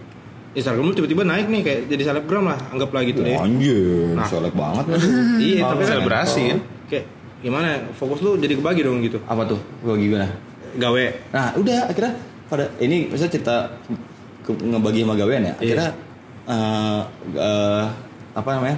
[SPEAKER 2] Instagram lu tiba-tiba naik nih kayak jadi selebgram lah anggaplah gitu deh.
[SPEAKER 1] Wah, Anjir,
[SPEAKER 2] Nah.
[SPEAKER 1] solek banget lu.
[SPEAKER 2] Iya, tapi kan-
[SPEAKER 3] Selebrasi kan.
[SPEAKER 2] Kayak gimana? Fokus lu jadi kebagi dong gitu.
[SPEAKER 1] Apa tuh? Gue gimana?
[SPEAKER 2] Gawe.
[SPEAKER 1] Nah, udah akhirnya pada ini misalnya cerita ngebagi sama gawean ya. Akhirnya eh, eh, apa namanya?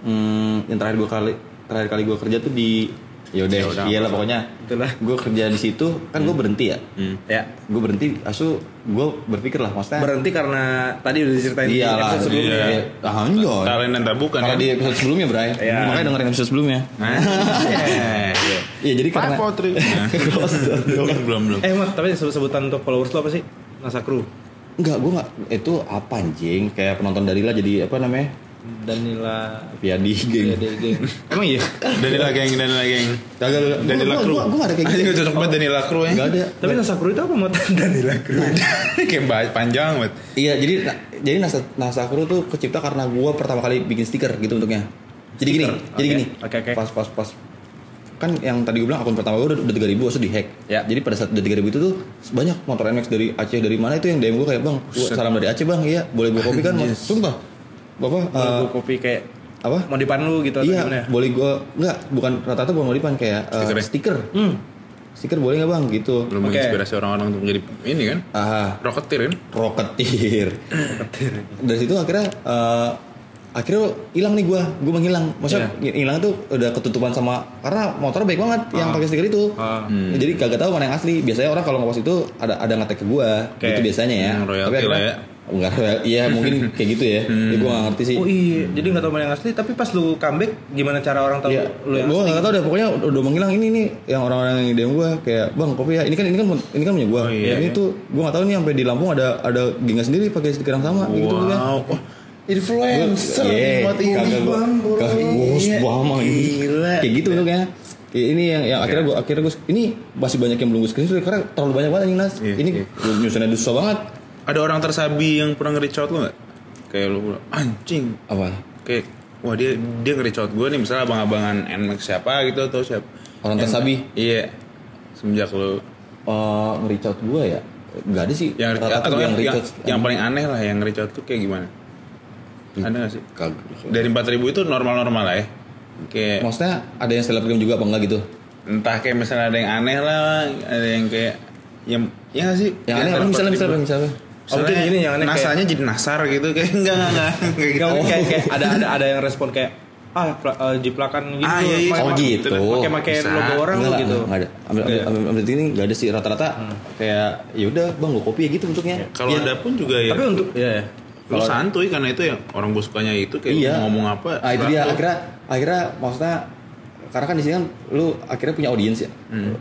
[SPEAKER 1] Hmm, yang terakhir gue kali terakhir kali gue kerja tuh di yaudah,
[SPEAKER 3] Yaudah,
[SPEAKER 1] iyalah
[SPEAKER 3] apa.
[SPEAKER 1] pokoknya.
[SPEAKER 2] Itulah.
[SPEAKER 1] Gue kerja di situ kan gue berhenti ya.
[SPEAKER 3] Hmm.
[SPEAKER 2] Ya.
[SPEAKER 1] Gue berhenti, asu gue berpikir lah maksudnya.
[SPEAKER 2] Berhenti karena tadi udah diceritain di
[SPEAKER 1] Iya lah,
[SPEAKER 2] episode sebelumnya.
[SPEAKER 3] iya.
[SPEAKER 1] Ah, anjir.
[SPEAKER 3] Talent dan bukan
[SPEAKER 1] Kalau
[SPEAKER 3] kan?
[SPEAKER 1] di episode sebelumnya, Bray.
[SPEAKER 2] Iya.
[SPEAKER 1] Makanya dengerin episode sebelumnya.
[SPEAKER 3] Iya.
[SPEAKER 1] Iya, jadi karena
[SPEAKER 3] Five, four, three. belum belum.
[SPEAKER 2] Eh Mat, tapi sebut sebutan untuk followers lu apa sih? Nasa Crew.
[SPEAKER 1] Enggak, gue enggak itu apa anjing? Kayak penonton Darila jadi apa namanya?
[SPEAKER 2] Danila
[SPEAKER 1] Piadi geng.
[SPEAKER 2] Iya, geng. Emang iya?
[SPEAKER 3] Danila geng, Danila geng.
[SPEAKER 1] Kagak.
[SPEAKER 3] Danila Crew.
[SPEAKER 1] Gua, gua, gak ada kayak gitu.
[SPEAKER 3] cocok banget Danila Crew ya.
[SPEAKER 1] Gak ada.
[SPEAKER 2] Tapi Nasa Crew itu apa Mat? Danila Crew.
[SPEAKER 3] Kayak panjang banget.
[SPEAKER 1] Iya, jadi jadi Nasa Nasa Crew tuh kecipta karena gua pertama kali bikin stiker gitu bentuknya. Jadi gini, jadi gini.
[SPEAKER 2] Oke, oke.
[SPEAKER 1] Pas pas pas kan yang tadi gue bilang akun pertama gue udah, udah 3000 terus di hack.
[SPEAKER 2] Ya.
[SPEAKER 1] Jadi pada saat udah 3000 itu tuh banyak motor NX dari Aceh dari mana itu yang DM gue kayak bang, gua salam dari Aceh bang, iya boleh gue kopi kan? Mas? Sumpah, bapak
[SPEAKER 2] Mau
[SPEAKER 1] eh,
[SPEAKER 2] gua kopi kayak
[SPEAKER 1] apa?
[SPEAKER 2] mau dipan lu gitu atau
[SPEAKER 1] Iya,
[SPEAKER 2] gimana?
[SPEAKER 1] boleh gue nggak bukan rata-rata bukan modifan kayak eh,
[SPEAKER 3] Stiker ya?
[SPEAKER 1] stiker.
[SPEAKER 2] Hmm.
[SPEAKER 1] Stiker boleh nggak bang gitu?
[SPEAKER 3] Belum
[SPEAKER 2] Oke.
[SPEAKER 3] menginspirasi orang-orang untuk menjadi ini kan.
[SPEAKER 1] Ah,
[SPEAKER 3] Rocketeer kan.
[SPEAKER 1] Rocketeer. Dari situ akhirnya eh, akhirnya hilang nih gua gua menghilang maksudnya hilang tuh udah ketutupan sama karena motor baik banget yang pakai stiker itu
[SPEAKER 2] Ah.
[SPEAKER 1] jadi kagak tahu mana yang asli biasanya orang kalau ngepost itu ada ada ngetek ke gua
[SPEAKER 2] Kayak-
[SPEAKER 1] gitu biasanya ya
[SPEAKER 3] Hmm, royalty
[SPEAKER 1] akhirnya-
[SPEAKER 3] lah ya.
[SPEAKER 1] enggak royal- iya mungkin kayak gitu ya ya, gua gak ngerti sih
[SPEAKER 2] Oh iya, jadi nggak tahu mana yang asli. Tapi pas lu comeback, gimana cara orang tahu
[SPEAKER 1] Iya,
[SPEAKER 2] lu yang
[SPEAKER 1] gue
[SPEAKER 2] asli?
[SPEAKER 1] nggak tahu deh. Pokoknya udah, udah menghilang ini nih yang orang-orang yang DM gue kayak bang kopi ya. Ini kan ini kan ini kan punya gue.
[SPEAKER 3] Oh, iya,
[SPEAKER 1] ini
[SPEAKER 3] iya.
[SPEAKER 1] tuh gue nggak tahu nih sampai di Lampung ada ada gengnya sendiri pakai stiker yang sama. Gitu tuh kan.
[SPEAKER 3] Influencer
[SPEAKER 1] Iya,
[SPEAKER 3] buat ini
[SPEAKER 1] kagak gua- kagak bos
[SPEAKER 3] Iya.
[SPEAKER 1] bama ini.
[SPEAKER 3] Gila.
[SPEAKER 1] Kayak gitu bentuknya. Kayak ini yang, yang akhirnya gue akhirnya gue ini masih banyak yang belum gue screenshot karena terlalu banyak banget anjing nas.
[SPEAKER 3] Iya,
[SPEAKER 1] ini
[SPEAKER 3] iya.
[SPEAKER 1] gua nyusunnya susah banget.
[SPEAKER 3] Ada orang tersabi yang pernah nge-reach out lu gak? Kayak lu bilang, anjing.
[SPEAKER 1] Apa?
[SPEAKER 3] Kayak, wah dia dia nge-reach out gue nih, misalnya abang-abangan NMAX siapa gitu atau siapa.
[SPEAKER 1] Orang
[SPEAKER 3] Yang-
[SPEAKER 1] tersabi?
[SPEAKER 3] Iya. Semenjak lu
[SPEAKER 1] Uh, nge-reach out gue ya nggak ada sih
[SPEAKER 3] yang atau yang, yang,
[SPEAKER 1] out.
[SPEAKER 3] yang paling aneh lah yang nge-reach out tuh kayak gimana? Ada gak sih?
[SPEAKER 1] Kagak.
[SPEAKER 3] Dari 4000 itu normal-normal lah ya. Kayak
[SPEAKER 1] Maksudnya ada yang selebgram juga apa enggak gitu?
[SPEAKER 3] entah kayak misalnya ada yang aneh lah, ada yang kayak yang ya nggak sih?
[SPEAKER 1] Yang aneh apa misalnya
[SPEAKER 3] 4000.
[SPEAKER 1] misalnya misalnya?
[SPEAKER 2] Oh, mungkin
[SPEAKER 3] Misalnya
[SPEAKER 2] gini yang aneh kayak-
[SPEAKER 3] nasanya jadi nasar gitu kayak enggak enggak enggak kayak gitu.
[SPEAKER 2] Nggak, kayak, kayak ada ada ada yang respon kayak ah pla- eh, jiplakan gitu.
[SPEAKER 3] Ah, iya, iya.
[SPEAKER 2] Pakai-
[SPEAKER 1] Oh, gitu.
[SPEAKER 2] Pakai pakai logo orang
[SPEAKER 1] Enggak,
[SPEAKER 2] gitu.
[SPEAKER 1] Enggak ada. Ambil ambil,
[SPEAKER 2] Iya.
[SPEAKER 1] ambil, ambil ini enggak ada sih rata-rata kayak ya udah Bang gue kopi ya gitu bentuknya.
[SPEAKER 3] Kalau
[SPEAKER 1] Iya.
[SPEAKER 3] ada pun juga ya.
[SPEAKER 2] Tapi untuk ya ya.
[SPEAKER 3] Lu santuy karena itu yang orang gue sukanya itu kayak
[SPEAKER 1] iya.
[SPEAKER 3] ngomong apa.
[SPEAKER 1] Ah itu dia akhirnya akhirnya maksudnya karena kan di sini kan lu akhirnya punya audiens ya.
[SPEAKER 3] Hmm.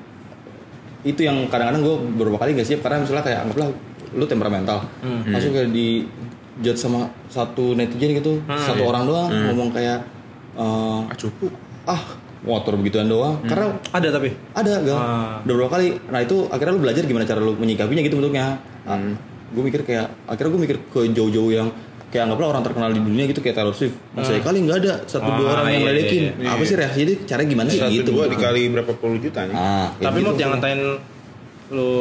[SPEAKER 1] Itu yang kadang-kadang gue beberapa kali gak siap karena misalnya kayak anggaplah lu temperamental.
[SPEAKER 3] Hmm.
[SPEAKER 1] Langsung kayak di judge sama satu netizen gitu, satu orang doang
[SPEAKER 3] Hmm.
[SPEAKER 1] ngomong kayak eh,
[SPEAKER 3] Ah cupu.
[SPEAKER 1] ah motor begituan doang. Karena
[SPEAKER 2] Ada tapi.
[SPEAKER 1] ada gal
[SPEAKER 2] Ah.
[SPEAKER 1] udah beberapa kali nah itu akhirnya lu belajar gimana cara lu menyikapinya gitu bentuknya
[SPEAKER 3] Hmm.
[SPEAKER 1] Gue mikir kayak akhirnya gue mikir ke jauh-jauh yang kayak anggaplah orang terkenal di dunia gitu kayak Taylor Swift masa kali nggak ada satu dua
[SPEAKER 2] Ah,
[SPEAKER 1] orang yang
[SPEAKER 2] iya,
[SPEAKER 1] ledekin
[SPEAKER 3] iya.
[SPEAKER 1] apa sih reaksi dia cara gimana sih
[SPEAKER 3] Satu
[SPEAKER 1] gitu
[SPEAKER 3] dua dikali berapa puluh juta nih.
[SPEAKER 1] ah
[SPEAKER 2] Tapi
[SPEAKER 1] gitu.
[SPEAKER 2] mau jangan ngatain lu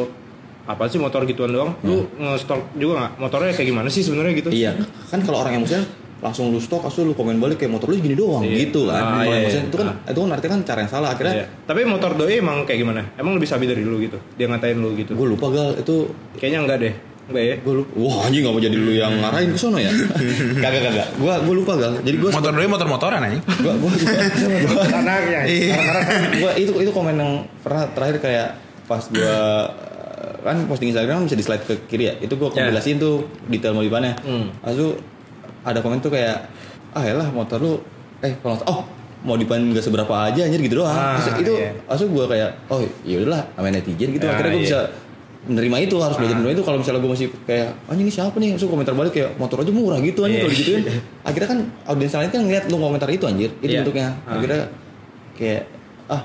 [SPEAKER 2] apa sih motor gituan doang? Lu nge-stalk juga nggak? Motornya kayak gimana sih sebenarnya gitu?
[SPEAKER 1] iya kan kalau orang emosional langsung lu stok langsung lu komen balik kayak motor lu gini doang
[SPEAKER 2] Iya.
[SPEAKER 1] gitu kan
[SPEAKER 2] Ah, iya, iya.
[SPEAKER 1] itu kan itu kan artinya kan cara yang salah akhirnya
[SPEAKER 2] Iya. Tapi motor doi emang kayak gimana? Emang lebih sabi dari lu gitu? Dia ngatain lu gitu?
[SPEAKER 1] gue lupa gal itu
[SPEAKER 2] Kayaknya enggak deh. Enggak ya?
[SPEAKER 1] gue lupa wah anjing gak mau jadi lu yang ngarahin ke sono ya kagak kagak gue gue lupa gal jadi gue
[SPEAKER 3] Motor doi motor-motoran aja.
[SPEAKER 1] gua gua gua
[SPEAKER 2] Anaknya.
[SPEAKER 1] karena kan gua itu itu komen yang pernah terakhir kayak pas gua eh, kan posting Instagram bisa di slide ke kiri ya itu gua
[SPEAKER 2] Ya.
[SPEAKER 1] kompilasiin tuh detail modifannya
[SPEAKER 2] Hmm.
[SPEAKER 1] lalu ada komen tuh kayak ah ya motor lu eh kalau oh modifan gak seberapa aja anjir gitu doang
[SPEAKER 2] Ah,
[SPEAKER 1] Terus itu
[SPEAKER 2] iya.
[SPEAKER 1] gua kayak oh ya udahlah namanya netizen gitu
[SPEAKER 2] Ah,
[SPEAKER 1] akhirnya gua
[SPEAKER 2] iya.
[SPEAKER 1] bisa menerima itu harus belajar menerima itu kalau misalnya gue masih kayak anjing ini siapa nih langsung komentar balik kayak motor aja murah gitu anjing
[SPEAKER 2] Iya.
[SPEAKER 1] kalau gituin akhirnya kan audiens lain kan ngeliat lu komentar itu anjir itu
[SPEAKER 2] Iya.
[SPEAKER 1] bentuknya
[SPEAKER 2] Ah.
[SPEAKER 1] akhirnya kayak ah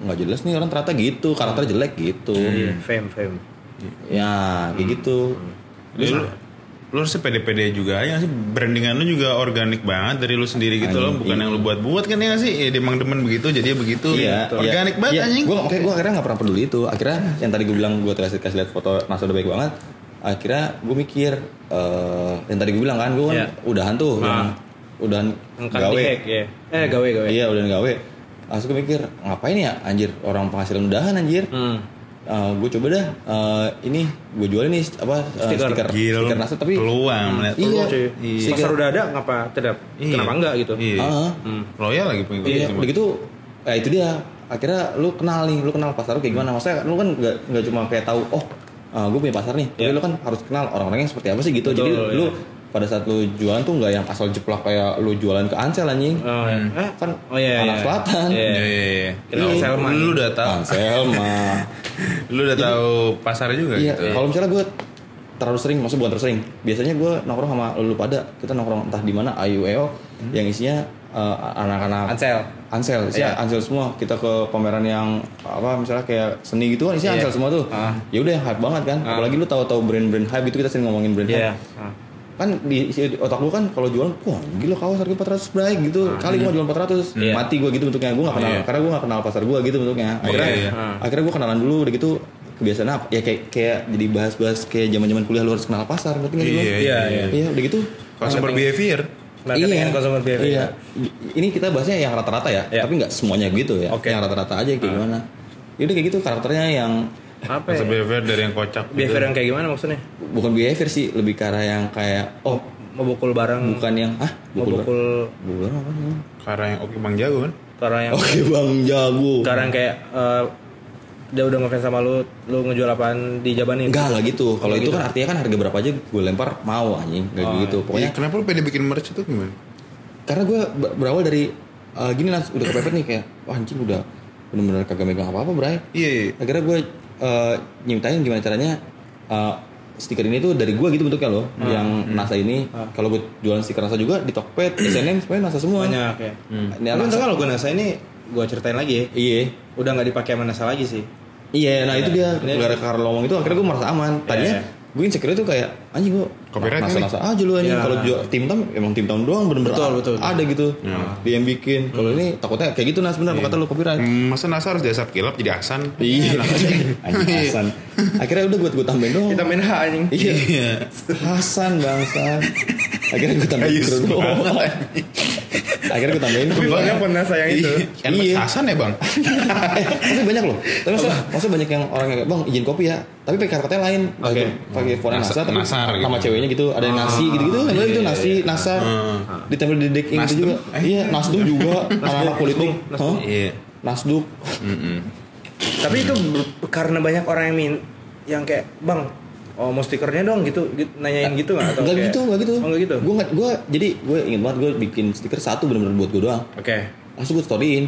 [SPEAKER 1] nggak jelas nih orang ternyata gitu karakter jelek gitu
[SPEAKER 2] Iya, fame, fame.
[SPEAKER 1] ya kayak gitu
[SPEAKER 3] Jadi lu, harusnya pede-pede juga nggak sih brandingan lu juga organik banget dari lu sendiri gitu loh
[SPEAKER 1] Anjing,
[SPEAKER 3] bukan
[SPEAKER 1] iya.
[SPEAKER 3] yang lu buat-buat kan ya sih ya dia emang demen begitu jadi begitu
[SPEAKER 1] Iya,
[SPEAKER 3] organik
[SPEAKER 1] iya.
[SPEAKER 3] banget
[SPEAKER 1] Iya,
[SPEAKER 3] anjing
[SPEAKER 1] Gue makanya gue akhirnya nggak pernah peduli itu. Akhirnya yang tadi gue bilang gue kasih kasih lihat foto Nasa udah baik banget. Akhirnya gue mikir eh yang tadi gue bilang kan gue kan
[SPEAKER 2] Iya.
[SPEAKER 1] udahan tuh,
[SPEAKER 2] Ah.
[SPEAKER 1] yang udahan
[SPEAKER 2] Yang
[SPEAKER 1] gawe.
[SPEAKER 2] hack ya. Eh, gawe gawe.
[SPEAKER 1] Iya udahan gawe. Langsung gue mikir ngapain ya anjir orang penghasilan udahan anjir.
[SPEAKER 2] Hmm.
[SPEAKER 1] Gue coba dah eh, ini gue jualin nih apa eh,
[SPEAKER 2] Stiker.
[SPEAKER 1] stiker
[SPEAKER 3] Gila
[SPEAKER 1] stiker Nasa tapi
[SPEAKER 3] peluang melihat
[SPEAKER 1] Iya.
[SPEAKER 3] Iya.
[SPEAKER 2] Pasar udah ada ngapa tidak?
[SPEAKER 3] Iya.
[SPEAKER 2] Kenapa enggak gitu?
[SPEAKER 3] iya
[SPEAKER 1] Ah.
[SPEAKER 2] Hmm.
[SPEAKER 3] loyal lagi pengikut
[SPEAKER 1] Iya,
[SPEAKER 3] itu,
[SPEAKER 1] udah gitu ya itu dia. Akhirnya lu kenal nih, lu kenal pasar lu kayak gimana? Maksudnya lu kan nggak nggak cuma kayak tahu oh gue punya pasar nih, tapi
[SPEAKER 2] Iya.
[SPEAKER 1] lu kan harus kenal orang-orangnya seperti apa sih gitu. Jadi
[SPEAKER 2] Betul,
[SPEAKER 1] lu
[SPEAKER 2] iya.
[SPEAKER 1] Pada saat lu jualan tuh nggak yang asal jeplak kayak lu jualan ke Ansel anjing.
[SPEAKER 2] Oh, ya. Eh,
[SPEAKER 1] Kan
[SPEAKER 2] oh iya,
[SPEAKER 1] anak
[SPEAKER 2] iya.
[SPEAKER 1] selatan.
[SPEAKER 2] Iya.
[SPEAKER 3] Iya, iya, iya.
[SPEAKER 2] Kenal
[SPEAKER 3] Lu-
[SPEAKER 2] Selman.
[SPEAKER 3] Lu udah tahu,
[SPEAKER 1] Ansel mah.
[SPEAKER 3] lu udah tahu pasar juga
[SPEAKER 1] Iya,
[SPEAKER 3] gitu.
[SPEAKER 1] kalau misalnya gue terlalu sering, maksudnya bukan terlalu sering. Biasanya gue nongkrong sama lu pada, kita nongkrong entah di mana AUEO yang isinya eh, anak-anak
[SPEAKER 2] Ansel.
[SPEAKER 1] Ansel, isinya
[SPEAKER 2] Iya.
[SPEAKER 1] Ansel semua. Kita ke pameran yang apa misalnya kayak seni gitu kan isinya
[SPEAKER 2] Iya.
[SPEAKER 1] Ansel semua tuh.
[SPEAKER 2] Ah.
[SPEAKER 1] Ya udah hype banget kan.
[SPEAKER 2] Ah.
[SPEAKER 1] Apalagi lu tahu-tahu brand-brand hype itu kita sering ngomongin brand
[SPEAKER 2] Iya.
[SPEAKER 1] hype.
[SPEAKER 2] Ah.
[SPEAKER 1] Kan di isi otak lu kan kalau jualan, wah gila kaos harga 400 bray gitu. Kali gua jual 400.
[SPEAKER 2] Iya.
[SPEAKER 1] Mati gua gitu bentuknya. Gua gak kenal
[SPEAKER 3] Iya.
[SPEAKER 1] karena gua gak kenal pasar gua gitu bentuknya. Akhirnya
[SPEAKER 3] Iya, iya.
[SPEAKER 2] Ah.
[SPEAKER 1] akhirnya gua kenalan dulu udah gitu kebiasaan apa? Ya kayak kayak jadi bahas-bahas kayak zaman-zaman kuliah lu harus kenal pasar ngerti lu?
[SPEAKER 3] Iya,
[SPEAKER 2] Iya,
[SPEAKER 3] iya.
[SPEAKER 2] iya.
[SPEAKER 1] Iya, udah gitu
[SPEAKER 3] Consumer behavior.
[SPEAKER 2] Marketing and consumer behavior.
[SPEAKER 1] Iya. Ini kita bahasnya yang rata-rata ya,
[SPEAKER 2] Iya.
[SPEAKER 1] tapi nggak semuanya gitu ya.
[SPEAKER 2] Oke.
[SPEAKER 1] Yang rata-rata aja kayak gimana. Ya udah kayak gitu karakternya yang
[SPEAKER 2] Apa ya?
[SPEAKER 3] Behavior dari yang kocak. gitu.
[SPEAKER 2] Behavior yang kayak gimana maksudnya?
[SPEAKER 1] bukan behavior sih, lebih ke arah yang kayak oh
[SPEAKER 2] mau bukul bareng
[SPEAKER 1] bukan yang ah
[SPEAKER 2] mau
[SPEAKER 1] bukul
[SPEAKER 2] bukul
[SPEAKER 1] bukul apa nih
[SPEAKER 3] Karena yang oke bang jago kan.
[SPEAKER 2] karena yang
[SPEAKER 1] oke bang jago
[SPEAKER 2] sekarang kayak eh, dia udah ngefans sama lu lu ngejual apaan di jabanin
[SPEAKER 1] enggak lah gitu kalau
[SPEAKER 2] Oh,
[SPEAKER 1] itu
[SPEAKER 2] gitu.
[SPEAKER 1] kan artinya kan harga berapa aja gue lempar mau anjing kayak
[SPEAKER 2] Oh,
[SPEAKER 1] gitu pokoknya
[SPEAKER 3] Iya, kenapa lu pengen bikin merch itu gimana?
[SPEAKER 1] karena gue ber- berawal dari eh, gini lah udah kepepet nih kayak wah anjing udah bener-bener kagak megang apa-apa bray
[SPEAKER 3] Iya, iya.
[SPEAKER 1] akhirnya gue eh, nyiptain gimana caranya eh, stiker ini tuh dari gue gitu bentuknya loh.
[SPEAKER 2] Ah.
[SPEAKER 1] yang
[SPEAKER 2] Hmm.
[SPEAKER 1] NASA ini. Kalau gue jualan stiker NASA juga di Tokped, SNM semuanya NASA semua.
[SPEAKER 2] Banyak ya.
[SPEAKER 1] Ini
[SPEAKER 2] tapi kalau gue nasa ini gue ceritain lagi ya.
[SPEAKER 1] Iya.
[SPEAKER 2] Udah nggak dipakai sama nasa lagi sih.
[SPEAKER 1] Iya nah itu dia.
[SPEAKER 2] Ini-
[SPEAKER 1] gara gara ngomong itu akhirnya gue merasa aman. Tadinya
[SPEAKER 2] Iya,
[SPEAKER 1] gue insecure itu kayak anjing gue
[SPEAKER 3] Copyright
[SPEAKER 1] NASA
[SPEAKER 3] ini.
[SPEAKER 1] NASA aja lu anjing
[SPEAKER 2] Iya.
[SPEAKER 1] kalau jual tim tam emang tim tam doang bener-bener
[SPEAKER 2] Betul, betul, betul.
[SPEAKER 1] ada gitu
[SPEAKER 3] Iya.
[SPEAKER 1] dia yang bikin kalau ini takutnya kayak gitu nah sebenarnya kata lu copyright
[SPEAKER 3] Hmm, Masa NASA harus dasar kilap jadi Hasan?
[SPEAKER 1] Iya, anjing Hasan. Akhirnya udah gue gue tambahin doang.
[SPEAKER 2] kita main H anjing
[SPEAKER 1] Iya. Hasan bangsa. Akhirnya gue tambahin doang. Akhirnya gue tambahin
[SPEAKER 2] tapi banyak pun nasa yang itu
[SPEAKER 3] Kan
[SPEAKER 1] Iya.
[SPEAKER 3] Hasan ya bang?
[SPEAKER 1] eh, tapi banyak loh. Tapi maksudnya, maksudnya banyak yang orang yang kayak, bang izin kopi ya. Tapi pakai kata lain.
[SPEAKER 2] Oke.
[SPEAKER 1] Pakai font
[SPEAKER 3] Nas-
[SPEAKER 1] NASA, tapi
[SPEAKER 3] nasar gitu.
[SPEAKER 1] sama ceweknya gitu. Ada yang nasi gitu-gitu. Yang bilang itu nasi, nasar.
[SPEAKER 3] Hmm.
[SPEAKER 1] Ditempel di decking gitu
[SPEAKER 3] Nasdem?
[SPEAKER 1] juga.
[SPEAKER 3] Eh.
[SPEAKER 1] Iya, nasduk juga. Anak-anak politik.
[SPEAKER 3] Iya.
[SPEAKER 1] Nasduk.
[SPEAKER 2] Tapi itu karena banyak orang yang min yang kayak bang oh mau stikernya dong gitu, gitu nanyain gitu nggak atau
[SPEAKER 1] Enggak
[SPEAKER 2] kayak-
[SPEAKER 1] gitu, enggak gitu.
[SPEAKER 2] oh nggak gitu?
[SPEAKER 1] Gue nggak, gue jadi gue ingin banget gue bikin stiker satu bener-bener buat gue doang.
[SPEAKER 2] oke.
[SPEAKER 1] Langsung gue storyin.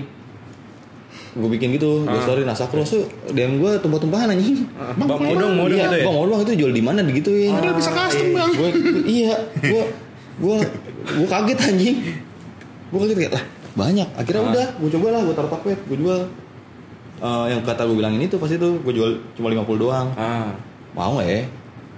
[SPEAKER 1] Gue bikin gitu gue
[SPEAKER 2] Ah.
[SPEAKER 1] story nasa aku langsung DM gue tumpah-tumpahan anjing.
[SPEAKER 2] Bang mau dong mau dong
[SPEAKER 1] iya,
[SPEAKER 2] gitu ya?
[SPEAKER 1] bang mau dong itu jual di mana digituin.
[SPEAKER 3] Padahal bisa custom bang.
[SPEAKER 1] gue iya gue gue gue kaget anjing. Gue kaget kayak lah banyak. Akhirnya
[SPEAKER 2] Ah.
[SPEAKER 1] udah gue coba lah gue taruh topet gue jual. Eh, yang kata gue bilangin itu pasti tuh gue jual cuma 50 doang.
[SPEAKER 2] Ah.
[SPEAKER 1] Mau nggak ya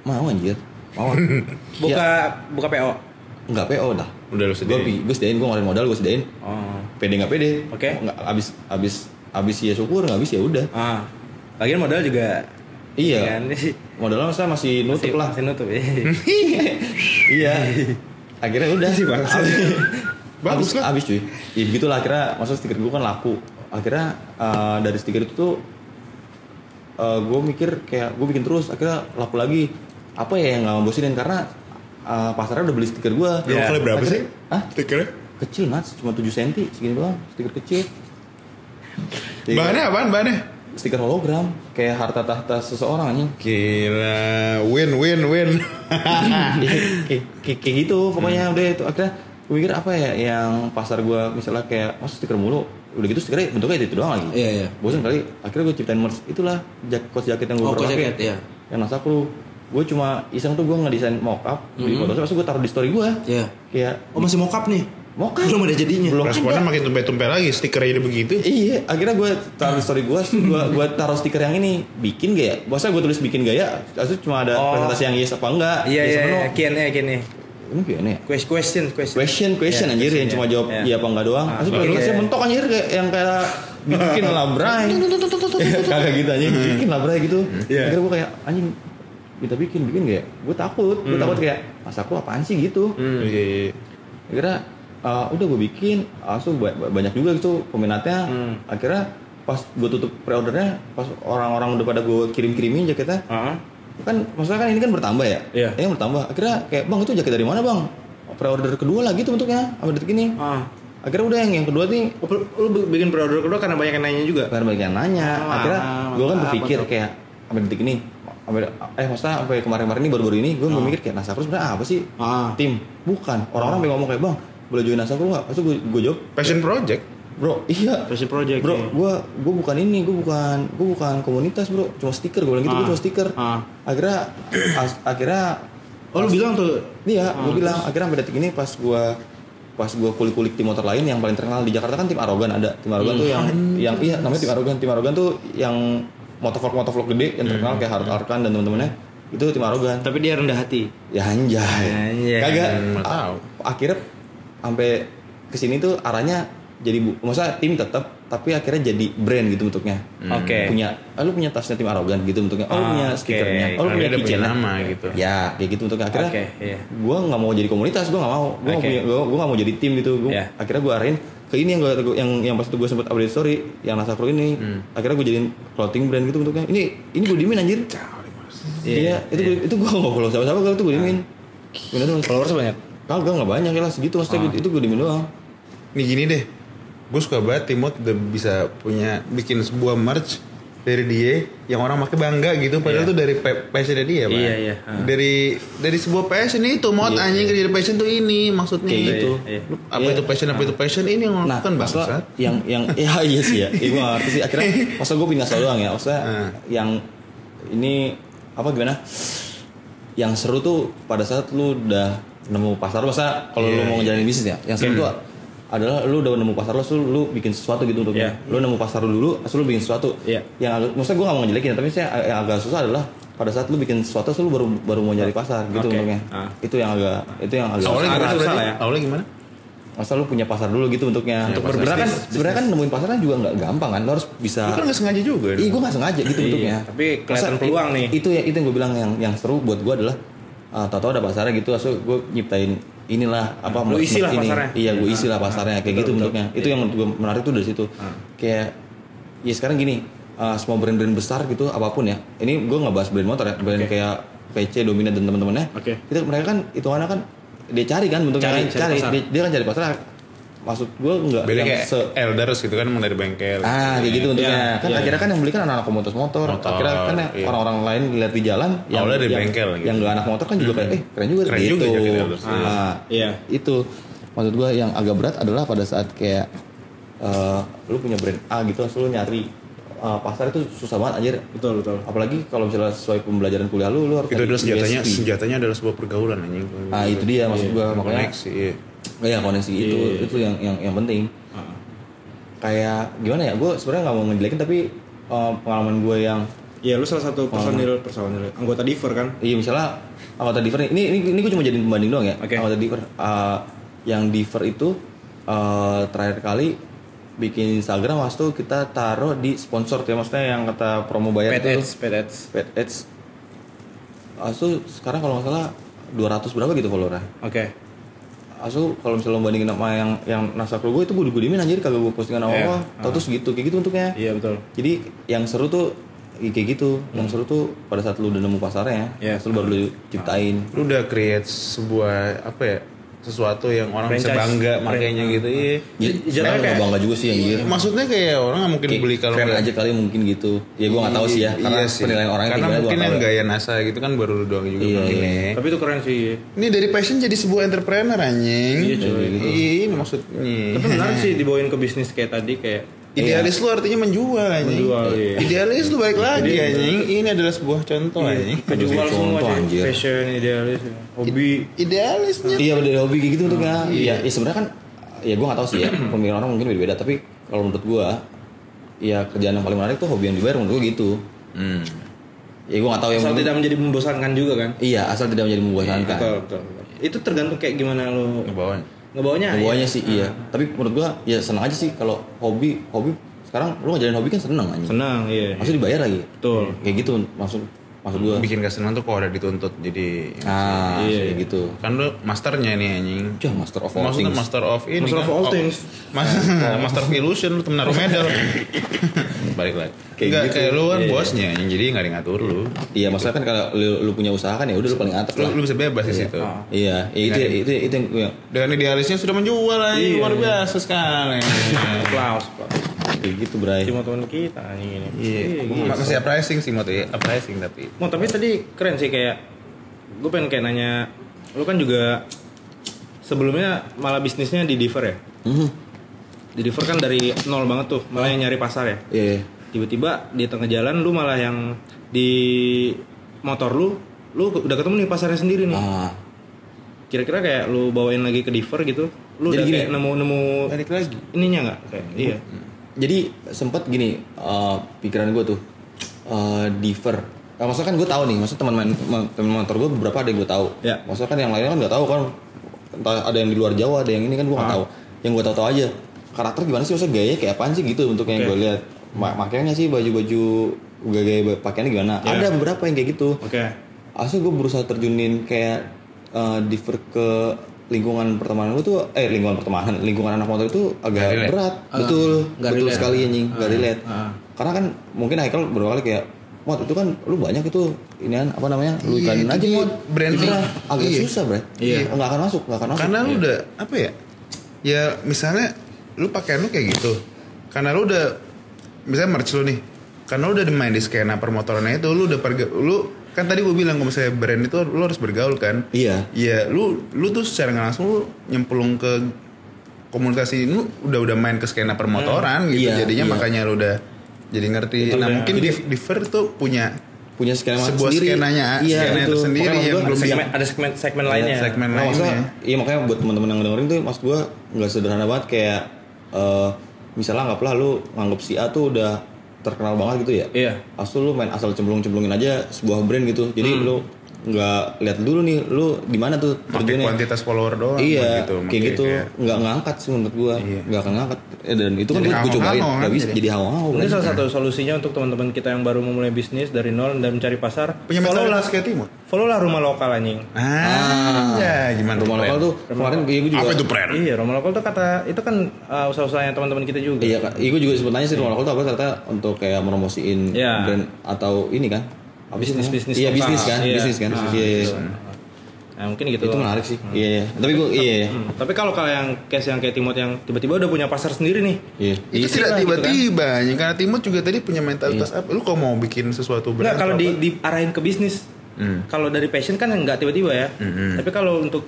[SPEAKER 1] mau anjir. Mau.
[SPEAKER 2] Buka
[SPEAKER 1] Ya,
[SPEAKER 2] buka PO
[SPEAKER 1] nggak PO dah.
[SPEAKER 3] Udah lu
[SPEAKER 1] gue
[SPEAKER 3] sediain.
[SPEAKER 1] gue sedain gue ngeluarin modal gue sedain
[SPEAKER 2] oh.
[SPEAKER 1] Pede nggak pede.
[SPEAKER 2] Oke.
[SPEAKER 1] nggak abis abis abis ya syukur nggak abis ya udah.
[SPEAKER 2] Ah. Lagian modal juga
[SPEAKER 1] iya.
[SPEAKER 2] kan?
[SPEAKER 1] Modalnya masa masih nutup
[SPEAKER 2] masih
[SPEAKER 1] lah.
[SPEAKER 2] masih nutup ya
[SPEAKER 1] iya. Akhirnya udah. Sih bang
[SPEAKER 3] Bagus
[SPEAKER 1] abis,
[SPEAKER 3] lah.
[SPEAKER 1] abis cuy. Ya begitulah. Akhirnya masa stiker gue kan laku. Akhirnya eh, dari stiker itu tuh gue mikir kayak gue bikin terus. Akhirnya laku lagi apa ya yang nggak ngebosenin karena eh, pasarnya udah beli stiker gue
[SPEAKER 3] Yang kali berapa sih?
[SPEAKER 1] Hah?
[SPEAKER 3] Stikernya?
[SPEAKER 1] kecil nats cuma 7 cm segini doang. Stiker kecil. Iya.
[SPEAKER 3] Bahannya apaan bahannya?
[SPEAKER 1] stiker hologram. Kayak harta tahta seseorang anjing.
[SPEAKER 3] Gila, win win win.
[SPEAKER 1] Iya, kayak, gitu pokoknya. Udah itu. Akhirnya gue mikir apa ya yang pasar gue misalnya kayak mas stiker mulu. Udah gitu stikernya bentuknya itu doang lagi.
[SPEAKER 2] Iya, iya.
[SPEAKER 1] bosan kali. Akhirnya gue ciptain merch. Itulah jak jaket yang gue
[SPEAKER 2] Oh, jaket, iya.
[SPEAKER 1] yang nasa kru gue cuma iseng tuh gue ngedesain mockup di Photoshop terus gue taruh di story gue
[SPEAKER 2] Iya.
[SPEAKER 1] kayak
[SPEAKER 2] oh masih mockup nih
[SPEAKER 1] mockup
[SPEAKER 2] belum ada jadinya
[SPEAKER 1] belum
[SPEAKER 3] Responnya
[SPEAKER 1] ada.
[SPEAKER 3] makin tumpe-tumpe lagi, stikernya jadi begitu.
[SPEAKER 1] Iya, akhirnya gue taruh di story gue, gue gue taruh stiker yang ini, bikin gak ya? Masa gue tulis bikin gaya, itu cuma ada
[SPEAKER 2] Oh.
[SPEAKER 1] presentasi yang yes apa enggak?
[SPEAKER 2] iya
[SPEAKER 1] yes
[SPEAKER 2] iya
[SPEAKER 1] apa no.
[SPEAKER 2] iya Q&A Q&A
[SPEAKER 1] Emang gimana ya?
[SPEAKER 2] Quest- question question
[SPEAKER 1] Question, question
[SPEAKER 2] Iya,
[SPEAKER 1] anjir
[SPEAKER 2] question,
[SPEAKER 1] yang cuma
[SPEAKER 2] iya.
[SPEAKER 1] jawab
[SPEAKER 2] Iya.
[SPEAKER 1] iya apa enggak doang.
[SPEAKER 2] Ah,
[SPEAKER 1] Asli
[SPEAKER 2] oke.
[SPEAKER 1] tulisnya mentok anjir kayak yang kayak bikin lah bray. Kagak gitu anjing, bikin lah bray gitu.
[SPEAKER 2] Iya.
[SPEAKER 1] Akhirnya gue kayak anjing kita bikin bikin gak ya? Gue takut, gue takut kayak masa aku apaan sih gitu.
[SPEAKER 2] Hmm.
[SPEAKER 3] Iya, iya.
[SPEAKER 1] Akhirnya uh, udah gue bikin, langsung ba- ba- banyak juga gitu peminatnya.
[SPEAKER 2] Hmm.
[SPEAKER 1] Akhirnya pas gue tutup pre-ordernya, pas orang-orang udah pada gue kirim-kirimin jaketnya,
[SPEAKER 2] Ah.
[SPEAKER 1] kan maksudnya kan ini kan bertambah ya
[SPEAKER 2] Iya.
[SPEAKER 1] ini bertambah akhirnya kayak bang itu jaket dari mana bang pre-order kedua lagi tuh bentuknya sama detik ini
[SPEAKER 2] Ah.
[SPEAKER 1] akhirnya udah yang yang kedua nih
[SPEAKER 2] Oh, lu bikin pre-order kedua karena banyak yang nanya juga
[SPEAKER 1] karena banyak yang nanya
[SPEAKER 2] Ah,
[SPEAKER 1] akhirnya gue kan berpikir kayak sampai detik ini eh maksudnya sampai kemarin-kemarin ini baru-baru ini gue mikir kayak Nasakru sebenarnya apa sih?
[SPEAKER 2] Ah.
[SPEAKER 1] tim. Bukan. Orang-orang pengen ngomong kayak bang boleh join Nasakru nggak? Pasti gue gue jawab
[SPEAKER 3] Passion project.
[SPEAKER 1] bro iya.
[SPEAKER 2] Passion project
[SPEAKER 1] bro
[SPEAKER 2] iya.
[SPEAKER 1] gue gue bukan ini gue bukan gue bukan komunitas bro. Cuma stiker gue bilang gitu gue
[SPEAKER 2] Ah.
[SPEAKER 1] cuma stiker.
[SPEAKER 2] Ah.
[SPEAKER 1] akhirnya as- akhirnya
[SPEAKER 2] oh lu bilang tuh?
[SPEAKER 1] Iya,
[SPEAKER 2] Ah,
[SPEAKER 1] gue bilang akhirnya sampai detik ini pas gue pas gue kulik-kulik tim motor lain yang paling terkenal di Jakarta kan tim Arogan ada. Tim Arogan tuh yang yang iya namanya tim Arogan. Tim Arogan tuh yang motovlog motovlog gede yang terkenal kayak Hard Arkan dan teman-temannya itu tim Arogan
[SPEAKER 2] tapi dia rendah hati
[SPEAKER 1] ya anjay
[SPEAKER 2] Anjay.
[SPEAKER 1] kagak
[SPEAKER 3] Hmm,
[SPEAKER 1] akhirnya sampai ke sini tuh arahnya jadi bu maksudnya tim tetap tapi akhirnya jadi brand gitu bentuknya
[SPEAKER 2] oke
[SPEAKER 1] punya ah, lu punya tasnya tim Arogan gitu bentuknya oh lu
[SPEAKER 2] Ah,
[SPEAKER 1] punya
[SPEAKER 2] oke.
[SPEAKER 1] stikernya oh lu punya keychainnya.
[SPEAKER 3] nama gitu.
[SPEAKER 1] ya kayak gitu bentuknya akhirnya
[SPEAKER 2] Oke, iya.
[SPEAKER 1] gue nggak mau jadi komunitas gue nggak mau gue
[SPEAKER 2] Oke.
[SPEAKER 1] gue gue nggak mau jadi tim gitu gue
[SPEAKER 2] Iya.
[SPEAKER 1] akhirnya gue arahin ke ini yang gue yang yang pas itu gue sempet update story yang Nasa Pro ini.
[SPEAKER 2] Hmm.
[SPEAKER 1] akhirnya gue jadiin clothing brand gitu bentuknya. Ini ini gue diemin anjir. Iya itu gua- itu gue nggak follow siapa siapa kalau itu gue diemin. Bener tuh
[SPEAKER 2] followers banyak?
[SPEAKER 1] Kagak nggak banyak ya lah segitu maksudnya
[SPEAKER 3] Ah.
[SPEAKER 1] itu gue diemin doang.
[SPEAKER 3] Nih gini deh, gue suka banget Timot udah bisa punya bikin sebuah merch dari dia yang orang pakai bangga gitu padahal
[SPEAKER 2] Iya.
[SPEAKER 3] tuh dari passionnya dia Pak.
[SPEAKER 2] Iya, iya. Ah.
[SPEAKER 3] dari dari sebuah passion itu mod
[SPEAKER 1] Iya,
[SPEAKER 3] anjing kerja passion tuh ini maksudnya
[SPEAKER 1] Kayak gitu.
[SPEAKER 2] Iya,
[SPEAKER 3] Lu apa
[SPEAKER 1] Iya.
[SPEAKER 3] itu passion apa itu passion ini yang
[SPEAKER 1] Nah,
[SPEAKER 3] kan bangsat
[SPEAKER 1] yang yang ya iya sih ya. Iya gue ngerti sih akhirnya masa gue pindah doang ya. Maksudnya
[SPEAKER 3] Hmm.
[SPEAKER 1] yang ini apa gimana? Yang seru tuh pada saat lu udah nemu pasar masa kalau
[SPEAKER 3] Iya,
[SPEAKER 1] lu mau
[SPEAKER 3] iya.
[SPEAKER 1] ngejalanin bisnis ya. Yang seru tuh adalah lu udah nemu pasar lu, terus lu bikin sesuatu gitu untuknya.
[SPEAKER 2] Iya.
[SPEAKER 1] Lu nemu pasar lu dulu, terus lu bikin sesuatu.
[SPEAKER 2] Iya.
[SPEAKER 1] Yang maksudnya gue gak mau ngejelekin, tapi saya yang agak susah adalah pada saat lu bikin sesuatu, lu baru baru mau nyari pasar gitu
[SPEAKER 2] Oke.
[SPEAKER 1] untuknya.
[SPEAKER 2] Ah.
[SPEAKER 1] Itu yang agak itu yang agak
[SPEAKER 3] awalnya
[SPEAKER 2] Agak
[SPEAKER 3] gimana
[SPEAKER 2] susah ya.
[SPEAKER 3] awalnya gimana
[SPEAKER 1] Masa lu punya pasar dulu gitu untuknya.
[SPEAKER 3] Iya,
[SPEAKER 1] Untuk
[SPEAKER 3] pasar
[SPEAKER 1] sebenarnya kan sebenarnya kan nemuin pasarnya juga nggak gampang kan. Lo harus bisa.
[SPEAKER 3] lu kan nggak sengaja juga
[SPEAKER 1] Iya, gue nggak sengaja gitu
[SPEAKER 2] Iya,
[SPEAKER 1] bentuknya.
[SPEAKER 2] tapi kelihatan
[SPEAKER 1] Masa
[SPEAKER 2] peluang nih.
[SPEAKER 1] Itu ya itu yang gue bilang yang yang seru buat gue adalah uh, tahu-tahu ada pasarnya gitu, asal gue nyiptain inilah apa
[SPEAKER 2] Lu isi lah
[SPEAKER 1] ini.
[SPEAKER 2] pasarnya.
[SPEAKER 1] Iya, gue
[SPEAKER 2] Ah,
[SPEAKER 1] isi lah pasarnya kayak
[SPEAKER 2] betul,
[SPEAKER 1] gitu
[SPEAKER 2] betul.
[SPEAKER 1] bentuknya. Itu yang menurut gue menarik tuh dari situ.
[SPEAKER 2] Ah.
[SPEAKER 1] Kayak ya sekarang gini, uh, semua brand-brand besar gitu apa pun ya. Ini gue nggak bahas brand motor ya, brand
[SPEAKER 2] Oke.
[SPEAKER 1] kayak PC, Dominant dan teman-temannya.
[SPEAKER 2] Oke.
[SPEAKER 1] Itu mereka kan hitungannya kan dia cari kan bentuknya
[SPEAKER 2] Cari,
[SPEAKER 1] kan,
[SPEAKER 2] cari
[SPEAKER 1] cari. Dia, dia kan cari pasar. Maksud gue nggak
[SPEAKER 3] beda
[SPEAKER 1] yang
[SPEAKER 3] kayak
[SPEAKER 1] se
[SPEAKER 3] elders gitu kan emang dari bengkel
[SPEAKER 1] Ah, kayak gitu
[SPEAKER 2] Iya,
[SPEAKER 1] bentuknya. kan
[SPEAKER 2] iya,
[SPEAKER 1] akhirnya kan yang beli kan anak-anak komunitas motor.
[SPEAKER 3] Motor,
[SPEAKER 1] Akhirnya kan yang
[SPEAKER 3] iya.
[SPEAKER 1] orang-orang lain lihat di jalan yang
[SPEAKER 3] Awalnya dari
[SPEAKER 1] yang,
[SPEAKER 3] bengkel gitu.
[SPEAKER 1] yang nggak anak motor kan juga kayak eh keren juga
[SPEAKER 3] Keren
[SPEAKER 1] gitu.
[SPEAKER 3] juga Elders.
[SPEAKER 1] Ah,
[SPEAKER 2] Iya.
[SPEAKER 1] Itu maksud gua yang agak berat adalah pada saat kayak eh, lu punya brand A gitu, terus lu nyari eh, pasar itu susah banget anjir.
[SPEAKER 2] Betul, betul.
[SPEAKER 1] Apalagi kalau misalnya sesuai pembelajaran kuliah lu, lu harus
[SPEAKER 3] itu adalah senjatanya
[SPEAKER 1] USP.
[SPEAKER 3] senjatanya adalah sebuah pergaulan anjing
[SPEAKER 1] Ah, itu dia maksud gua makanya
[SPEAKER 3] koneksi iya.
[SPEAKER 1] Iya koneksi itu
[SPEAKER 2] Iya.
[SPEAKER 1] itu yang yang yang penting.
[SPEAKER 2] Ah.
[SPEAKER 1] Kayak gimana ya? Gue sebenarnya nggak mau ngejelekin tapi eh, pengalaman gue yang
[SPEAKER 2] Iya, lu salah satu personil personil anggota Diver kan?
[SPEAKER 1] iya misalnya anggota Diver ini ini ini gue cuma jadi pembanding doang ya.
[SPEAKER 2] Oke.
[SPEAKER 1] Anggota Diver eh, yang Diver itu eh, terakhir kali bikin Instagram waktu itu kita taruh di sponsor ya maksudnya yang kata promo bayar
[SPEAKER 2] Pet
[SPEAKER 1] itu
[SPEAKER 2] Ads, Pet Ads.
[SPEAKER 1] Pet Ads. Asu sekarang kalau nggak salah 200 berapa gitu followernya.
[SPEAKER 2] Oke.
[SPEAKER 1] Asu kalau misalnya lo bandingin sama yang yang nasakro gue itu gue diemin anjir kagak gue postingan apa.
[SPEAKER 2] Iya.
[SPEAKER 1] Tau tuh segitu kayak gitu untuknya.
[SPEAKER 2] Iya, betul.
[SPEAKER 1] Jadi yang seru tuh ya kayak gitu. Yang seru tuh pada saat lu udah nemu pasarnya,
[SPEAKER 2] Iya.
[SPEAKER 1] terus lu baru lu ciptain.
[SPEAKER 3] lu udah create sebuah apa ya sesuatu yang orang bisa
[SPEAKER 2] Franchise.
[SPEAKER 3] bangga makanya gitu iya
[SPEAKER 1] Ya,
[SPEAKER 2] J-
[SPEAKER 1] sebenarnya
[SPEAKER 2] jatuhnya
[SPEAKER 1] nggak
[SPEAKER 2] kayak-
[SPEAKER 1] bangga juga sih anjir.
[SPEAKER 3] maksudnya kayak orang nggak mungkin
[SPEAKER 1] Kayak
[SPEAKER 3] beli kalau
[SPEAKER 1] keren aja kali mungkin gitu. Ya gue nggak tahu sih ya. Karena
[SPEAKER 3] iya sih.
[SPEAKER 1] penilaian orangnya
[SPEAKER 3] karena mungkin yang gaya NASA gitu kan baru doang juga
[SPEAKER 1] Iya,
[SPEAKER 3] mungkin
[SPEAKER 1] iya.
[SPEAKER 3] ya.
[SPEAKER 2] Tapi itu keren sih.
[SPEAKER 3] Ini dari passion jadi sebuah entrepreneur anjing.
[SPEAKER 2] Iya, cuy.
[SPEAKER 3] Iya, ini maksudnya.
[SPEAKER 2] Tapi menarik sih dibawain ke bisnis kayak tadi kayak
[SPEAKER 3] Idealis lu artinya menjual anjing.
[SPEAKER 2] Menjual, iya.
[SPEAKER 3] Idealis lu balik lagi anjing. Ini adalah sebuah contoh anjing.
[SPEAKER 2] kejual
[SPEAKER 1] Contoh,
[SPEAKER 2] semua
[SPEAKER 1] anjir.
[SPEAKER 2] Fashion, idealis, hobi.
[SPEAKER 3] Idealisnya.
[SPEAKER 1] Iya dari hobi kayak gitu untuknya.
[SPEAKER 3] Ah,
[SPEAKER 1] Iya, ya sebenarnya kan ya gue nggak tahu sih ya. Pemikiran orang mungkin beda-beda. Tapi kalau menurut gue, ya kerjaan yang paling menarik tuh hobi yang dibayar menurut gue gitu.
[SPEAKER 3] Hmm.
[SPEAKER 1] Ya gue nggak tahu yang
[SPEAKER 2] Asal tidak menjadi membosankan juga kan?
[SPEAKER 1] Iya, asal tidak menjadi membosankan.
[SPEAKER 2] Betul, betul, betul. Itu tergantung kayak gimana lo
[SPEAKER 3] Ngebawanya.
[SPEAKER 2] Ngebawanya.
[SPEAKER 1] Hubungannya
[SPEAKER 2] ya?
[SPEAKER 1] sih iya. Tapi menurut gua ya senang aja sih kalau hobi hobi sekarang lu ngejalanin hobi kan seneng aja.
[SPEAKER 2] Senang, iya.
[SPEAKER 1] Maksud dibayar lagi.
[SPEAKER 2] Betul.
[SPEAKER 1] Kayak gitu maksud maksud gua.
[SPEAKER 3] Bikin gak senang tuh kalau ada dituntut jadi
[SPEAKER 1] Ah,
[SPEAKER 2] Iya.
[SPEAKER 1] kayak gitu.
[SPEAKER 3] kan lu masternya nih anjing.
[SPEAKER 1] Ya master of all
[SPEAKER 3] Maksudnya
[SPEAKER 1] things.
[SPEAKER 3] master of ini
[SPEAKER 2] Master
[SPEAKER 3] kan?
[SPEAKER 2] of all
[SPEAKER 3] Oh,
[SPEAKER 2] things.
[SPEAKER 3] Mas- master of illusion lu temen naruh medal. Balik lagi.
[SPEAKER 1] Kayak
[SPEAKER 3] Enggak
[SPEAKER 1] gitu.
[SPEAKER 3] kayak lu kan
[SPEAKER 2] Iya, iya.
[SPEAKER 3] bosnya jadi nggak ada yang ngatur lu.
[SPEAKER 1] Iya, maksudnya kan kalau lu, lu punya usaha kan ya udah lu paling atas
[SPEAKER 3] Lu,
[SPEAKER 1] lah.
[SPEAKER 3] lu bisa bebas di situ.
[SPEAKER 2] Ah.
[SPEAKER 1] Iya, ya itu, itu itu yang gua
[SPEAKER 3] Dengan idealisnya sudah menjual anjing
[SPEAKER 2] Iya.
[SPEAKER 3] luar biasa sekali.
[SPEAKER 2] Klaus, Pak.
[SPEAKER 1] kayak gitu, Bray.
[SPEAKER 2] Cuma teman kita anjing ini.
[SPEAKER 3] Iya,
[SPEAKER 2] gitu.
[SPEAKER 3] masih uprising sih mau ya, uprising tapi.
[SPEAKER 2] Mau tapi tadi keren sih kayak gue pengen kayak nanya lu kan juga sebelumnya malah bisnisnya di Diver ya
[SPEAKER 1] Mhm.
[SPEAKER 2] Di kan dari nol banget tuh malah yang nyari pasar ya.
[SPEAKER 1] Iya.
[SPEAKER 2] tiba-tiba di tengah jalan lu malah yang di motor lu lu udah ketemu nih pasarnya sendiri nih.
[SPEAKER 1] Ah,
[SPEAKER 2] kira-kira kayak lu bawain lagi ke Diver gitu lu
[SPEAKER 1] Jadi
[SPEAKER 2] udah
[SPEAKER 1] gini.
[SPEAKER 2] kayak nemu-nemu
[SPEAKER 3] Balik lagi.
[SPEAKER 2] ininya nggak? Kayak iya.
[SPEAKER 1] Jadi sempat gini eh, pikiran gue tuh eh diver Eh, maksudnya kan gue tahu nih maksudnya teman main teman motor gue beberapa ada yang gue tahu.
[SPEAKER 2] Ya.
[SPEAKER 1] maksudnya kan yang lainnya kan nggak tahu kan. Entah ada yang di luar Jawa ada yang ini kan gue nggak
[SPEAKER 2] Ah.
[SPEAKER 1] tahu. Yang gue tahu tahu aja karakter gimana sih maksudnya gaya kayak apaan sih gitu untuk yang
[SPEAKER 2] Oke.
[SPEAKER 1] gue lihat Ma- makanya sih baju-baju gaya, gaya pakaiannya gimana
[SPEAKER 2] Ya.
[SPEAKER 1] ada beberapa yang kayak gitu
[SPEAKER 2] oke
[SPEAKER 1] asli gue berusaha terjunin kayak eh, diver ke lingkungan pertemanan gue tuh eh lingkungan pertemanan lingkungan anak motor itu agak berat betul
[SPEAKER 2] nggak
[SPEAKER 1] betul
[SPEAKER 2] relate.
[SPEAKER 1] sekali anjing gak
[SPEAKER 2] Ah,
[SPEAKER 1] relate
[SPEAKER 2] ah.
[SPEAKER 1] karena kan mungkin Haikal beberapa kali kayak mod itu kan lu banyak itu ini apa namanya lu
[SPEAKER 3] Iya,
[SPEAKER 1] ikanin aja mod
[SPEAKER 3] branding.
[SPEAKER 1] Itu agak
[SPEAKER 3] Iya.
[SPEAKER 1] susah bre
[SPEAKER 2] Iya.
[SPEAKER 1] nggak akan masuk nggak akan masuk
[SPEAKER 3] Karena lu
[SPEAKER 1] Iya.
[SPEAKER 3] udah apa ya? Ya misalnya lu pakaian lu kayak gitu. Karena lu udah misalnya merch lu nih. Karena lu udah main di skena permotorannya itu lu udah perga lu kan tadi gue bilang kalau misalnya brand itu lu harus bergaul kan.
[SPEAKER 1] iya
[SPEAKER 3] Iya, lu lu tuh secara nggak langsung lu nyemplung ke komunikasi lu udah udah main ke skena permotoran gitu.
[SPEAKER 1] Iya,
[SPEAKER 3] Jadinya
[SPEAKER 1] iya.
[SPEAKER 3] makanya lu udah jadi ngerti.
[SPEAKER 2] Itu
[SPEAKER 3] nah,
[SPEAKER 2] udah-
[SPEAKER 3] mungkin di, di Ver tuh punya
[SPEAKER 1] punya skema
[SPEAKER 3] Sebuah
[SPEAKER 1] sendiri
[SPEAKER 3] skenanya,
[SPEAKER 1] iya
[SPEAKER 3] skena
[SPEAKER 1] itu
[SPEAKER 3] tersendiri
[SPEAKER 1] Makanya
[SPEAKER 3] yang belum
[SPEAKER 2] segmen, ada segmen segmen lainnya.
[SPEAKER 3] segmen
[SPEAKER 1] Nah, maksudnya,
[SPEAKER 3] lainnya.
[SPEAKER 1] iya makanya buat teman-teman yang dengerin tuh maksud gua nggak sederhana banget kayak eh misalnya anggaplah lu nganggap si A tuh udah terkenal banget gitu ya.
[SPEAKER 2] Iya.
[SPEAKER 1] Asal lu main asal cemplung-cemplungin aja sebuah brand gitu. Jadi
[SPEAKER 3] Hmm.
[SPEAKER 1] lu nggak lihat dulu nih lu di mana tuh
[SPEAKER 3] pakai
[SPEAKER 1] terjunnya.
[SPEAKER 3] kuantitas follower doang
[SPEAKER 1] Iya,
[SPEAKER 3] gitu.
[SPEAKER 1] kayak
[SPEAKER 3] Makanya
[SPEAKER 1] gitu
[SPEAKER 3] kayak-
[SPEAKER 1] nggak ngangkat sih menurut gua,
[SPEAKER 3] Iya.
[SPEAKER 1] nggak akan ngangkat. Eh, dan itu kan
[SPEAKER 3] Jadi
[SPEAKER 1] gue
[SPEAKER 3] hawa-hawa
[SPEAKER 1] cobain,
[SPEAKER 3] kan,
[SPEAKER 1] nggak bisa
[SPEAKER 3] jadi.
[SPEAKER 1] jadi hawa-hawa.
[SPEAKER 2] Ini
[SPEAKER 1] kan.
[SPEAKER 2] salah satu solusinya untuk teman-teman kita yang baru memulai bisnis dari nol dan mencari pasar.
[SPEAKER 3] punya
[SPEAKER 2] follow lah,
[SPEAKER 3] Timur.
[SPEAKER 2] follow lah rumah lokal anjing.
[SPEAKER 3] Ah, ya gimana
[SPEAKER 1] Rumah lokal tuh kemarin iya gue juga.
[SPEAKER 3] Apa itu Pren?
[SPEAKER 2] Iya, rumah lokal tuh kata itu kan uh, usaha-usahanya teman-teman kita juga.
[SPEAKER 1] Iya, Kak. Iya, gue juga sempat nanya sih rumah lokal tuh apa ternyata untuk kayak promosiin
[SPEAKER 2] Iya.
[SPEAKER 1] brand atau ini kan? Namanya?
[SPEAKER 2] Bisnis-bisnis
[SPEAKER 1] Iya,
[SPEAKER 2] lokal.
[SPEAKER 1] bisnis kan,
[SPEAKER 2] Iya.
[SPEAKER 1] bisnis kan.
[SPEAKER 2] Ah,
[SPEAKER 1] Iya, iya.
[SPEAKER 2] gitu. Nah, mungkin gitu.
[SPEAKER 1] Itu menarik sih. Iya, iya. Tapi gue iya, iya.
[SPEAKER 2] Hmm, Tapi kalau kalau yang case yang kayak Timot yang tiba-tiba udah punya pasar sendiri nih.
[SPEAKER 1] Iya.
[SPEAKER 3] Itu tidak
[SPEAKER 2] lah gitu kan.
[SPEAKER 3] tiba-tiba, ya, karena Timur juga tadi punya mentalitas apa? Lu kalau mau bikin sesuatu brand
[SPEAKER 2] Enggak kalau di, diarahin ke bisnis.
[SPEAKER 3] Hmm.
[SPEAKER 2] Kalau dari passion kan nggak tiba-tiba ya.
[SPEAKER 3] Hmm.
[SPEAKER 2] Tapi kalau untuk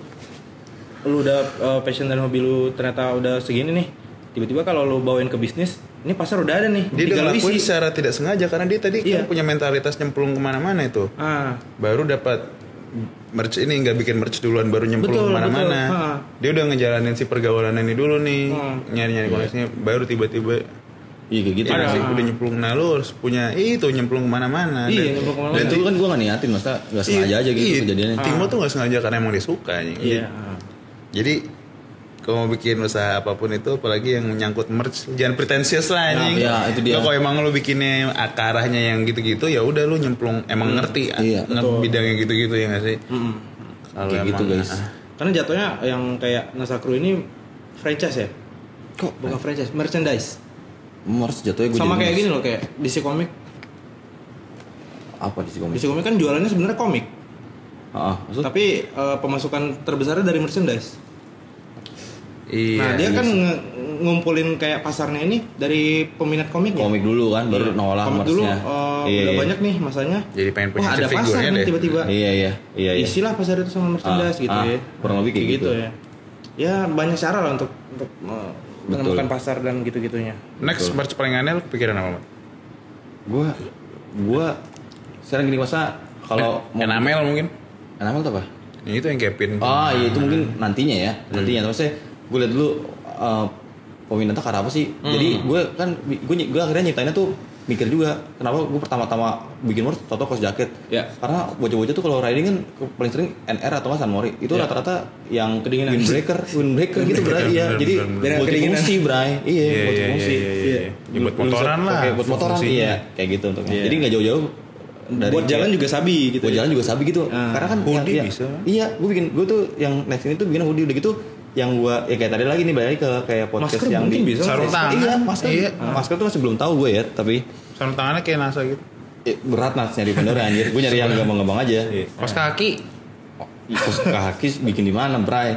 [SPEAKER 2] lu udah uh, passion dan hobi lu ternyata udah segini nih, tiba-tiba kalau lu bawain ke bisnis, ini pasar udah ada nih.
[SPEAKER 3] dia udah ngelakuin
[SPEAKER 2] isi.
[SPEAKER 3] secara tidak sengaja karena dia tadi
[SPEAKER 2] Iya.
[SPEAKER 3] kan punya mentalitas nyemplung ke mana-mana itu.
[SPEAKER 2] Ah,
[SPEAKER 3] Baru dapat merch ini nggak bikin merch duluan baru nyemplung
[SPEAKER 2] Betul,
[SPEAKER 3] ke mana-mana.
[SPEAKER 2] betul. Ha.
[SPEAKER 3] Dia udah ngejalanin si pergaulan ini dulu nih,
[SPEAKER 2] Hmm.
[SPEAKER 3] nyari-nyari koneksinya, baru tiba-tiba
[SPEAKER 1] Iya kayak gitu.
[SPEAKER 3] Iya sih, udah nyemplung. Nah lu harus punya itu nyemplung ke mana-mana.
[SPEAKER 2] Iya,
[SPEAKER 3] Dan-
[SPEAKER 2] nyemplung ke mana-mana.
[SPEAKER 1] Dan itu kan gue gak niatin, maksudnya gak sengaja aja gitu
[SPEAKER 3] iya,
[SPEAKER 1] kejadiannya.
[SPEAKER 3] Timo tuh gak sengaja karena emang dia suka
[SPEAKER 2] iya.
[SPEAKER 3] Jadi kalau mau bikin usaha apa pun itu apalagi yang menyangkut merch jangan pretensius lah
[SPEAKER 1] Nah,
[SPEAKER 3] anjing.
[SPEAKER 1] iya, itu dia.
[SPEAKER 3] Nggak, kalau emang lu bikinnya akarahnya yang gitu-gitu ya udah lu nyemplung emang ngerti
[SPEAKER 1] Iya,
[SPEAKER 3] nge- bidangnya gitu-gitu ya gak sih?
[SPEAKER 2] Mm-mm.
[SPEAKER 3] Kalau
[SPEAKER 1] Kayak gitu,
[SPEAKER 3] emang,
[SPEAKER 1] guys.
[SPEAKER 3] ah,
[SPEAKER 2] Karena jatuhnya yang kayak Nasakru ini franchise ya?
[SPEAKER 1] Kok
[SPEAKER 2] Bukan franchise, merchandise.
[SPEAKER 1] Mars jatuhnya gue
[SPEAKER 2] Sama kayak gini loh kayak DC Comic.
[SPEAKER 1] Apa si komik?
[SPEAKER 2] DC Comic kan jualannya sebenarnya komik,
[SPEAKER 1] Ah, maksud?
[SPEAKER 2] tapi eh, pemasukan terbesarnya dari merchandise.
[SPEAKER 3] Iya.
[SPEAKER 2] nah, dia
[SPEAKER 3] iya
[SPEAKER 2] kan nge- ngumpulin kayak pasarnya ini dari peminat komiknya.
[SPEAKER 1] komik dulu kan, baru nolak
[SPEAKER 2] Komik dulu eh,
[SPEAKER 1] Iya,
[SPEAKER 2] udah
[SPEAKER 1] iya.
[SPEAKER 2] banyak nih masanya.
[SPEAKER 3] Jadi pengen punya
[SPEAKER 2] Wah, ada pasar nih
[SPEAKER 3] deh.
[SPEAKER 2] tiba-tiba.
[SPEAKER 1] Iya, iya, iya, iya.
[SPEAKER 2] Isilah pasar itu sama merchandise
[SPEAKER 1] Ah,
[SPEAKER 2] gitu
[SPEAKER 1] ah,
[SPEAKER 2] ya.
[SPEAKER 1] kurang lebih kayak gitu.
[SPEAKER 2] ya. Ya banyak cara lah untuk untuk eh, menemukan pasar dan gitu-gitunya.
[SPEAKER 3] Next merch paling aneh lu kepikiran apa?
[SPEAKER 1] Gue, gue sekarang gini masa kalau mau
[SPEAKER 3] Enamel mungkin?
[SPEAKER 1] enamel tuh apa?
[SPEAKER 3] Ya, itu yang pin.
[SPEAKER 1] Oh iya itu mungkin nantinya ya nantinya terus saya gue liat dulu uh, peminatnya karena apa sih jadi gue kan gue gue akhirnya nyiptainnya tuh mikir juga kenapa gue pertama-tama bikin merch toto kos jaket
[SPEAKER 2] Ya.
[SPEAKER 1] karena bocah-bocah tuh kalau riding kan paling sering NR atau nggak San Mori itu
[SPEAKER 2] Ya.
[SPEAKER 1] rata-rata yang
[SPEAKER 2] Kedinginan.
[SPEAKER 1] windbreaker windbreaker gitu berarti ya jadi multifungsi bray iya
[SPEAKER 3] Iya, iya,
[SPEAKER 1] multifungsi
[SPEAKER 3] iya, iya, iya. Ya, buat motoran lah,
[SPEAKER 1] buat motoran
[SPEAKER 3] fungsinya.
[SPEAKER 1] iya kayak gitu untuknya
[SPEAKER 2] Iya.
[SPEAKER 1] jadi nggak jauh-jauh dari
[SPEAKER 2] Buat jalan juga sabi gitu.
[SPEAKER 1] Buat
[SPEAKER 2] ya.
[SPEAKER 1] jalan juga sabi gitu.
[SPEAKER 2] Ah.
[SPEAKER 1] Karena kan
[SPEAKER 3] Hoodie
[SPEAKER 1] ya-
[SPEAKER 3] bisa.
[SPEAKER 1] Iya, gue bikin gue tuh yang next ini tuh bikin hoodie udah gitu yang gua ya kayak tadi lagi nih balik ke kayak podcast
[SPEAKER 2] Masker
[SPEAKER 1] yang
[SPEAKER 2] mungkin
[SPEAKER 1] di
[SPEAKER 2] bisa.
[SPEAKER 3] Sarung tangan.
[SPEAKER 1] Iya, masker.
[SPEAKER 3] Iya.
[SPEAKER 1] Masker tuh masih belum tahu gue ya, tapi
[SPEAKER 3] Sarung tangannya kayak NASA gitu.
[SPEAKER 1] eh, berat nas nyari vendor anjir. Gue nyari yang gampang-gampang aja.
[SPEAKER 3] Kos kaki.
[SPEAKER 1] Terus kaki bikin di mana, Bray?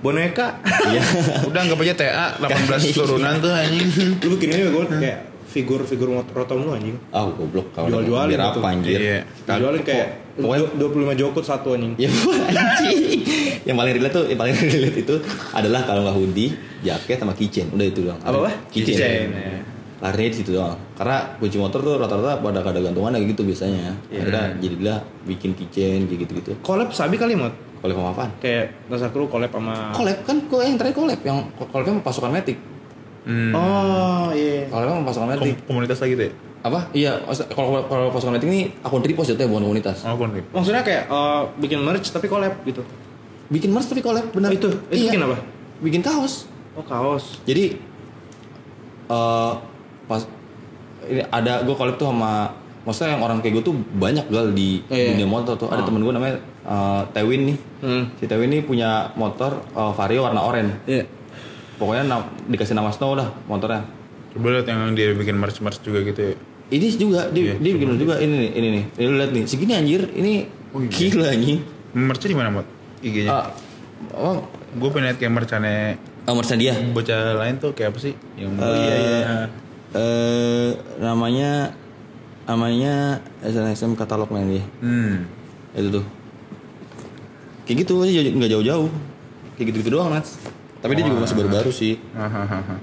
[SPEAKER 2] Boneka.
[SPEAKER 1] Iya.
[SPEAKER 3] Udah anggap aja TA 18 turunan tuh anjing.
[SPEAKER 2] lu bikin ini gue kayak figur-figur rotom lu anjing.
[SPEAKER 1] Ah, goblok kalau
[SPEAKER 2] Jual-jualin
[SPEAKER 1] biar
[SPEAKER 2] gitu.
[SPEAKER 1] apa anjir.
[SPEAKER 3] Iya.
[SPEAKER 2] Jualin kayak
[SPEAKER 1] Pokoknya-
[SPEAKER 2] du- 25 jokut satu anjing.
[SPEAKER 1] Ya anjing. yang paling relate tuh, yang paling relate itu adalah kalau nggak hoodie, jaket sama keychain. Udah itu doang.
[SPEAKER 2] Apa.
[SPEAKER 1] Keychain,
[SPEAKER 2] ya.
[SPEAKER 1] Larinya di situ doang. Karena kunci motor tuh rata-rata pada kada gantungan kayak gitu biasanya. Akhirnya jadilah bikin keychain kayak gitu-gitu.
[SPEAKER 2] Collab sabi kali mot.
[SPEAKER 1] Collab sama apaan?
[SPEAKER 2] Kayak Nasakru collab sama
[SPEAKER 1] Collab kan yang terakhir collab yang collabnya sama pasukan metik.
[SPEAKER 3] Hmm.
[SPEAKER 2] Oh iya.
[SPEAKER 1] Collabnya sama pasukan metik.
[SPEAKER 3] Kom- komunitas lagi ya?
[SPEAKER 1] Apa? Iya, kalau kalau pasukan metik ini akun tripos jatuhnya bukan komunitas.
[SPEAKER 3] Oh, kon.
[SPEAKER 2] Maksudnya kayak eh, bikin merch tapi collab gitu.
[SPEAKER 1] Bikin merch tapi collab benar.
[SPEAKER 2] Oh, itu? Itu bikin apa?
[SPEAKER 1] Bikin kaos.
[SPEAKER 2] Oh kaos.
[SPEAKER 1] Jadi eh pas ini ada gue collab tuh sama maksudnya yang orang kayak gue tuh banyak gal di
[SPEAKER 2] Iya.
[SPEAKER 1] dunia motor tuh. Ada
[SPEAKER 2] Ah.
[SPEAKER 1] temen gue namanya eh, Tewin nih.
[SPEAKER 2] Hmm.
[SPEAKER 1] Si Tewin nih punya motor eh, Vario warna oranye.
[SPEAKER 2] Iya.
[SPEAKER 1] Pokoknya na- dikasih nama Snow lah motornya.
[SPEAKER 3] Coba lihat yang dia bikin merch-merch juga gitu ya.
[SPEAKER 1] Ini juga dia,
[SPEAKER 3] Iya,
[SPEAKER 1] dia bikin juga ini nih, ini nih. Ini lihat nih, segini anjir, ini
[SPEAKER 3] Oh, iya.
[SPEAKER 1] gila anjing.
[SPEAKER 3] Merchnya di mana, Mot? IG-nya.
[SPEAKER 1] Ah, oh,
[SPEAKER 3] Gue pengen liat kayak merchane
[SPEAKER 1] nomor dia.
[SPEAKER 3] bocah lain tuh kayak apa sih? Yang
[SPEAKER 1] Eh,
[SPEAKER 2] iya iya.
[SPEAKER 1] eh, namanya namanya SNSM katalog main dia.
[SPEAKER 3] Hmm.
[SPEAKER 1] Itu tuh. Kayak gitu aja nggak jauh-jauh. Kayak gitu-gitu doang, Nats. Tapi dia juga masih baru-baru sih.
[SPEAKER 3] Hahaha.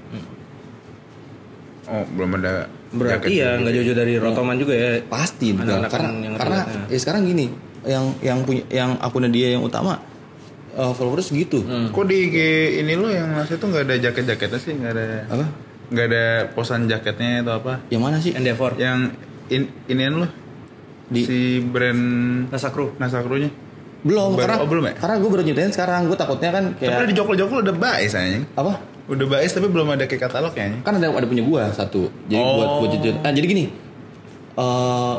[SPEAKER 3] Oh, belum ada
[SPEAKER 2] Berarti
[SPEAKER 3] jaket.
[SPEAKER 2] ya nggak jauh-jauh dari Rotoman juga ya.
[SPEAKER 1] Pasti
[SPEAKER 2] Anak-anak
[SPEAKER 1] karena
[SPEAKER 2] yang
[SPEAKER 1] karena ya sekarang gini, yang yang punya yang akunnya dia yang utama eh, followers segitu.
[SPEAKER 3] Kok di IG ini lo yang ngasih tuh nggak ada jaket-jaketnya sih? Nggak ada
[SPEAKER 1] Apa?
[SPEAKER 3] nggak ada posan jaketnya atau apa?
[SPEAKER 1] Yang mana sih?
[SPEAKER 2] Endeavor.
[SPEAKER 3] Yang in, inian lo
[SPEAKER 1] Di-
[SPEAKER 3] si brand
[SPEAKER 2] Nasakru.
[SPEAKER 3] Nasakrunya.
[SPEAKER 1] Belum,
[SPEAKER 3] Baru-
[SPEAKER 1] karena
[SPEAKER 3] oh, belum ya?
[SPEAKER 1] karena gue baru nyetain sekarang. Gue takutnya kan
[SPEAKER 3] Tapi
[SPEAKER 1] kayak
[SPEAKER 3] di jokol-jokol udah baik sayang.
[SPEAKER 1] apa?
[SPEAKER 3] Udah baik tapi belum ada kayak katalognya.
[SPEAKER 1] Kan ada ada punya gua satu. Jadi
[SPEAKER 3] Oh.
[SPEAKER 1] buat buat jajan. Ah, jadi gini. eh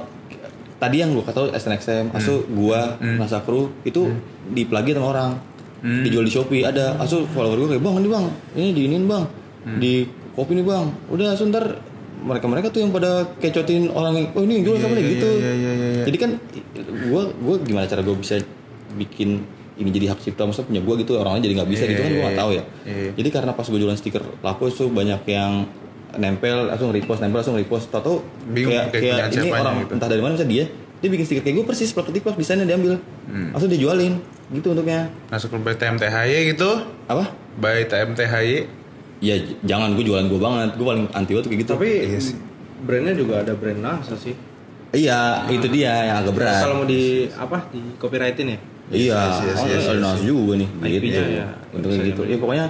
[SPEAKER 1] tadi yang gua kata SNXM, asu gua, Nasakru itu diplagi sama orang. Dijual di Shopee ada. Asu follower gua kayak, "Bang, ini Bang. Ini diinin, Bang. Di kopi nih, Bang." Udah, asu ntar mereka-mereka tuh yang pada kecotin orang yang, "Oh, ini yang jual sama nih," gitu.
[SPEAKER 3] iya, iya, iya, iya.
[SPEAKER 1] Jadi kan gua gua gimana cara gua bisa bikin ini jadi hak cipta maksudnya punya gua gitu orangnya jadi nggak bisa
[SPEAKER 3] Iya,
[SPEAKER 1] gitu kan gua nggak
[SPEAKER 3] iya.
[SPEAKER 1] tahu ya.
[SPEAKER 3] Iya.
[SPEAKER 1] Jadi karena pas gue jualan stiker laku itu banyak yang nempel langsung repost nempel langsung repost tahu
[SPEAKER 3] Bingung
[SPEAKER 1] kayak,
[SPEAKER 3] kayak
[SPEAKER 1] ini orang
[SPEAKER 3] gitu.
[SPEAKER 1] entah dari mana bisa dia dia bikin stiker kayak gue persis plak ketik plak desainnya diambil
[SPEAKER 3] Hmm.
[SPEAKER 1] langsung dia jualin gitu untuknya
[SPEAKER 3] Nasakru by TMTHY gitu.
[SPEAKER 1] apa
[SPEAKER 3] By TMTHY.
[SPEAKER 1] ya jangan gue jualan gue banget gue paling anti banget kayak gitu
[SPEAKER 2] Tapi
[SPEAKER 3] Iya
[SPEAKER 2] brandnya juga ada brand NASA sih.
[SPEAKER 1] iya itu dia yang agak berat
[SPEAKER 2] Kalau mau di apa di copyrightin ya?
[SPEAKER 1] Iya
[SPEAKER 3] Yes, yes,
[SPEAKER 1] oh,
[SPEAKER 3] yes,
[SPEAKER 1] juga nih gitu
[SPEAKER 2] ya.
[SPEAKER 1] untungnya gitu ya pokoknya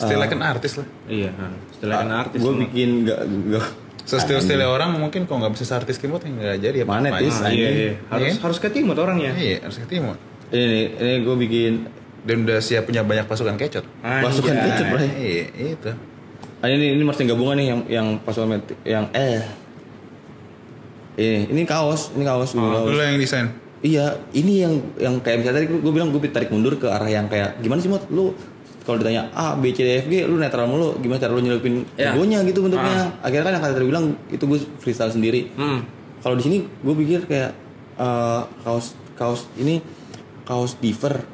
[SPEAKER 3] Still like an artist lah.
[SPEAKER 2] Iya. Setelah kan artis.
[SPEAKER 1] gue
[SPEAKER 2] semua.
[SPEAKER 1] bikin gak, gak
[SPEAKER 3] Sestil-stilnya orang mungkin kalau nggak bisa seartis timot ya nggak jadi apa
[SPEAKER 1] Mana, Tis?
[SPEAKER 2] Ah, iya, iya. Harus
[SPEAKER 3] Iya.
[SPEAKER 2] harus ke timur orangnya.
[SPEAKER 3] Iya harus ke timot.
[SPEAKER 1] ini nih ini gue bikin
[SPEAKER 3] Dan udah siap punya banyak pasukan kecot.
[SPEAKER 1] Pasukan
[SPEAKER 2] Anjay.
[SPEAKER 1] kecot, Bray.
[SPEAKER 3] Iya itu.
[SPEAKER 1] Ah, ini ini merchant gabungan nih yang yang pasukan yang eh ini ini kaos ini kaos gue kaos.
[SPEAKER 3] Lu lah yang desain.
[SPEAKER 1] Iya, ini yang yang kayak misalnya tadi gue bilang gue tarik mundur ke arah yang kayak gimana sih mot lu kalau ditanya A B C D F G lu netral mulu. Gimana cara lu nyelipin
[SPEAKER 2] Ya.
[SPEAKER 1] logonya gitu bentuknya? Akhirnya kan yang kata tadi bilang itu gue freestyle sendiri.
[SPEAKER 2] Hmm.
[SPEAKER 1] kalau di sini gue pikir kayak eh, kaos kaos ini kaos diver.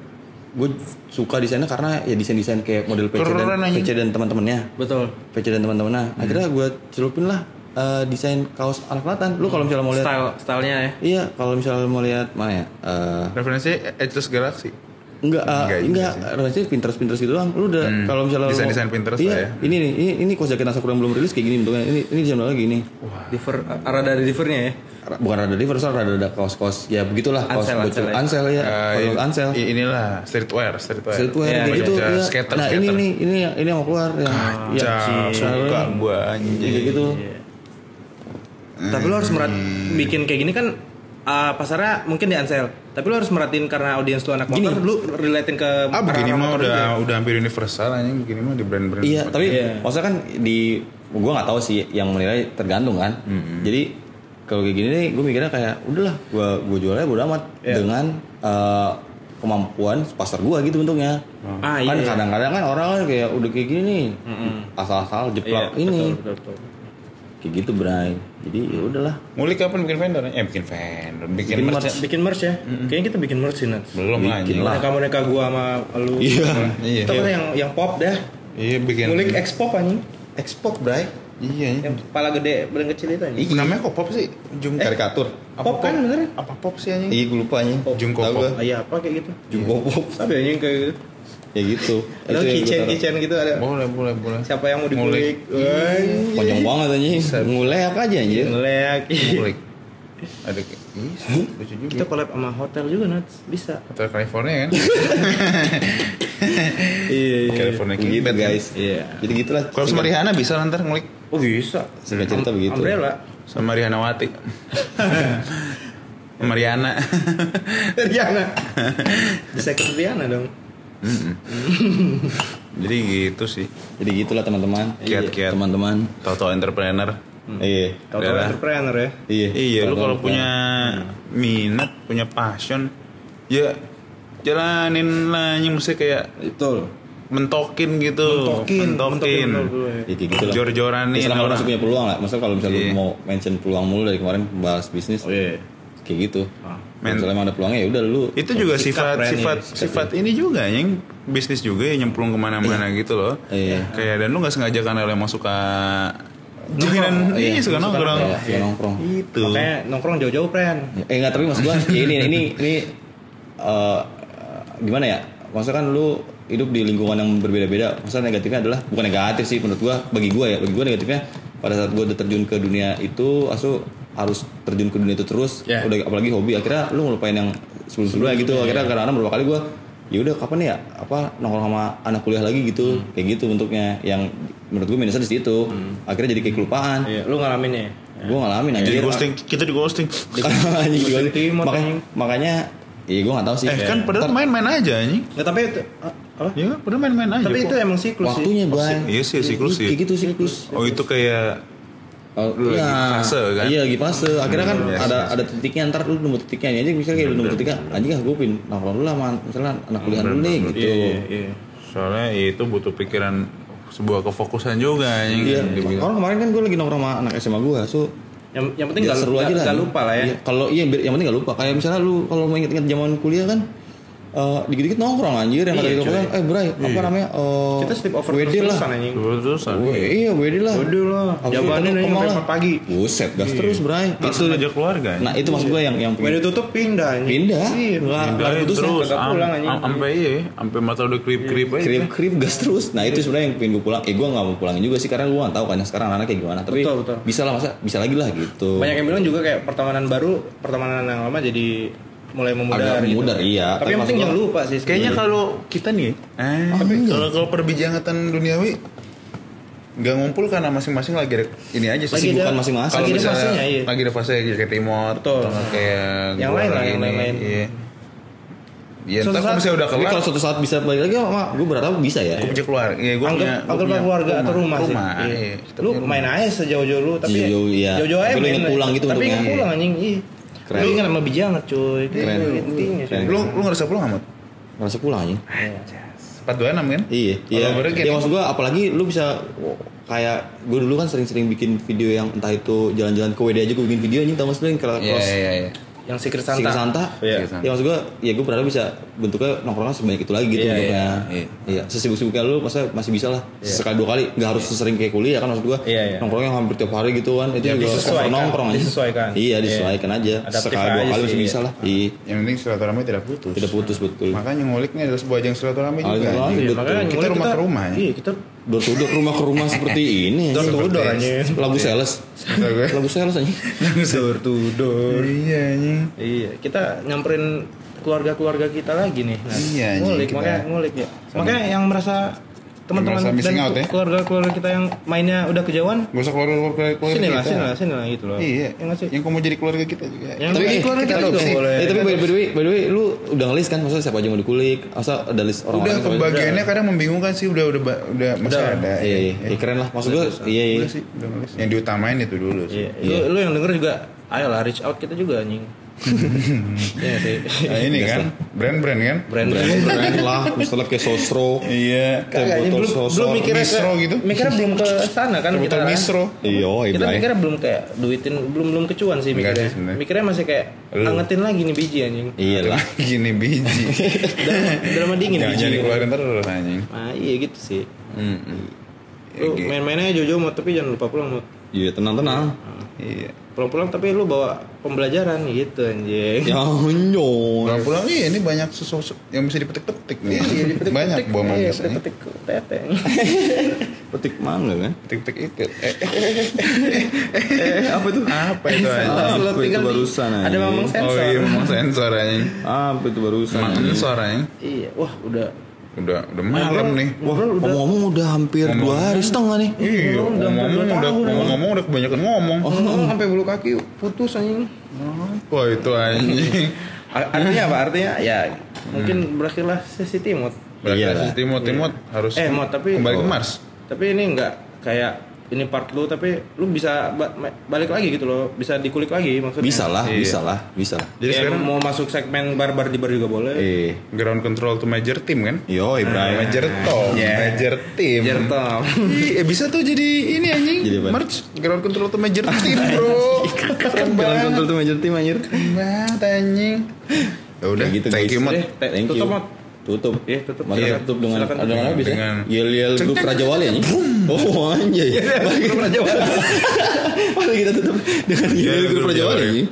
[SPEAKER 1] Gue suka desainnya karena ya desain desain kayak model PC dan
[SPEAKER 3] Keren, anjing.
[SPEAKER 1] PC dan teman-temannya.
[SPEAKER 2] Betul.
[SPEAKER 1] PC dan teman-temannya. Akhirnya gue celupin lah eh, desain kaos anak selatan lu kalau misalnya mau lihat
[SPEAKER 2] Style stylenya ya.
[SPEAKER 1] iya kalau misalnya mau lihat mana ya Eh,
[SPEAKER 3] Referensi Ageless Galaxy.
[SPEAKER 1] Enggak, uh,
[SPEAKER 3] Enggak
[SPEAKER 1] enggak, Pinterest Pinterest gitu doang. Lu udah
[SPEAKER 3] Hmm.
[SPEAKER 1] kalau misalnya lu-
[SPEAKER 3] Desain-desain Pinterest
[SPEAKER 1] iya,
[SPEAKER 3] lah ya.
[SPEAKER 1] Ini nih, ini ini kos jaket Asakura yang belum rilis kayak gini bentuknya. Ini ini desain lagi gini.
[SPEAKER 2] Diver rada ada divernya ya.
[SPEAKER 1] Bukan rada diverse, rada ada kaos-kaos ya begitulah kaos
[SPEAKER 2] Ansel,
[SPEAKER 1] bocil.
[SPEAKER 2] ansel ya.
[SPEAKER 1] Ansel ya, kaos ansel.
[SPEAKER 3] i- inilah streetwear, streetwear.
[SPEAKER 1] Streetwear
[SPEAKER 2] Iya,
[SPEAKER 1] kayak
[SPEAKER 2] iya.
[SPEAKER 1] gitu. Iya.
[SPEAKER 3] skater,
[SPEAKER 1] Nah, ini
[SPEAKER 3] skater.
[SPEAKER 1] nih, ini yang ini yang mau keluar yang ya,
[SPEAKER 3] Cak, suka gua anjing.
[SPEAKER 1] gitu.
[SPEAKER 2] Tapi lo harus merat bikin kayak gini kan uh, pasarnya mungkin di Ansel. Tapi lo harus meratin karena audiens lu anak motor, lu relatein ke
[SPEAKER 3] Ah begini mah
[SPEAKER 2] motor
[SPEAKER 3] udah
[SPEAKER 2] juga.
[SPEAKER 3] udah hampir universal anjing begini mah di brand-brand.
[SPEAKER 1] Iya, tapi
[SPEAKER 2] Iya.
[SPEAKER 1] maksudnya kan di gua nggak tahu sih yang menilai tergantung kan. Jadi kalau kayak gini nih, gue mikirnya kayak udahlah, gua gua jualnya bodo amat
[SPEAKER 2] Iya.
[SPEAKER 1] dengan eh, kemampuan pasar gua gitu bentuknya.
[SPEAKER 2] Ah,
[SPEAKER 1] kan
[SPEAKER 2] iya, iya.
[SPEAKER 1] kadang-kadang kan orang kan kayak udah kayak gini nih, asal-asal
[SPEAKER 2] Iya,
[SPEAKER 1] jeplak ini,
[SPEAKER 2] betul, betul, betul.
[SPEAKER 1] Kayak gitu Bray. Jadi ya udahlah.
[SPEAKER 3] Ngulik kapan bikin vendor? Eh bikin vendor, bikin,
[SPEAKER 1] Bikin
[SPEAKER 3] merch.
[SPEAKER 1] merch.
[SPEAKER 2] Bikin merch ya. Kayaknya kita bikin merch sih, Nats.
[SPEAKER 3] Belum
[SPEAKER 1] Bikin
[SPEAKER 3] anjing.
[SPEAKER 1] lah.
[SPEAKER 2] Boneka boneka gua sama lu.
[SPEAKER 1] Iya.
[SPEAKER 3] Iya.
[SPEAKER 2] Kita kan yang yang pop dah.
[SPEAKER 3] Iya bikin.
[SPEAKER 2] Ngulik X pop anjing.
[SPEAKER 1] Export Bray.
[SPEAKER 3] Iya. anjing.
[SPEAKER 2] Yang kepala gede, badan kecil itu anjing.
[SPEAKER 3] Ih, namanya kok pop sih? Jung
[SPEAKER 1] Karikatur.
[SPEAKER 3] Apa
[SPEAKER 2] Pop kan bener?
[SPEAKER 3] Apa pop sih anjing?
[SPEAKER 1] Iya gue lupa nih.
[SPEAKER 3] Jungkook
[SPEAKER 1] Tahu
[SPEAKER 3] Pop.
[SPEAKER 2] iya apa kayak gitu.
[SPEAKER 1] Jungko Pop.
[SPEAKER 2] Ya anjing kayak gitu.
[SPEAKER 1] Ya gitu.
[SPEAKER 2] Ada kitchen kitchen gitu ada.
[SPEAKER 3] Boleh, boleh, boleh.
[SPEAKER 2] Siapa yang mau dikulik?
[SPEAKER 1] Panjang banget anjing. Ngulek aja anjir.
[SPEAKER 2] Ngelek.
[SPEAKER 3] Ngulik. Ada lucu juga.
[SPEAKER 2] Kita collab sama hotel juga Nats. Bisa.
[SPEAKER 3] Hotel California kan?
[SPEAKER 2] Iya
[SPEAKER 3] California King
[SPEAKER 1] Gitu
[SPEAKER 3] Bed
[SPEAKER 1] guys.
[SPEAKER 2] Iya.
[SPEAKER 1] Jadi gitulah.
[SPEAKER 3] Kalau sama Rihanna bisa ntar ngulik
[SPEAKER 2] Oh bisa.
[SPEAKER 1] Singkat cerita
[SPEAKER 2] Am-
[SPEAKER 1] begitu.
[SPEAKER 2] Umbrella.
[SPEAKER 3] sama Rihanna Wati. sama Rihanna.
[SPEAKER 2] Riana. Bisa ke Riana dong.
[SPEAKER 3] Jadi gitu sih.
[SPEAKER 1] Jadi gitulah teman-teman.
[SPEAKER 3] Kiat-kiat.
[SPEAKER 1] Teman-teman.
[SPEAKER 3] Toto entrepreneur.
[SPEAKER 1] Iya.
[SPEAKER 2] Kalau
[SPEAKER 3] Daerah.
[SPEAKER 2] entrepreneur ya.
[SPEAKER 1] Iya.
[SPEAKER 3] Iya, lu kalau punya minat, punya passion, ya jalanin lah mesti kayak
[SPEAKER 2] Betul.
[SPEAKER 3] mentokin gitu.
[SPEAKER 2] Mentokin, mentokin
[SPEAKER 3] mentokin.
[SPEAKER 1] Ya, kayak gitu lah.
[SPEAKER 3] Jor-joran nih.
[SPEAKER 1] Ya, selama lu
[SPEAKER 3] orang.
[SPEAKER 1] punya peluang lah. Maksudnya kalau misalnya
[SPEAKER 3] Iya.
[SPEAKER 1] lu mau mention peluang mulu dari kemarin bahas bisnis,
[SPEAKER 2] Oh iya.
[SPEAKER 1] Kayak gitu.
[SPEAKER 2] Ah.
[SPEAKER 3] Men-
[SPEAKER 1] Misalnya emang ada peluangnya ya udah lu.
[SPEAKER 3] Itu juga
[SPEAKER 2] Sikap
[SPEAKER 3] sifat
[SPEAKER 2] brand
[SPEAKER 3] sifat
[SPEAKER 2] ini,
[SPEAKER 3] sifat ini juga yang bisnis juga ya nyemplung ke mana-mana gitu loh.
[SPEAKER 1] Iya.
[SPEAKER 3] Kayak dan lu nggak sengaja karena lu emang suka jalan iya, suka nongkrong.
[SPEAKER 1] Iya, suka nongkrong.
[SPEAKER 3] Itu.
[SPEAKER 2] Makanya nongkrong jauh-jauh, friend.
[SPEAKER 1] Eh enggak tapi maksud gua ya ini ini ini eh, gimana ya? Maksudnya kan lu hidup di lingkungan yang berbeda-beda. Maksudnya negatifnya adalah bukan negatif sih menurut gua bagi gua ya. Bagi gua negatifnya pada saat gua udah terjun ke dunia itu asu harus terjun ke dunia itu terus
[SPEAKER 2] Ya.
[SPEAKER 1] udah apalagi hobi akhirnya lu ngelupain yang sebelum-sebelumnya gitu akhirnya kadang-kadang beberapa kali gua ya udah kapan ya apa nongkrong sama anak kuliah lagi gitu kayak gitu bentuknya yang menurut gua minusnya di situ akhirnya jadi kayak kelupaan
[SPEAKER 2] Iya, lu ngalamin ya.
[SPEAKER 1] gua ngalamin
[SPEAKER 3] Jadi
[SPEAKER 1] anjir
[SPEAKER 3] ghosting, kita di ghosting.
[SPEAKER 1] Anjing,
[SPEAKER 2] Ghosting
[SPEAKER 1] makanya makanya iya gue gak tahu sih
[SPEAKER 3] Eh kan padahal main-main aja anjing.
[SPEAKER 2] Nggak, tapi itu ah, apa?
[SPEAKER 3] Ya padahal main-main aja.
[SPEAKER 2] Tapi
[SPEAKER 3] kok.
[SPEAKER 2] itu emang siklus sih.
[SPEAKER 1] waktunya bang
[SPEAKER 3] Iya sih, siklus sih.
[SPEAKER 1] kayak gitu siklus
[SPEAKER 3] Oh itu kayak
[SPEAKER 1] Oh,
[SPEAKER 3] Lu lagi fase, kan?
[SPEAKER 1] Iya lagi fase. Akhirnya kan
[SPEAKER 3] Yes,
[SPEAKER 1] ada
[SPEAKER 3] yes,
[SPEAKER 1] ada titiknya ntar lu nemu titiknya aja misalnya kayak lu nemu titiknya anjing ah gue pin nongkrong dulu lah man. misalnya anak kuliah dulu nih gitu.
[SPEAKER 2] Iya, iya, iya.
[SPEAKER 3] soalnya itu butuh pikiran sebuah kefokusan juga anjing.
[SPEAKER 1] Iya.
[SPEAKER 3] Dibilang.
[SPEAKER 1] Orang kemarin kan gue lagi nongkrong sama anak SMA gue, so
[SPEAKER 2] Yang yang penting
[SPEAKER 1] ya
[SPEAKER 2] nggak
[SPEAKER 1] seru aja lah.
[SPEAKER 2] nggak lupa lah ya.
[SPEAKER 1] Iya, Kalau iya yang penting gak lupa. Kayak misalnya lu kalau mau inget-inget zaman kuliah kan eh dikit-dikit nongkrong anjir yang kata
[SPEAKER 2] Iya,
[SPEAKER 1] gitu
[SPEAKER 2] cuy.
[SPEAKER 1] kan eh bray apa namanya eh
[SPEAKER 2] Kita sleep over
[SPEAKER 1] WD lah
[SPEAKER 2] terus-terusan anjing.
[SPEAKER 3] Terus-terusan.
[SPEAKER 1] Weh, iya WD lah
[SPEAKER 2] Waduh lah, jawabannya
[SPEAKER 1] Kemal
[SPEAKER 2] sampai
[SPEAKER 1] lah.
[SPEAKER 2] pagi.
[SPEAKER 1] Buset, gas terus Bray
[SPEAKER 3] Itu ngajak keluarga.
[SPEAKER 1] Nah itu maksud gue yang yang
[SPEAKER 2] Udah tutup pindah anjing.
[SPEAKER 1] pindah
[SPEAKER 2] Iya.
[SPEAKER 3] Pindahin
[SPEAKER 1] putus
[SPEAKER 3] terus sampai iya, sampai mata udah krip-krip aja.
[SPEAKER 1] krip krip gas terus nah itu sebenarnya yang pengen gue pulang eh gue nggak mau pulangin juga sih karena gue nggak tahu kan sekarang anak kayak gimana tapi
[SPEAKER 2] Betul, betul.
[SPEAKER 1] bisa lah masa bisa lagi lah gitu
[SPEAKER 2] Banyak yang bilang juga kayak pertemanan baru, pertemanan yang lama jadi mulai memudar.
[SPEAKER 1] Agak
[SPEAKER 2] gitu.
[SPEAKER 1] memudar, iya.
[SPEAKER 2] Tapi
[SPEAKER 1] Tapi
[SPEAKER 2] yang penting jangan lupa sih.
[SPEAKER 3] Kayaknya kalau kita nih, eh, tapi kalau kalau perbincangan duniawi nggak ngumpul karena masing-masing lagi ada- ini aja sih.
[SPEAKER 2] Ada-
[SPEAKER 1] masing-masing.
[SPEAKER 2] Lagi ada fasenya, iya.
[SPEAKER 3] lagi ada fase kayak Timor,
[SPEAKER 2] Betul.
[SPEAKER 3] atau kayak
[SPEAKER 2] Yang lain lah,
[SPEAKER 3] lagi
[SPEAKER 2] yang lain-lain.
[SPEAKER 3] Iya. Ya
[SPEAKER 2] Suatu saat-
[SPEAKER 3] misalnya udah
[SPEAKER 1] tapi
[SPEAKER 3] kelar,
[SPEAKER 1] kalau suatu saat bisa balik lagi sama gue berharap bisa ya
[SPEAKER 3] gue punya keluarga. Iya, gue
[SPEAKER 2] anggap
[SPEAKER 3] punya, gua
[SPEAKER 2] anggap
[SPEAKER 3] punya
[SPEAKER 2] keluarga atau rumah, sih.
[SPEAKER 3] Rumah,
[SPEAKER 2] Iya.
[SPEAKER 3] iya.
[SPEAKER 2] Lu
[SPEAKER 3] rumah.
[SPEAKER 2] main aja sejauh-jauh lu tapi
[SPEAKER 1] Jauh-jauh, iya.
[SPEAKER 2] jauh-jauh aja.
[SPEAKER 1] Tapi lu
[SPEAKER 2] lah.
[SPEAKER 1] pulang gitu
[SPEAKER 2] Tapi inget pulang anjing. Iya.
[SPEAKER 1] Keren.
[SPEAKER 2] Lu ingat sama biji hangat cuy.
[SPEAKER 1] Keren.
[SPEAKER 2] Intinya.
[SPEAKER 3] Lu lu ngerasa pulang amat?
[SPEAKER 1] ngerasa pulang aja
[SPEAKER 3] Empat dua enam kan?
[SPEAKER 1] iya iya ya
[SPEAKER 3] berarti
[SPEAKER 1] maksud gue apalagi lu bisa kayak gue dulu kan sering-sering bikin video yang entah itu jalan-jalan ke WD aja gue bikin video anjing tau lu yang kalau
[SPEAKER 3] Iya
[SPEAKER 1] cross
[SPEAKER 3] iya iya.
[SPEAKER 2] Yang Secret Santa.
[SPEAKER 1] Secret Santa.
[SPEAKER 2] Iya.
[SPEAKER 3] Secret Santa.
[SPEAKER 1] Ya maksud gue, ya gue berharap bisa bentuknya nongkrongnya sebanyak itu lagi gitu
[SPEAKER 2] Iya,
[SPEAKER 1] bentuknya.
[SPEAKER 3] iya.
[SPEAKER 1] Iya. Sesibuk-sibuknya lu masa masih bisa lah. Sekali dua kali, nggak harus sesering kayak kuliah kan maksud gue.
[SPEAKER 2] Iya, iya.
[SPEAKER 1] Nongkrongnya hampir tiap hari gitu kan. Itu
[SPEAKER 2] Ya,
[SPEAKER 1] juga
[SPEAKER 2] disesuaikan.
[SPEAKER 1] nongkrong aja.
[SPEAKER 2] Disesuaikan.
[SPEAKER 1] Iya, disesuaikan aja.
[SPEAKER 2] Adaptif
[SPEAKER 1] Sekali dua kali
[SPEAKER 2] sih,
[SPEAKER 1] masih
[SPEAKER 2] iya.
[SPEAKER 1] bisa lah. Iya.
[SPEAKER 3] Yang penting silaturahmi tidak putus.
[SPEAKER 1] Tidak putus betul.
[SPEAKER 3] Makanya nguliknya adalah sebuah ajang silaturahmi juga.
[SPEAKER 2] Makanya
[SPEAKER 3] Kita rumah ke rumah ya.
[SPEAKER 2] Iya, kita
[SPEAKER 1] Door to door, rumah ke rumah seperti ini.
[SPEAKER 2] door to door anjing.
[SPEAKER 1] Lagu sales. Lagu sales aja.
[SPEAKER 2] Door to door.
[SPEAKER 3] Iya anjing.
[SPEAKER 2] Iya, kita nyamperin keluarga-keluarga kita lagi nih. Nah,
[SPEAKER 3] Iya,
[SPEAKER 2] ngulik,
[SPEAKER 3] kita-
[SPEAKER 2] makanya ngulik ya. Makanya yang merasa teman-teman dan
[SPEAKER 3] out ya?
[SPEAKER 2] keluarga-keluarga kita yang mainnya udah kejauhan,
[SPEAKER 3] Gak usah keluar keluar keluar keluarga
[SPEAKER 2] sini lah,
[SPEAKER 3] kita.
[SPEAKER 2] sini lah, sini lah gitu loh.
[SPEAKER 3] Iya.
[SPEAKER 2] Ya nggak sih?
[SPEAKER 3] Yang kamu mau jadi keluarga kita juga.
[SPEAKER 2] Yang
[SPEAKER 1] Tapi
[SPEAKER 2] tapi keluarga
[SPEAKER 3] kita
[SPEAKER 2] kita, juga boleh.
[SPEAKER 1] Eh tapi by, by the way, by the way, lu udah ngelis kan? Maksudnya siapa aja mau dikulik? Masa ada list
[SPEAKER 3] Udah
[SPEAKER 1] orang-orang? yang-
[SPEAKER 3] pembagiannya kadang membingungkan sih udah udah udah masih
[SPEAKER 2] Udah.
[SPEAKER 3] ada.
[SPEAKER 1] Iya, iya, iya, keren lah. Maksud gue, iya, iya.
[SPEAKER 3] Udah sih, udah nulis. Yang diutamain itu dulu sih.
[SPEAKER 2] Iya. Lu, lu yang denger juga, ayolah reach out kita juga anjing. Iya sih.
[SPEAKER 3] Nah, ini kan brand-brand kan?
[SPEAKER 2] Brand
[SPEAKER 1] Brand, brand lah, misalnya kayak Sosro.
[SPEAKER 3] Iya.
[SPEAKER 2] Kagak, ini
[SPEAKER 1] botol
[SPEAKER 2] belum,
[SPEAKER 1] sosok,
[SPEAKER 2] belum mikirnya
[SPEAKER 3] Misro
[SPEAKER 2] ke,
[SPEAKER 3] gitu.
[SPEAKER 2] Mikirnya belum ke sana kan kita.
[SPEAKER 3] Botol
[SPEAKER 2] kan.
[SPEAKER 3] Misro.
[SPEAKER 1] Iya,
[SPEAKER 2] Kita
[SPEAKER 1] Ibrahim.
[SPEAKER 2] mikirnya belum kayak duitin, belum belum kecuan sih
[SPEAKER 3] Enggak
[SPEAKER 2] mikirnya.
[SPEAKER 3] sih
[SPEAKER 2] mikirnya masih kayak
[SPEAKER 3] Lu.
[SPEAKER 2] angetin lagi nih biji anjing.
[SPEAKER 1] Iya lah.
[SPEAKER 3] Gini biji.
[SPEAKER 2] Drama dingin
[SPEAKER 3] Jangan
[SPEAKER 2] biji.
[SPEAKER 3] jadi keluarin terus anjing.
[SPEAKER 2] Nah, iya gitu sih.
[SPEAKER 3] Hmm.
[SPEAKER 2] Lu main-mainnya jauh-jauh mau tapi jangan lupa pulang mau.
[SPEAKER 1] Iya, tenang-tenang.
[SPEAKER 3] Iya.
[SPEAKER 2] Pulang-pulang tapi lu bawa pembelajaran gitu anjing.
[SPEAKER 1] Ya, nyon.
[SPEAKER 3] Pulang-pulang iya ini banyak sesuatu yang bisa dipetik-petik nih.
[SPEAKER 2] Iya, dipetik-petik.
[SPEAKER 3] banyak buah
[SPEAKER 2] Iya,
[SPEAKER 3] manggis. nih.
[SPEAKER 2] petik-petik tete.
[SPEAKER 1] Petik mangga kan?
[SPEAKER 3] Petik-petik itu. Eh,
[SPEAKER 1] Eh, apa itu?
[SPEAKER 3] apa itu
[SPEAKER 1] Apa itu
[SPEAKER 2] tinggal di-
[SPEAKER 1] barusan,
[SPEAKER 2] Ada
[SPEAKER 1] anjing?
[SPEAKER 2] mamang
[SPEAKER 3] Oh
[SPEAKER 2] sensor.
[SPEAKER 3] iya, memang sensor anjing.
[SPEAKER 1] Apa itu barusan?
[SPEAKER 3] Memang sensor anjing.
[SPEAKER 2] Iya, wah udah
[SPEAKER 3] Udah udah malam nih.
[SPEAKER 1] Wah, ngomong-ngomong udah hampir dua hari setengah nih.
[SPEAKER 3] Iya,
[SPEAKER 2] udah hampir
[SPEAKER 3] ngomong
[SPEAKER 2] dua
[SPEAKER 3] udah
[SPEAKER 2] tahun,
[SPEAKER 3] ngomong udah kebanyakan ngomong.
[SPEAKER 2] ngomong sampai bulu kaki putus anjing.
[SPEAKER 3] Wah itu anjing.
[SPEAKER 2] Artinya apa? Artinya ya mungkin berakhirlah sesi timut.
[SPEAKER 3] Berarti
[SPEAKER 1] Iya
[SPEAKER 3] si
[SPEAKER 1] lah.
[SPEAKER 3] Timot Timot harus
[SPEAKER 2] Eh, Mot, tapi-
[SPEAKER 3] kembali ke
[SPEAKER 2] Oh.
[SPEAKER 3] Mars.
[SPEAKER 2] Tapi ini enggak kayak ini part lu tapi lu bisa ba- balik lagi gitu loh bisa dikulik lagi maksudnya
[SPEAKER 1] Bisa lah,
[SPEAKER 3] Iya.
[SPEAKER 1] bisa lah, bisa lah.
[SPEAKER 3] Jadi
[SPEAKER 2] Ya,
[SPEAKER 3] sekarang
[SPEAKER 2] mau masuk segmen barbar di bar juga boleh
[SPEAKER 1] Eh,
[SPEAKER 3] ground control to major team kan?
[SPEAKER 1] yo, Ibrahim.
[SPEAKER 3] Major top,
[SPEAKER 2] Yeah.
[SPEAKER 3] major team.
[SPEAKER 2] Biar tau.
[SPEAKER 3] Iya, bisa tuh jadi ini anjing.
[SPEAKER 1] Jadi apa?
[SPEAKER 3] Merch ground control to major team, Bro. Keren banget.
[SPEAKER 1] kontrol tuh major tim anjir.
[SPEAKER 3] Keren banget anjing. Ya udah,
[SPEAKER 1] gitu,
[SPEAKER 3] thank
[SPEAKER 1] guys.
[SPEAKER 3] you, Mot.
[SPEAKER 2] Eh,
[SPEAKER 1] Thank
[SPEAKER 2] tutup
[SPEAKER 1] you. Tutup.
[SPEAKER 2] Iya, tutup.
[SPEAKER 1] Mari
[SPEAKER 2] Silakan.
[SPEAKER 1] tutup dengan ada mana bisa?
[SPEAKER 3] Dengan-
[SPEAKER 1] Yel yel grup Raja Wali anjing. Oh anjay. Mari grup Raja Wali. Mari kita tutup dengan yel yel grup Raja Wali anjing.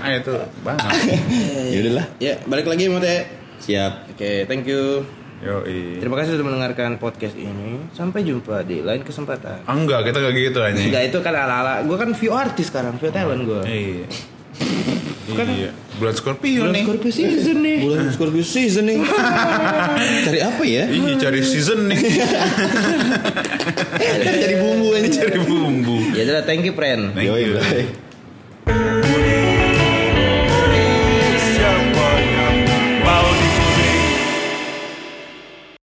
[SPEAKER 3] Ah, itu banget.
[SPEAKER 1] Ya udahlah.
[SPEAKER 2] ya balik lagi mau teh
[SPEAKER 1] Siap.
[SPEAKER 2] oke thank you
[SPEAKER 3] Yo,
[SPEAKER 2] terima kasih sudah mendengarkan podcast ini sampai jumpa di lain kesempatan
[SPEAKER 3] Ah, enggak, kita gak gitu anjing.
[SPEAKER 2] Enggak itu kan ala-ala Gue kan view artis sekarang View talent gue
[SPEAKER 3] Iya.
[SPEAKER 2] Kan-
[SPEAKER 3] iya. Bulan Scorpio
[SPEAKER 2] Bulan
[SPEAKER 3] nih.
[SPEAKER 2] Scorpio season nih
[SPEAKER 1] Bulan Scorpio season nih. Cari apa ya?
[SPEAKER 3] Iya, cari season nih.
[SPEAKER 1] Cari bumbu anjing.
[SPEAKER 3] cari bumbu.
[SPEAKER 2] Ya udah thank you friend
[SPEAKER 3] Thank
[SPEAKER 1] Yoi,
[SPEAKER 3] you.
[SPEAKER 1] bye.